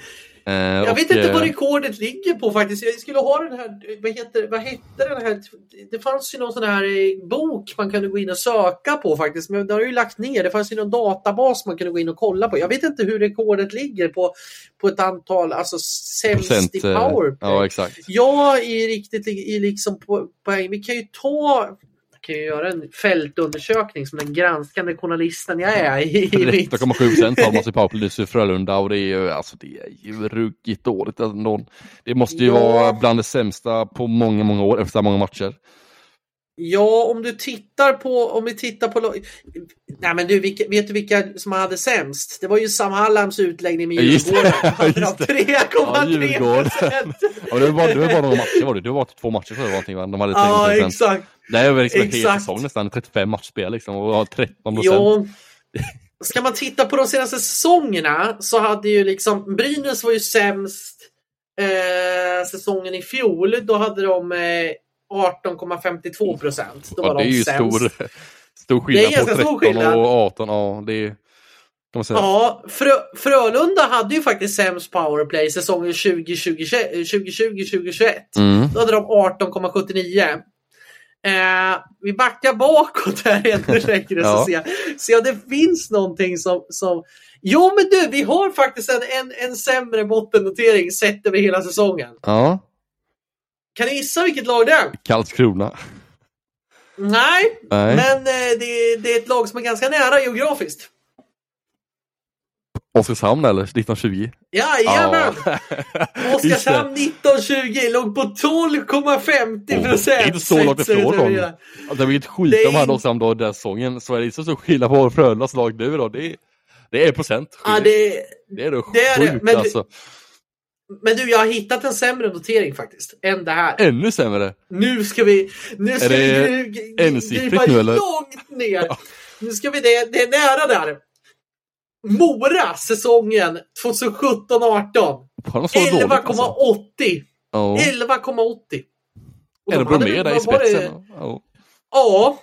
Eh, jag och, vet inte eh, vad rekordet ligger på faktiskt. Jag skulle ha den här, vad heter, vad hette den här? Det fanns ju någon sån här eh, bok man kunde gå in och söka på faktiskt. Men det har ju lagt ner. Det fanns ju någon databas man kunde gå in och kolla på. Jag vet inte hur rekordet ligger på, på ett antal, alltså sämst i eh, powerplay. Ja, exakt. Jag är riktigt i liksom på, poäng. Vi kan ju ta kan ju göra en fältundersökning som den granskande journalisten jag är. I, i mitt- 13,7 procent har man sig powerplay i Frölunda och det är ju, alltså, det är ju ruggigt dåligt. Ändå. Det måste ju Ja. vara bland det sämsta på många, många år efter många matcher. Ja, om du tittar på, om vi tittar på Nej men du, vilka, vet du vilka som hade sämst? Det var ju Sam Hallams utläggning med. Djurgården. Han. Ja, 3,3 Djurgården. procent. Ja, det var bara, det var bara några matcher var det. Det var två matcher tror jag någonting va? De hade 3,5 Ja, exakt. Det är väl liksom en hel säsong nästan, 35 matchspel liksom och har 13 procent. Ja. Ska man titta på de senaste säsongerna så hade ju liksom Brynäs var ju sämst eh, säsongen i fjol. Då hade de eh, 18,52 procent. Då Ja, var det är ju sämst. stor, stor Det är skillnad på ganska 13 stor skillnad. och 18. Ja, det är. Ja, Frö Frölunda hade ju faktiskt sämst powerplay säsongen 2020-2021. Mm. Då hade de 18,79. Eh, vi backar bakåt här ännu längre Ja. så ser jag, ser jag det finns någonting som, som... Jo men du, vi har faktiskt en, en, en sämre bottennotering sett över hela säsongen. Ja, Kan ni gissa vilket lag det är? Karlskrona. Nej, Nej. men eh, det, det är ett lag som är ganska nära geografiskt. Oskarshamn eller? 1920? Jajamän! Ja. Oskarshamn 1920 låg på 12,50 procent. Det är inte så långt ifrån dem. Alltså, vilket skit Det är de hade in- också om då den säsongen. Så är det inte så skillnad på Frölundas lag nu då. Det är, det är procent. Ja, det, det är då det är det, sjukt men- alltså. Men du, jag har hittat en sämre notering faktiskt. Än det här. Ännu sämre. Nu ska vi... Nu ska Är det vi ensiffrigt nu, eller? långt ner. Nu ska vi... Det, det är nära där. Mora säsongen 2017-18. Var de så dåligt alltså? 11,80. Ja. 11,80. Och Är de det Bromé där i spetsen? Ja. Ja,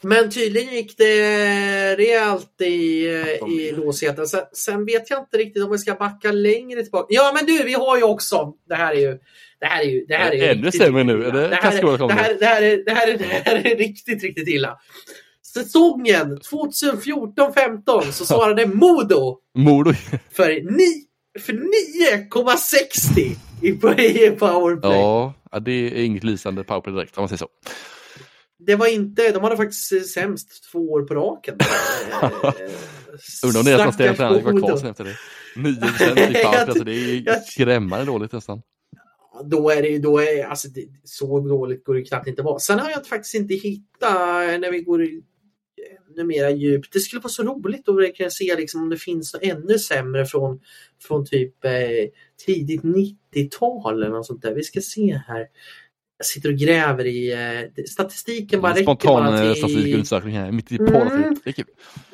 men tydligen gick det rejält i, i låsheten. Sen, sen vet jag inte riktigt om vi ska backa längre tillbaka. Ja, men du, vi har ju också. Det här är ju. Det här är ju. Det här är Ännu sämre nu. Är det det, här är, som det, här, det, här är, det, här är, det här är riktigt, riktigt illa. Säsongen 2014-15 så svarade Modo Modo. för, ni, för 9,60 i powerplay. Ja, ja, det är inget lysande powerplay direkt om man säger så. Det var inte, de hade faktiskt sämst två år på raken. Eh, Undrar om deras stackars assisterande tränare var Modo. kvar sen efter det. 9 procent i powerplay, alltså det är skrämmande dåligt nästan. Då är det då är, alltså det, så dåligt går det knappt inte vara. Sen har jag faktiskt inte hittat, eh, när vi går ännu mera djupt, det skulle vara så roligt att verkligen se liksom, om det finns något ännu sämre från, från typ eh, tidigt 90-tal eller något sånt där. Vi ska se här. Jag sitter och gräver i eh, statistiken bara räcker Spontan bara eh, till... statistikundersökning här, mitt i Mm. är kul.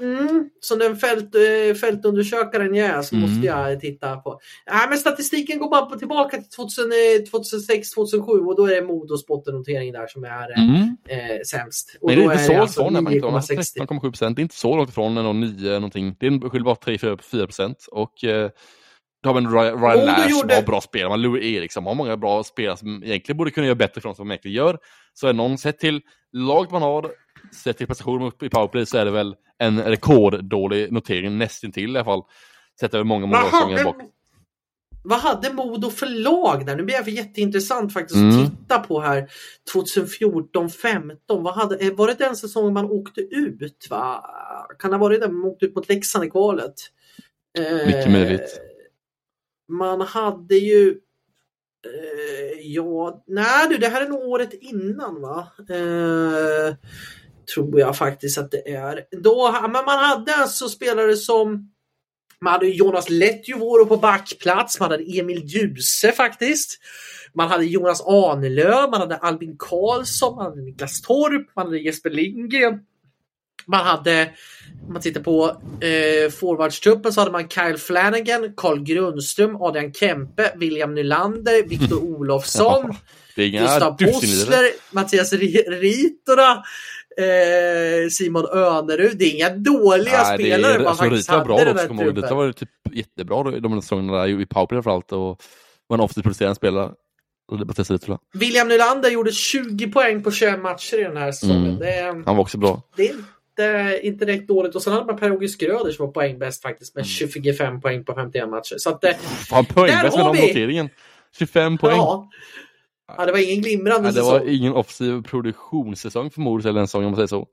Mm, som den fält, eh, fältundersökaren jag är så Mm. måste jag titta på. Nej, men statistiken går bara tillbaka till 2000, eh, 2006, 2007 och då är det Modos bottennotering där som är Mm. eh, sämst. Och Nej, det är inte så långt alltså ifrån. när man inte har 9,60. 13,7 procent. Det är inte så långt ifrån en 9 någonting. Det är bara 3-4 procent. Och eh, Du har en Ryan, Ryan Lash som gjorde- har bra spelare, man Louis Eriksson, man har många bra spelare som egentligen borde kunna göra bättre från som de egentligen gör. Så är någon sett till laget man har, sett till prestationen i powerplay så är det väl en rekorddålig notering nästintill i alla fall. Sett över många, många Vad säsonger hade, bak. vad hade Modo för lag där? Nu blir för jätteintressant faktiskt Mm. att titta på här. 2014-15, vad hade, eh, var det den säsongen man åkte ut? Va? Kan det ha varit den man åkte ut mot Leksand i kvalet? Eh, Mycket möjligt. Man hade ju eh, Ja, nej du, det här är nog året innan va? Eh, tror jag faktiskt att det är. Då, men man hade alltså spelare som man hade Jonas Lettjuvoro på backplats, man hade Emil Djuse faktiskt. Man hade Jonas Ahnelöv, man hade Albin Karlsson, man hade Niklas Torp, man hade Jesper Lindgren. Man hade, om man tittar på eh, forwardstruppen så hade man Kyle Flanagan, Carl Grundström, Adrian Kempe, William Nylander, Viktor Olofsson, Det är inga Gustav. Possler, Mattias Ri- Ritora, eh, Simon Önerud. Det är inga dåliga Nej, det spelare är, man alltså, faktiskt hade bra i den här ihåg. Rita truppen. var ju typ jättebra de säsongerna där i powerplay framförallt och var en offensivt producerande spelare. Det. William Nylander gjorde 20 poäng på 21 matcher i den här säsongen. Mm. Det, Han var också bra. det är inte, inte direkt dåligt. Och sen hade man Per-Åge Skröder som var poängbäst faktiskt Mm. med 25 poäng på 51 matcher. Så att, eh, Fan poängbäst med den noteringen. 25 poäng. ja. ja, det var ingen glimrande Nej, det säsong. var ingen offensiv produktionssäsong för Modos eller en säsong om man säger så.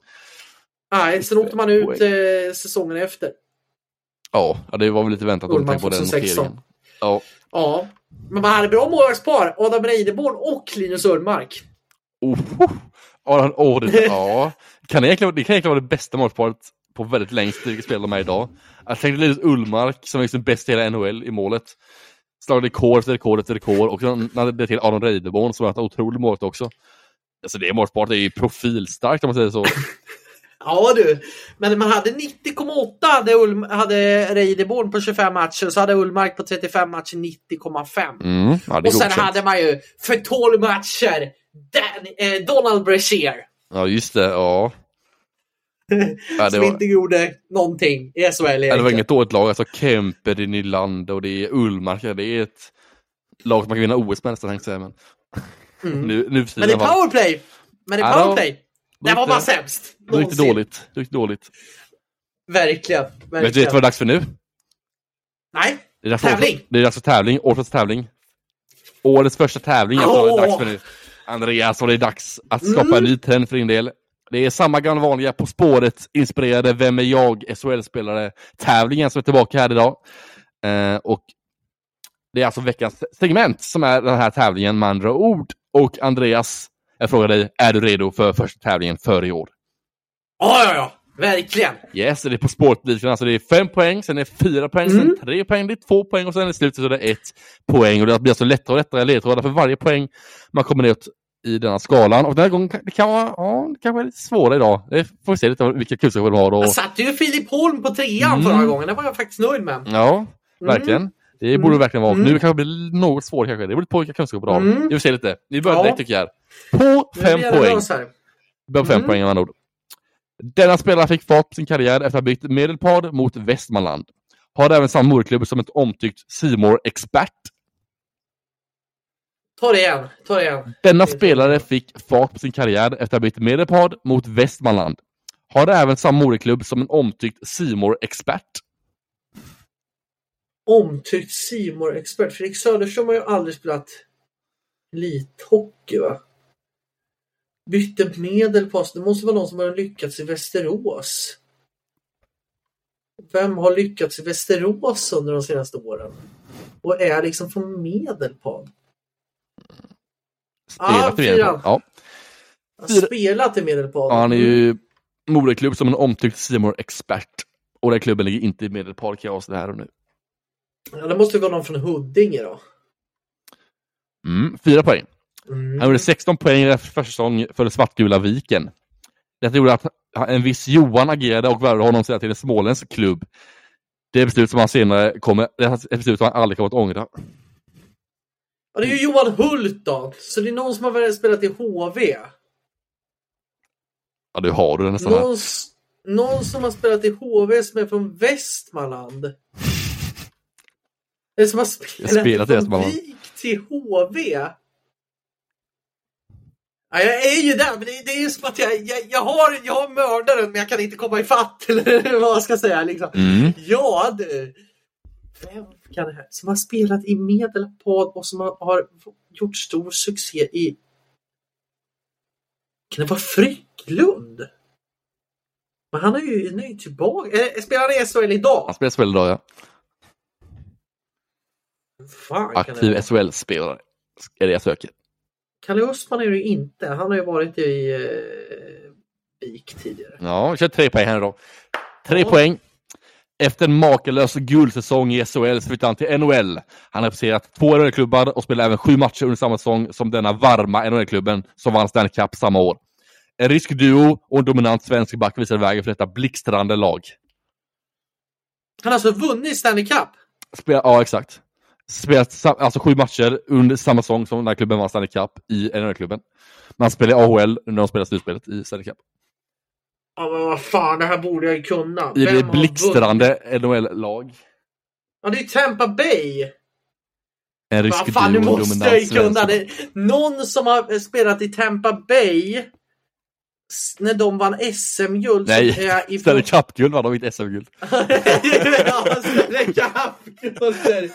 Nej, sen åkte man ut eh, säsongen efter. Ja, ja, det var väl lite väntat om Ullmark på den 2016. noteringen. Ja. Ja, men man hade bra målvaktspar. Adam Reideborn och Linus Ullmark. Oh, oh, oh, det, ja. Kan det, egentligen, det kan egentligen vara det bästa målparet på väldigt länge vilka spelare de är idag. Jag tänkte Linus Ullmark som är liksom bäst i hela NHL i målet. Slagit rekord efter rekord efter rekord och sen hade det till Aron Reideborn som har ett otroligt målet också. Alltså det målsparet är ju profilstarkt om man säger så. Ja du, men man hade 90,8 hade, Ulm, hade Reideborn på 25 matcher, så hade Ullmark på 35 matcher 90,5. Mm, ja, och sen godkänt. hade man ju för 12 matcher Dan, eh, Donald Brashear. Ja just det, ja. ja det, som var, inte gjorde någonting i SHL ja, det var inget dåligt lag. Alltså Kemper, det är Nylander och det är Ullmark. Det är ett lag som man kan vinna OS med nästan tänkte jag. Men Mm. nu, nu för Men alla fall. powerplay, men Ja, då- powerplay, där var man sämst. Det Någonsin. dåligt. Det riktigt dåligt. Verkligen. Vet du verkligen. vet vad det är dags för nu? Nej, Det är dags för Tävling. Årets, det är dags för tävling. Årets tävling. Årets första tävling är Åh! det dags för nu. Andreas, och det är dags att skapa Mm. en ny trend för din del. Det är samma gamla vanliga På spåret inspirerade Vem är jag? SHL-spelare tävlingen som är tillbaka här idag. Eh, och det är alltså veckans segment som är den här tävlingen med andra ord. Och Andreas, jag frågar dig, är du redo för första tävlingen för i år? ja, ja, ja. Verkligen. Yes, det är På spåret-biten. Alltså det är fem poäng, sen är det fyra poäng, Mm. sen tre poäng, det är två poäng och sen i slutet så är det ett poäng. Och det blir alltså lättare och lättare ledtrådar för varje poäng man kommer ner i denna skalan. Och den här gången kan det kan vara, ja, det kan vara lite svårare idag. Det får vi se lite vilka kunskaper de har. Och, Jag satte ju Filip Holm på trean Mm. förra gången. Det var jag faktiskt nöjd med. ja, verkligen. Det borde det verkligen vara. Mm. Nu kanske det blir något svårare kanske. Det beror lite på vilka kunskaper du har. Mm. Vi får se lite. Vi börjar Ja. direkt tycker jag. På fem poäng. Vi börjar på fem Mm. poäng med andra ord. Denna spelare fick fart på sin karriär efter att ha byggt Medelpad mot Västmanland. Har även samma moderklubb som ett omtyckt simor expert Ta det igen. Ta det igen. Denna spelare fick fart på sin karriär efter att ha bytt Medelpad mot Västmanland. Har även samma moderklubb som en omtyckt simor expert Omtyckt simor expert Fredrik Söderström har ju aldrig spelat elithockey va? Bytte medel på oss. Det måste vara någon som har lyckats i Västerås. Vem har lyckats i Västerås under de senaste åren? Och är liksom från Medelpad? Ah, Spelat i fyran. Medelpad. Ja. Fyra- spelat i Medelpad? Ja, han är ju moderklubb som en omtyckt simor expert Och den klubben ligger inte i Medelpad kan jag avslöja här och nu. Ja, det måste ju vara någon från Huddinge då. Mm, fyra poäng. Mm. Han gjorde 16 poäng i första säsong för den svartgula Viken. Detta gjorde att en viss Johan agerade och värvade honom sedan till en småländsk klubb. Det är beslut som han senare kommer, det är ett beslut som han aldrig kommer att ångra. Ja, det är ju Johan Hult då. Så det är någon som har väl spelat i HV. Ja, du har du den nästan. Någon, någon som har spelat i HV som är från Västmanland. Eller som har spelat, spelat i från. Vik till HV. Ja, jag är ju där, men det, det är ju som att jag, jag, jag, har, jag har mördaren men jag kan inte komma ifatt eller vad jag ska säga. Liksom. Mm. Ja du! Vem kan det här? Som har spelat i Medelpad och som har, har gjort stor succé i... Kan det vara Frycklund? Men han är ju nu tillbaka. Eh, Spelar han i SHL idag? Han spelar SHL idag, ja. Fan, Aktiv? SHL-spelare. Är det jag söker. Kalle Östman är det ju inte. Han har ju varit i eh, BIK tidigare. Ja, vi kör tre poäng här idag. Tre Ja. poäng. Efter en makalös guldsäsong i SHL så flyttade han till NHL. Han har representerat två NHL-klubbar och spelade även sju matcher under samma säsong som denna varma NHL-klubben som vann Stanley Cup samma år. En rysk duo och en dominant svensk back visade vägen för detta blixtrande lag. Han har alltså vunnit Stanley Cup. Spela, ja, exakt. Spelat alltså sju matcher under samma säsong som den här klubben vann Stanley Cup i NHL-klubben. Men han spelade i AHL när de spelade slutspelet i Stanley Cup. Ja men vad fan, det här borde jag ju kunna. I Vem det blixtrande NHL-lag. Ja, det är Tampa Bay. En rysk fan, och måste jag ju kunna det. Någon som har spelat i Tampa Bay när de vann SM-guld. Nej, ifrån- Stanley Cup-guld var de inte SM-guld. ja, Stanley Cup-guld.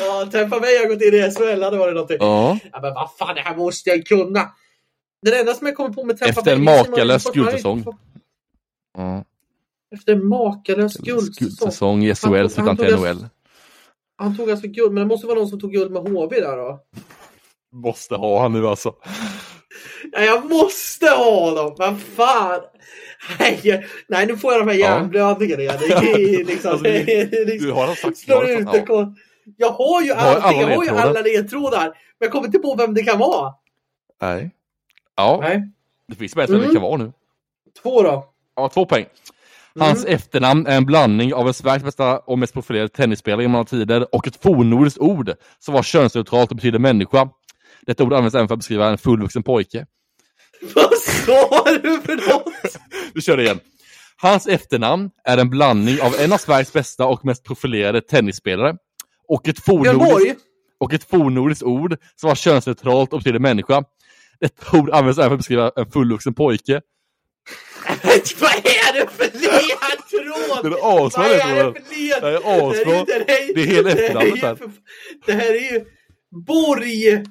Ja, Tampa Bay har gått in i SHL, hade varit någonting. Ja. Ja, men vad fan, det här måste jag kunna. Det enda som jag kommer på med Tampa Efter Bay... en är Simon makalös guldsäsong. ja. Efter en makalös guldsäsong. I SHL han till NHL. Han tog alltså guld, men det måste vara någon som tog guld med HV där då. Måste ha han nu alltså. Ja, jag måste ha dem! Vad fan! Nej, nej, nu får jag de här Ja. hjärnblödningarna igen. Det är liksom, Alltså, du- har sagt slår du har ut det. kom- Jag har ju allting, jag har ju alla ledtrådar. Men jag kommer inte på vem det kan vara. Nej. Ja, Nej. det finns bara ett vem det Mm. kan vara nu. Två då. Ja, två poäng. Hans Mm. efternamn är en blandning av en Sveriges bästa och mest profilerade tennisspelare genom alla tider och ett fornnordiskt ord som var könsneutralt och betyder människa. Detta ord används även för att beskriva en fullvuxen pojke. Vad sa du för något? Vi kör det igen. Hans efternamn är en blandning av en av Sveriges bästa och mest profilerade tennisspelare och ett Borg? och ett ord som var könsneutralt och betyder människa. Detta ord används även för att beskriva en fullvuxen pojke. Vad är det för ledtråd? Det är asbra Vad är ledtrådar. det för är asbra. Det, här är- Det är hela det här är efternamnet här. Det här är ju Borg!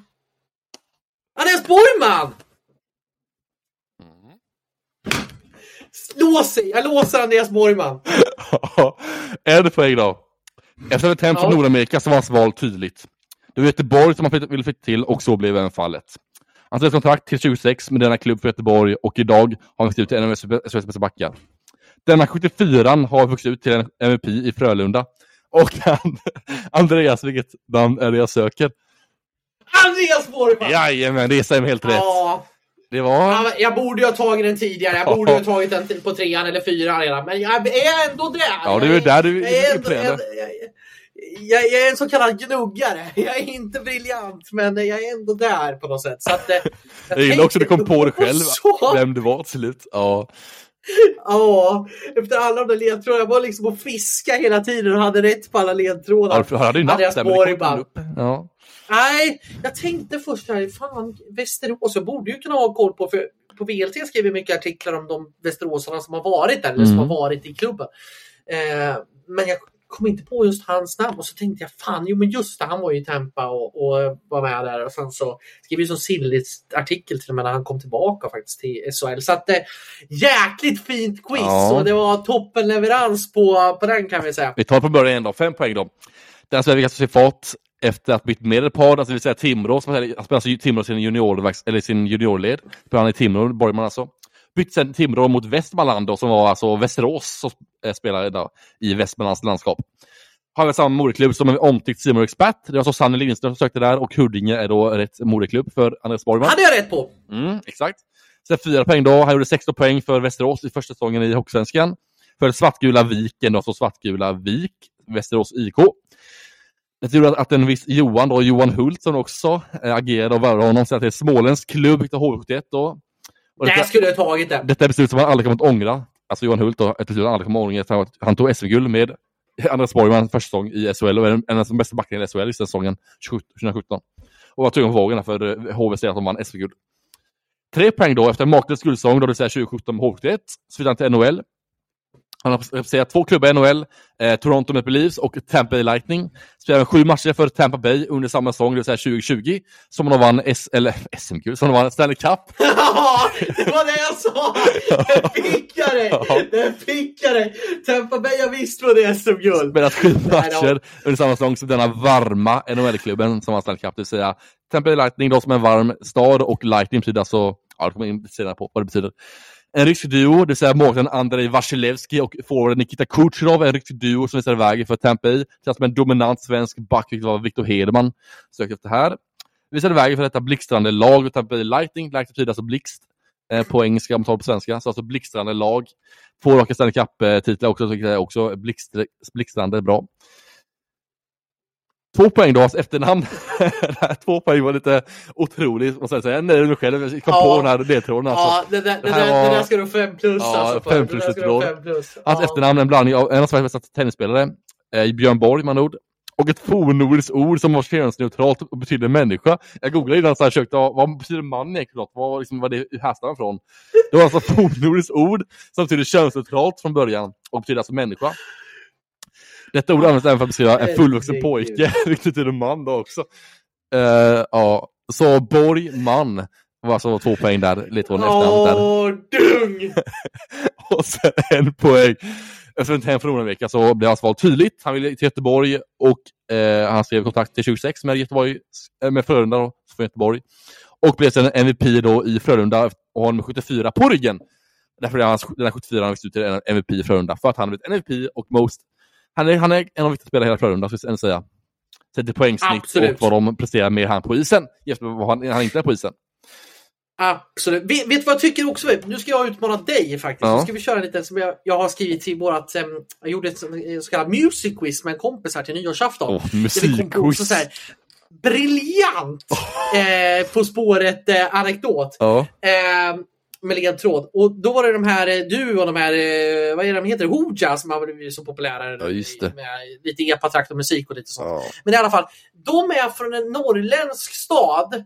Andreas Borgman! Lås sig! Jag låser Andreas Borgman. en poäng då. Efter ett hem från. Nordamerika så var hans val tydligt. Det var Göteborg som han ville flytta till och så blev även fallet. Han skrev kontrakt till 26 med denna klubb för Göteborg och idag har han ut till en av SHLs bästa backar. Denna 74 har vuxit ut till en MVP i Frölunda. Och han, Andreas, vilket namn är det jag söker? Andreas Borgman! Jajamän, det stämmer helt rätt. Ja, Det var... ja, jag borde ju ha tagit den tidigare. Jag borde ju ha tagit den på trean eller fyran redan. Men jag är ändå där. Ja, det är där du Jag är ändå- jag, jag, jag är en så kallad gnuggare. Jag är inte briljant, men jag är ändå där på något sätt. Så att, eh, Jag gillar också att du kom på dig själv, Så, vem du var till slut. Ja. ja, efter alla de där ledtrådarna. Jag var liksom och fiska hela tiden och hade rätt på alla ledtrådar. Alf hade ju Andreas där, men det kom upp. Ja. Nej, jag tänkte först här, fan Västerås, jag borde ju kunna ha koll på, för på VLT skriver mycket artiklar om de västeråsarna som har varit där, eller som Mm. har varit i klubben. Eh, men jag kom inte på just hans namn och så tänkte jag, fan, jo men just det, han var ju i Tampa och, och var med där och sen så skrev ju som silligt artikel till och med när han kom tillbaka faktiskt till SHL. Så att eh, jäkligt fint quiz Ja. och det var toppenleverans på, på den kan vi säga. Vi tar på början då, fem poäng då. Den som lyckats se fart efter att bytt medelpad, alltså det vill säga Timrå, som han spelar alltså Timrå sin, junior, eller sin juniorled, spelar han i Timrå, Borgman alltså. Bytte sen Timrå mot Västmanland då, som var alltså Västerås som eh, spelade då, i Västmanlands landskap. Har väl samma moderklubb som en omtyckt Simon-expert. Det var så Sanne Lindström som sökte där och Huddinge är då rätt moderklubb för Andreas Borgman. hade jag rätt på. Mm, exakt. Sen fyra poäng då. Han gjorde 16 poäng för Västerås i första säsongen i Hockeysvenskan. För Svartgula Viken, då, så Svartgula Vik, Västerås IK. Det gjorde att- att en viss Johan, då, Johan Hult, som också äh, agerade och värvade honom, säger att det är Småländsk klubb, Victor H71 då. Och detta, skulle jag tagit det. detta är beslut som han aldrig kommer att ångra. Alltså Johan Hult då, ett beslut han aldrig kommer att ångra. att Han tog SM-guld med Andreas Borgman första säsong i SHL och en, en av de bästa backarna i SHL i säsongen 2017. Och var tvungen på vågen för HVC att de vann SM-guld. Tre poäng då efter makalös guldsäsong, då det vill säga 2017 med HV71, så vidare till NHL. Han har representerat två klubbar i NHL, eh, Toronto Maple Leafs och Tampa Bay Lightning. Spelade sju matcher för Tampa Bay under samma säsong, det vill säga 2020, som han vann S eller SM-guld, som han vann Stanley Cup. Ja, det var det jag sa! Den fick jag dig! Den fick jag dig! Tampa Bay har visst vunnit SM-guld. Spelat sju matcher under samma säsong som denna varma NHL-klubben som vann Stanley Cup, det vill säga Tampa Bay Lightning då som en varm stad och Lightning betyder alltså, ja det kommer in senare på vad det betyder. En rysk duo, det vill säga målvakten Andrei Vasilevski och forwarden Nikita Kucherov, en rysk duo som visar vägen för Tampa Bay. Känns som en dominant svensk back, vilket var Victor Hedman sökte efter här. Visade vägen för detta blixtrande lag och Tampa Bay Lightning, Lightning betyder alltså blixt eh, på engelska om man tar på svenska, så alltså blixtrande lag. Två raka Stanley Cup-titlar också, tycker jag också blixtrande bra. Två poäng då, efternamn. Två poäng var lite otroligt, måste jag säga. Nej, du själv jag kom ja. på den här ledtråden. Alltså. Ja, det, där, det, det, där, var... det där ska du fem plus. Ja, alltså, fem plus ledtråd. Hans ja. efternamn är en blandning av en av Sveriges bästa tennisspelare, eh, Björn Borg med ord, och ett fornnordiskt ord som var könsneutralt och betyder människa. Jag googlade innan här, försökte, vad betyder man egentligen? Vad, liksom, vad det härstammar från? Det var alltså fornnordiskt ord som betyder könsneutralt från början och betyder alltså människa. Detta ord används även för att beskriva en fullvuxen pojke, vilket betyder man då också. Uh, ja, så Borg, man, var alltså två poäng där, lite efternamnet Åh, dung! och sen en poäng. Efter en hem från en vecka så blev hans val tydligt. Han ville till Göteborg och eh, han skrev kontrakt till 26 med Göteborg, eh, med Frölunda då, från Göteborg. Och blev sen MVP då i Frölunda och har med 74 på ryggen. Därför är han, den här 74 han ut till en MVP i Frölunda, för att han har blivit MVP och most han är, han är en av de viktigaste spelarna i hela Frölunda, skulle jag säga. Sett till poängsnitt Absolut. och vad de presterar med han på isen, jämfört med vad han, han inte är på isen. Absolut. Vet, du vad jag tycker också? Nu ska jag utmana dig faktiskt. Ja. Nu ska vi köra lite som jag, jag har skrivit till vårat... Jag gjorde ett så kallat music quiz med en kompis här till nyårsafton. Oh, musikquiz! Briljant! Oh. Eh, på spåret eh, anekdot. Oh. Eh, med ledtråd. Och då var det de här, eh, du och de här, eh, vad är de heter, Hooja som har blivit så populära. Ja, just det. Med lite epatrakt och musik och lite sånt. Ja. Men i alla fall, de är från en norrländsk stad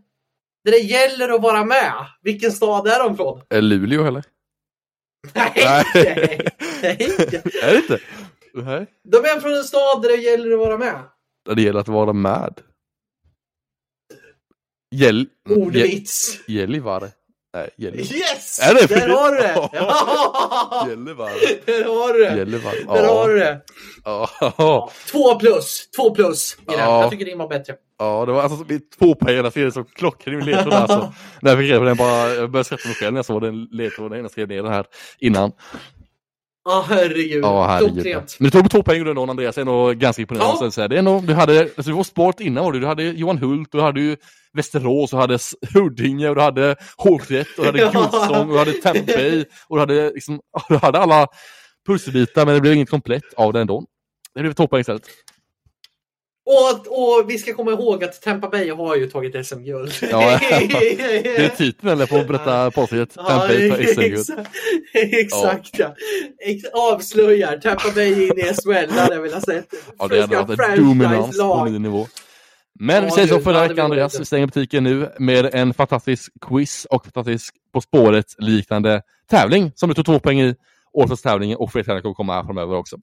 där det gäller att vara med. Vilken stad är de från? Är Luleå eller? Nej, nej. nej. är det inte? Nej. De är från en stad där det gäller att vara med. Där det gäller att vara med? Gäll... Ordvits. Gällivare. Nej, Gällivare. Yes! Är det? Där har du det! Gällivare. Där har du det. Gällivare. Där har du det. Ja. Två plus. Två plus. Ja. Jag tycker din var bättre. Ja, det var alltså två poäng serien så klockren ledtråd alltså. När jag fick reda på den bara, jag började skratta mig själv när jag såg den ledtråden jag skrev ner den här innan. Ja, oh, herregud. Ja, herregud. Men du tog två poäng under Andreas, nog ganska imponerande. Ja. Det är nog, du hade, alltså, du var sport innan var du, du hade Johan Hult, du hade ju Västerås, du hade Huddinge, och du hade H1, och du hade Gudsång, och du hade Tempe, och du hade, liksom, du hade alla pusselbitar, men det blev inget komplett av det ändå. Det blev två poäng istället. Och, och vi ska komma ihåg att Tampa Bay har ju tagit SM-guld. Ja, det är titeln eller på att berätta påståendet. Tampa Bay tar SM-guld. Exakt ja. ja. Avslöjar Tampa Bay in i SHL, hade jag velat se. Ja, det hade varit en dominans på ny nivå. Men ja, vi säger så för veckan Andreas, vi stänger butiken nu med en fantastisk quiz och fantastisk På spåret liknande tävling som du tog två poäng i årets tävling och fler tävlingar kommer komma här framöver också.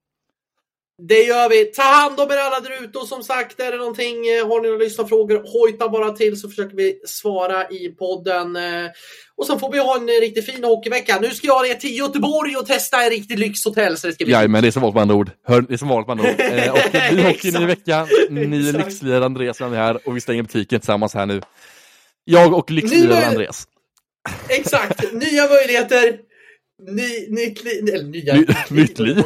Det gör vi. Ta hand om er alla där ute och som sagt, är det någonting, eh, har ni några lyssnarfrågor, hojta bara till så försöker vi svara i podden. Eh, och sen får vi ha en riktigt fin hockeyvecka. Nu ska jag ner till Göteborg och testa en riktig lyxhotell. Så det ska bli... Jajamän, det är som vanligt med andra ord. Hör, det är som vanligt med andra ord. Eh, och vi hockey ny vecka. Ni är lyxlirare Andreas är här och vi stänger butiken tillsammans här nu. Jag och lyxliraren Andreas. Exakt, nya möjligheter. Ny, nytt liv, eller nya... Ny, nytt liv?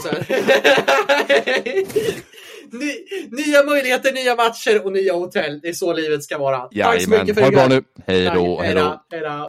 Ny, nya möjligheter, nya matcher och nya hotell. Det är så livet ska vara. Jajamän. Tack så mycket för Ha det bra nu. Hej då. Hej då. Hej då.